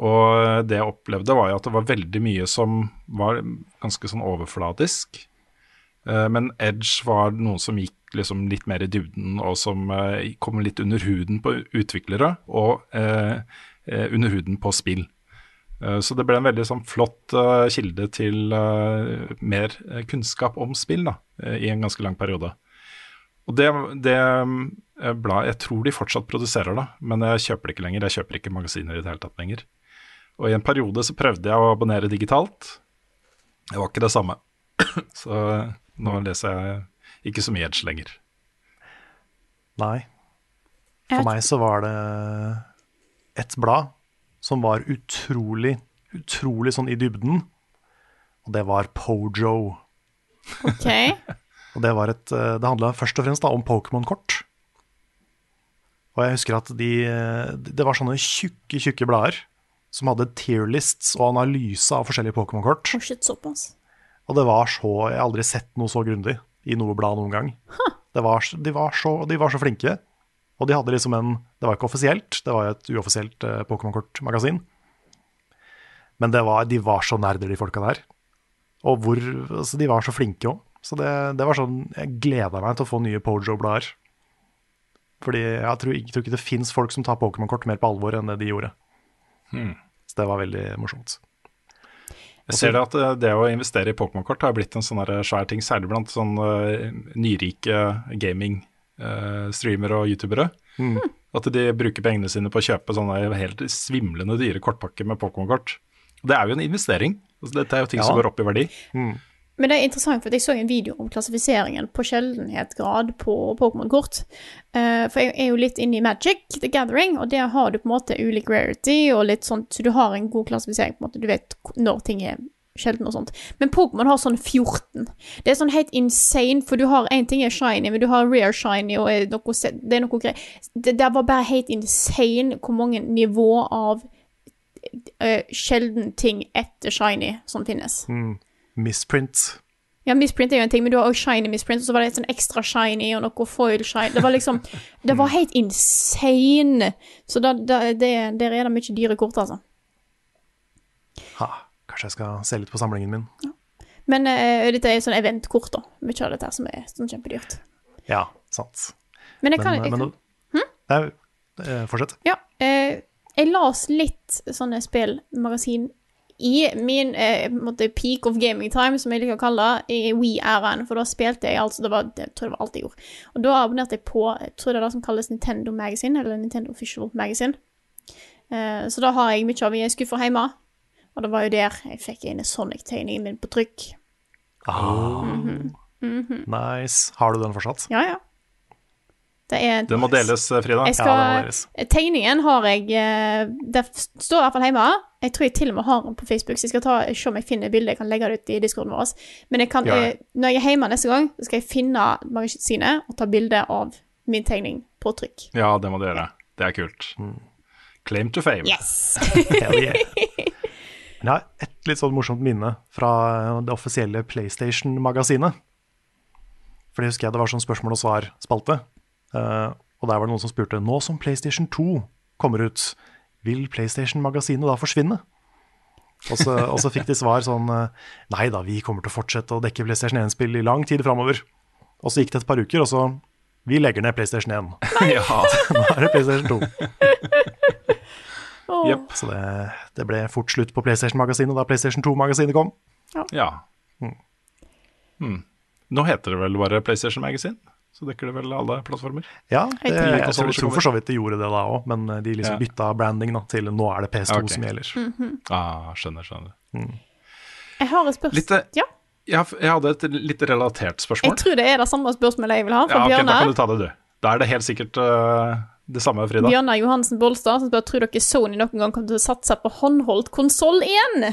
Og det jeg opplevde, var at det var veldig mye som var ganske sånn overfladisk. Eh, Men Edge var noe som gikk liksom litt mer i dybden, og som eh, kom litt under huden på utviklere, og under huden på spill. Så det ble en veldig sånn flott kilde til mer kunnskap om spill da, i en ganske lang periode. Og det, det eh, bladet Jeg tror de fortsatt produserer det, men jeg kjøper det ikke lenger. Jeg kjøper ikke magasiner i det hele tatt lenger. Og i en periode så prøvde jeg å abonnere digitalt. Det var ikke det samme. Så eh, nå leser jeg ikke så mye Edge lenger. Nei. For meg så var det et blad som var utrolig, utrolig sånn i dybden. Og det var Pojo. OK. Og det var et eh, Det handla først og fremst da om Pokémon-kort. Og jeg husker at de eh, Det var sånne tjukke, tjukke blader som hadde tierlists og analyse av forskjellige Pokémon-kort. Oh. Og det var så Jeg har aldri sett noe så grundig i noe blad noen gang. Det var, de, var så, de var så flinke. Og de hadde liksom en Det var ikke offisielt, det var et uoffisielt eh, Pokémon-kortmagasin. Men det var, de var så nerder, de folka der. Og hvor altså, De var så flinke òg. Så det, det var sånn Jeg gleda meg til å få nye Pojo-blader. Fordi jeg tror, jeg tror ikke det fins folk som tar Pokémon-kort mer på alvor enn det de gjorde. Hmm. Så det var veldig morsomt. Jeg ser det at eh, det å investere i Pokémon-kort har blitt en sånn svær ting, særlig blant sånn eh, nyrike gaming-streamere og youtubere. Mm. At de bruker pengene sine på å kjøpe sånne helt svimlende dyre kortpakker med Pokémon-kort. Det er jo en investering. Altså, dette er jo ting Ja. som går opp i verdi. Men det er interessant, for jeg så en video om klassifiseringen på sjeldenhetsgrad på Pokémon-kort. Eh, for jeg er jo litt inne i Magic, The Gathering, og der har du på en måte ulik rarity og litt sånt, så du har en god klassifisering, på en måte. Du vet når ting er sjelden og sånt. Men Pokémon har sånn 14. Det er sånn helt insane, for du har én ting er shiny, men du har rare shiny, og er noe, det er noe greier. Det, det var bare helt insane hvor mange nivå av uh, sjelden ting etter shiny som finnes. Mm. Misprint. Ja, misprint er jo en ting, men du har også shiny misprint, og så var det et sånn ekstra shiny og noe foil shine. Det var liksom Det var helt insane. Så da, da, det, der er det mye dyre kort, altså. Ha, kanskje jeg skal se litt på samlingen min. Ja. Men uh, dette er sånn eventkort, da. Mye av dette her som er sånn kjempedyrt. Ja, sant. Men jeg kan, men, jeg men, kan Hm? Nei, eh, fortsett. Ja. Uh, jeg las litt sånne spillmagasin i min eh, peak of gaming time, som jeg liker å kalle det, i We-æraen, for da spilte jeg altså det var, Jeg tror det var alt jeg gjorde. Og da abonnerte jeg på jeg tror det er det som kalles Nintendo Magazine, eller Nintendo Official Magazine. Eh, så da har jeg mye av mine skuffer hjemme. Og det var jo der jeg fikk inn Sonic-tegningen min på trykk. Ah, Mhm. nice. Har du den fortsatt? Ja, ja. Det er det må deles, eh, Frida. Jeg Ja, må deles. tegningen har jeg eh, Det står i hvert fall hjemme. Jeg tror jeg til og med har den på Facebook, så jeg skal ta, se om jeg finner bildet. Jeg kan legge det ut i discorden vår. Men jeg kan, Ja, eh, når jeg er hjemme neste gang, så skal jeg finne magasinet og ta bilde av min tegning på trykk. Ja, det må du gjøre. Det er kult. Claim to fame. Yes! Men jeg har et litt sånn morsomt minne fra det offisielle PlayStation-magasinet. For det husker jeg det var sånn spørsmål og svar-spalte. Eh, og der var det noen som spurte nå som PlayStation 2 kommer ut, vil PlayStation-magasinet da forsvinne? Og så, og så fikk de svar sånn eh, Nei da, vi kommer til å fortsette å dekke PlayStation 1-spill i lang tid framover. Og så gikk det et par uker, og så Vi legger ned PlayStation 1. Ja. Nå er det PlayStation 2. oh. yep. Så det, det ble fort slutt på PlayStation-magasinet da PlayStation 2-magasinet kom. Ja. Hmm. Nå heter det vel bare PlayStation Magazine, så dekker det vel alle plattformer. Ja, Jeg det, tror- jeg, tror, for så vidt de gjorde det da òg, men de liksom Ja. bytta branding da, til nå er det PS2 okay. som gjelder. Ah, skjønner, skjønner. Jeg har et spørsmål. Litt, eh, Ja. Jeg, jeg hadde et litt relatert spørsmål. Jeg tror det er det samme spørsmålet jeg vil ha, fra Ja, ok, da kan du ta det, du. Da er det helt sikkert uh, det samme, Frida. Bjørnar Johansen Bolstad, som spør tror dere Sony noen gang kommer til å satse på håndholdt konsoll igjen.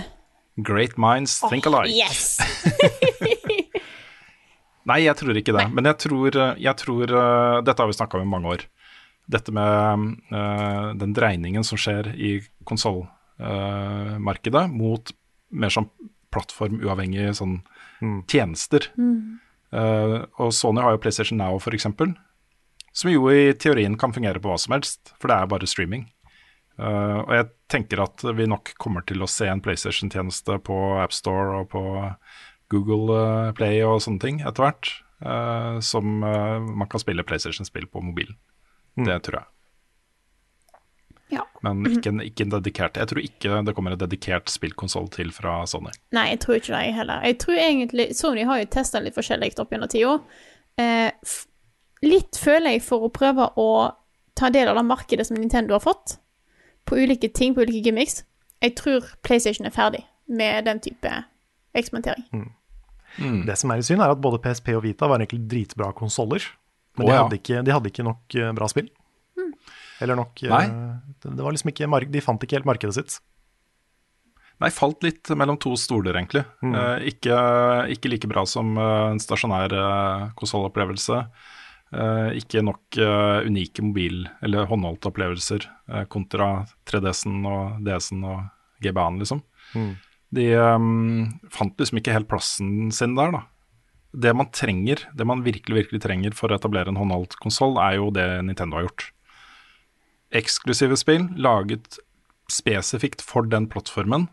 Great minds think alike. Yes! Nei, jeg tror ikke det. Men jeg tror, jeg tror øh, Dette har vi snakka om i mange år. Dette med uh, den dreiningen som skjer i konsollmarkedet mot mer sånn plattformuavhengige sånn tjenester. Eh, og Sony har jo PlayStation Now, for eksempel, som jo i teorien kan fungere på hva som helst, for det er bare streaming. Uh, og jeg tenker at vi nok kommer til å se en PlayStation-tjeneste på AppStore og på Google eh, Play og sånne ting etter hvert, Uh, som uh, man kan spille PlayStation-spill på mobilen. Det tror jeg. Ja. Men ikke en, ikke en dedikert Jeg tror ikke det kommer en dedikert spillkonsoll til fra Sony. Nei, jeg tror ikke det, jeg heller. Jeg tror egentlig Sony har jo testa litt forskjellig opp gjennom tida. Eh, litt føler jeg for å prøve å ta del av det markedet som Nintendo har fått, på ulike ting, på ulike gimmicks. Jeg tror PlayStation er ferdig med den type eksperimentering. Det som er litt synd, er at både PSP og Vita var egentlig dritbra konsoller. Men Å, de, ja. hadde ikke, de hadde ikke nok eh, bra spill. Eller nok eh, Nei. det, det var liksom ikke De fant ikke helt markedet sitt. Nei, falt litt mellom to stoler, egentlig. Eh, ikke, ikke like bra som eh, en stasjonær uh, konsollopplevelse. Eh, ikke nok eh, unike mobil- eller håndholdte opplevelser eh, kontra 3DS-en og DS-en og GBA-en, liksom. De um, fant liksom ikke helt plassen sin der, da. Det man trenger, det man virkelig virkelig trenger for å etablere en håndholdt konsoll, er jo det Nintendo har gjort. Eksklusive spill laget spesifikt for den plattformen,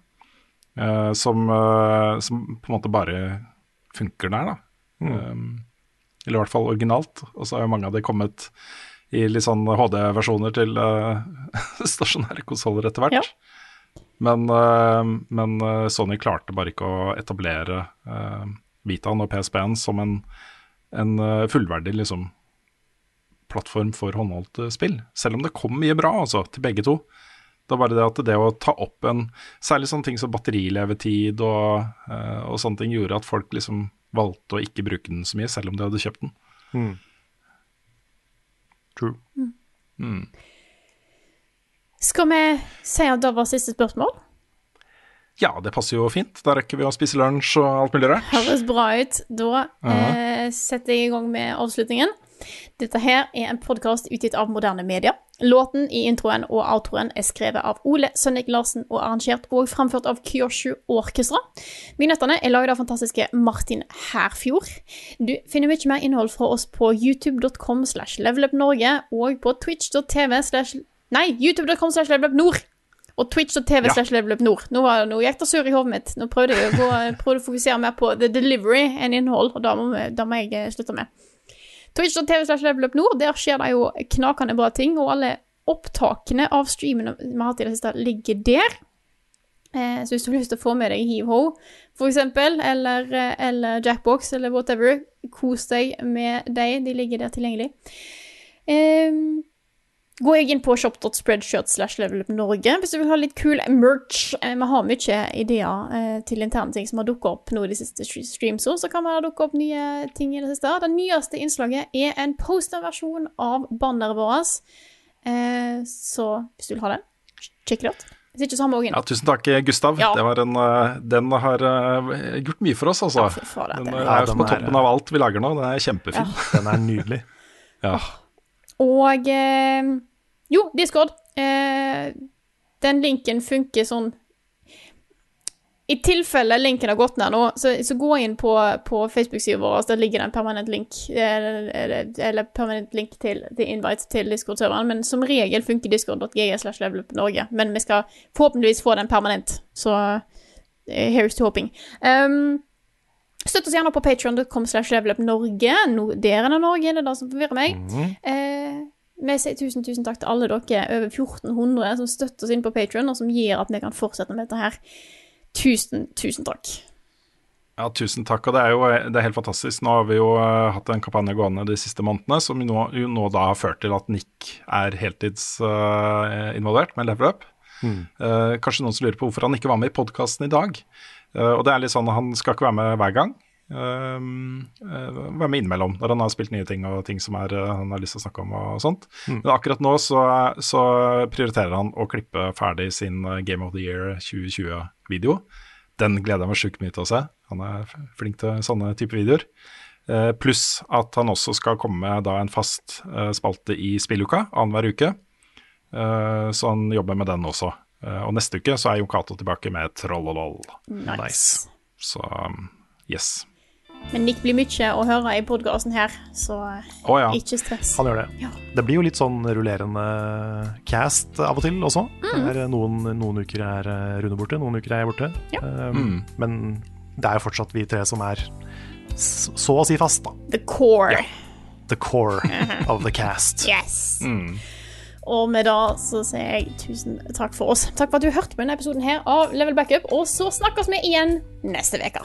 uh, som, uh, som på en måte bare funker der, da. Um, eller i hvert fall originalt. Og så har jo mange av de kommet i litt sånn HD-versjoner til uh, stasjonære konsoller etter hvert. Ja. Men, eh, men eh, Sony klarte bare ikke å etablere uh, Vitaen og PSP-en som en, en eh, fullverdig liksom, plattform for håndholdt spill. Selv om det kom mye bra altså, til begge to. Det var bare det at det å ta opp en Særlig sånne ting som batterilevetid og, eh, og sånne ting gjorde at folk liksom valgte å ikke bruke den så mye, selv om de hadde kjøpt den. True. Skal vi si at det var siste spørsmål? Ja, det passer jo fint. Da rekker vi å spise lunsj og alt mulig rart. Høres bra ut. Da eh, setter jeg i gang med avslutningen. Dette her er en podkast utgitt av moderne medier. Låten i introen og outroen er skrevet av Ole Sønnik Larsen og arrangert og framført av Kyoshu Orkestra. Vignettene er laget av fantastiske Martin Herfjord. Du finner mye mer innhold fra oss på youtube.com slash levelupnorge og på twitch.tv slash Nei, youtube.com slash levelupnord. Og twitch.tv slash levelupnord. Nå, var- nå gikk det i hodet mitt. Nå prøvde jeg å, gå, prøvde å fokusere mer på the delivery enn innhold, og da må, vi- da må jeg eh, slutte med. Twitch.tv slash levelupnord, der skjer det jo knakende bra ting, og alle opptakene av streamene vi har hatt i det siste, ligger der. Eh, så hvis du har lyst til å få med deg Heave Ho, for eksempel, eller, eh, eller Jackbox, eller whatever, kos deg med dem. De ligger der tilgjengelig. Eh, Gå jeg inn på shop.spreadshirt slash levelupnorge hvis du vil ha litt kul merch. Eh, Vi har mye ideer eh, til interne ting som har dukket opp nå i de siste streamsene. Så kan det dukke opp nye ting i det siste. Det nyeste innslaget er en posterversjon av banneret vårt. Eh, så hvis du vil ha den, sjekk det ut. Hvis ikke så har vi òg en Ja, tusen takk, Gustav. Ja. Det var en, den har gjort mye for oss, altså. Ja, for den det- er jo den på toppen av alt vi lager nå. Den er kjempefin. Den er nydelig. Ja. Og eh, Jo, Discord. Eh, den linken funker sånn I tilfelle linken har gått ned nå, så, så gå inn på, på Facebook-sida vår. Der ligger det en permanent link eller, eller permanent link til, til invite til Discord-serveren. Men som regel funker discord.gg slash levelupnorge. Men vi skal forhåpentligvis få den permanent. Så eh, here's to hoping. Um, Støtt oss gjerne på patreon.com slash levelupnorge. No, Norge, er det Norge, det er det som forvirrer meg. Eh, vi sier tusen, tusen takk til alle dere over 1400 som støtter oss inn på Patreon, og som gir at vi kan fortsette med dette her. Tusen, tusen takk. Ja, tusen takk. Og det er jo det er helt fantastisk. Nå har vi jo eh, hatt en kampanje gående de siste månedene som jo nå, jo nå da har ført til at Nick er heltidsinvolvert involvert med Level Up. Eh, kanskje noen som lurer på hvorfor han ikke var med i podkasten i dag. Eh, og det er litt sånn han skal ikke være med hver gang. Um, være med innimellom når han har spilt nye ting og ting som er, eh, han har lyst til å snakke om. og sånt Men akkurat nå så, så prioriterer han å klippe ferdig sin Game of the Year 2020-video. Den gleder jeg meg sjukt mye til å se. Han er flink til sånne type videoer. Uh, Pluss at han også skal komme med da en fast uh, spalte i spilluka annenhver uke. Uh, så han jobber med den også. Eh, og neste uke så er Jon Cato tilbake med Trollolol. Nice. Så um, yes. Men Nick blir mye å høre i podkasten her, så oh, ja. ikke stress. Han gjør det. Ja. Det blir jo litt sånn rullerende cast av og til også. Mm. Det er noen, noen uker er eh, Rune borte, noen uker er jeg borte. Ja. Um, Mm. Men det er jo fortsatt vi tre som er så å si fast, da. The core. The core of the cast. Yes. Mm. Og med det så sier jeg tusen takk for oss. Takk for at du hørte på denne episoden her av Level Backup, og så snakkes vi igjen neste uke.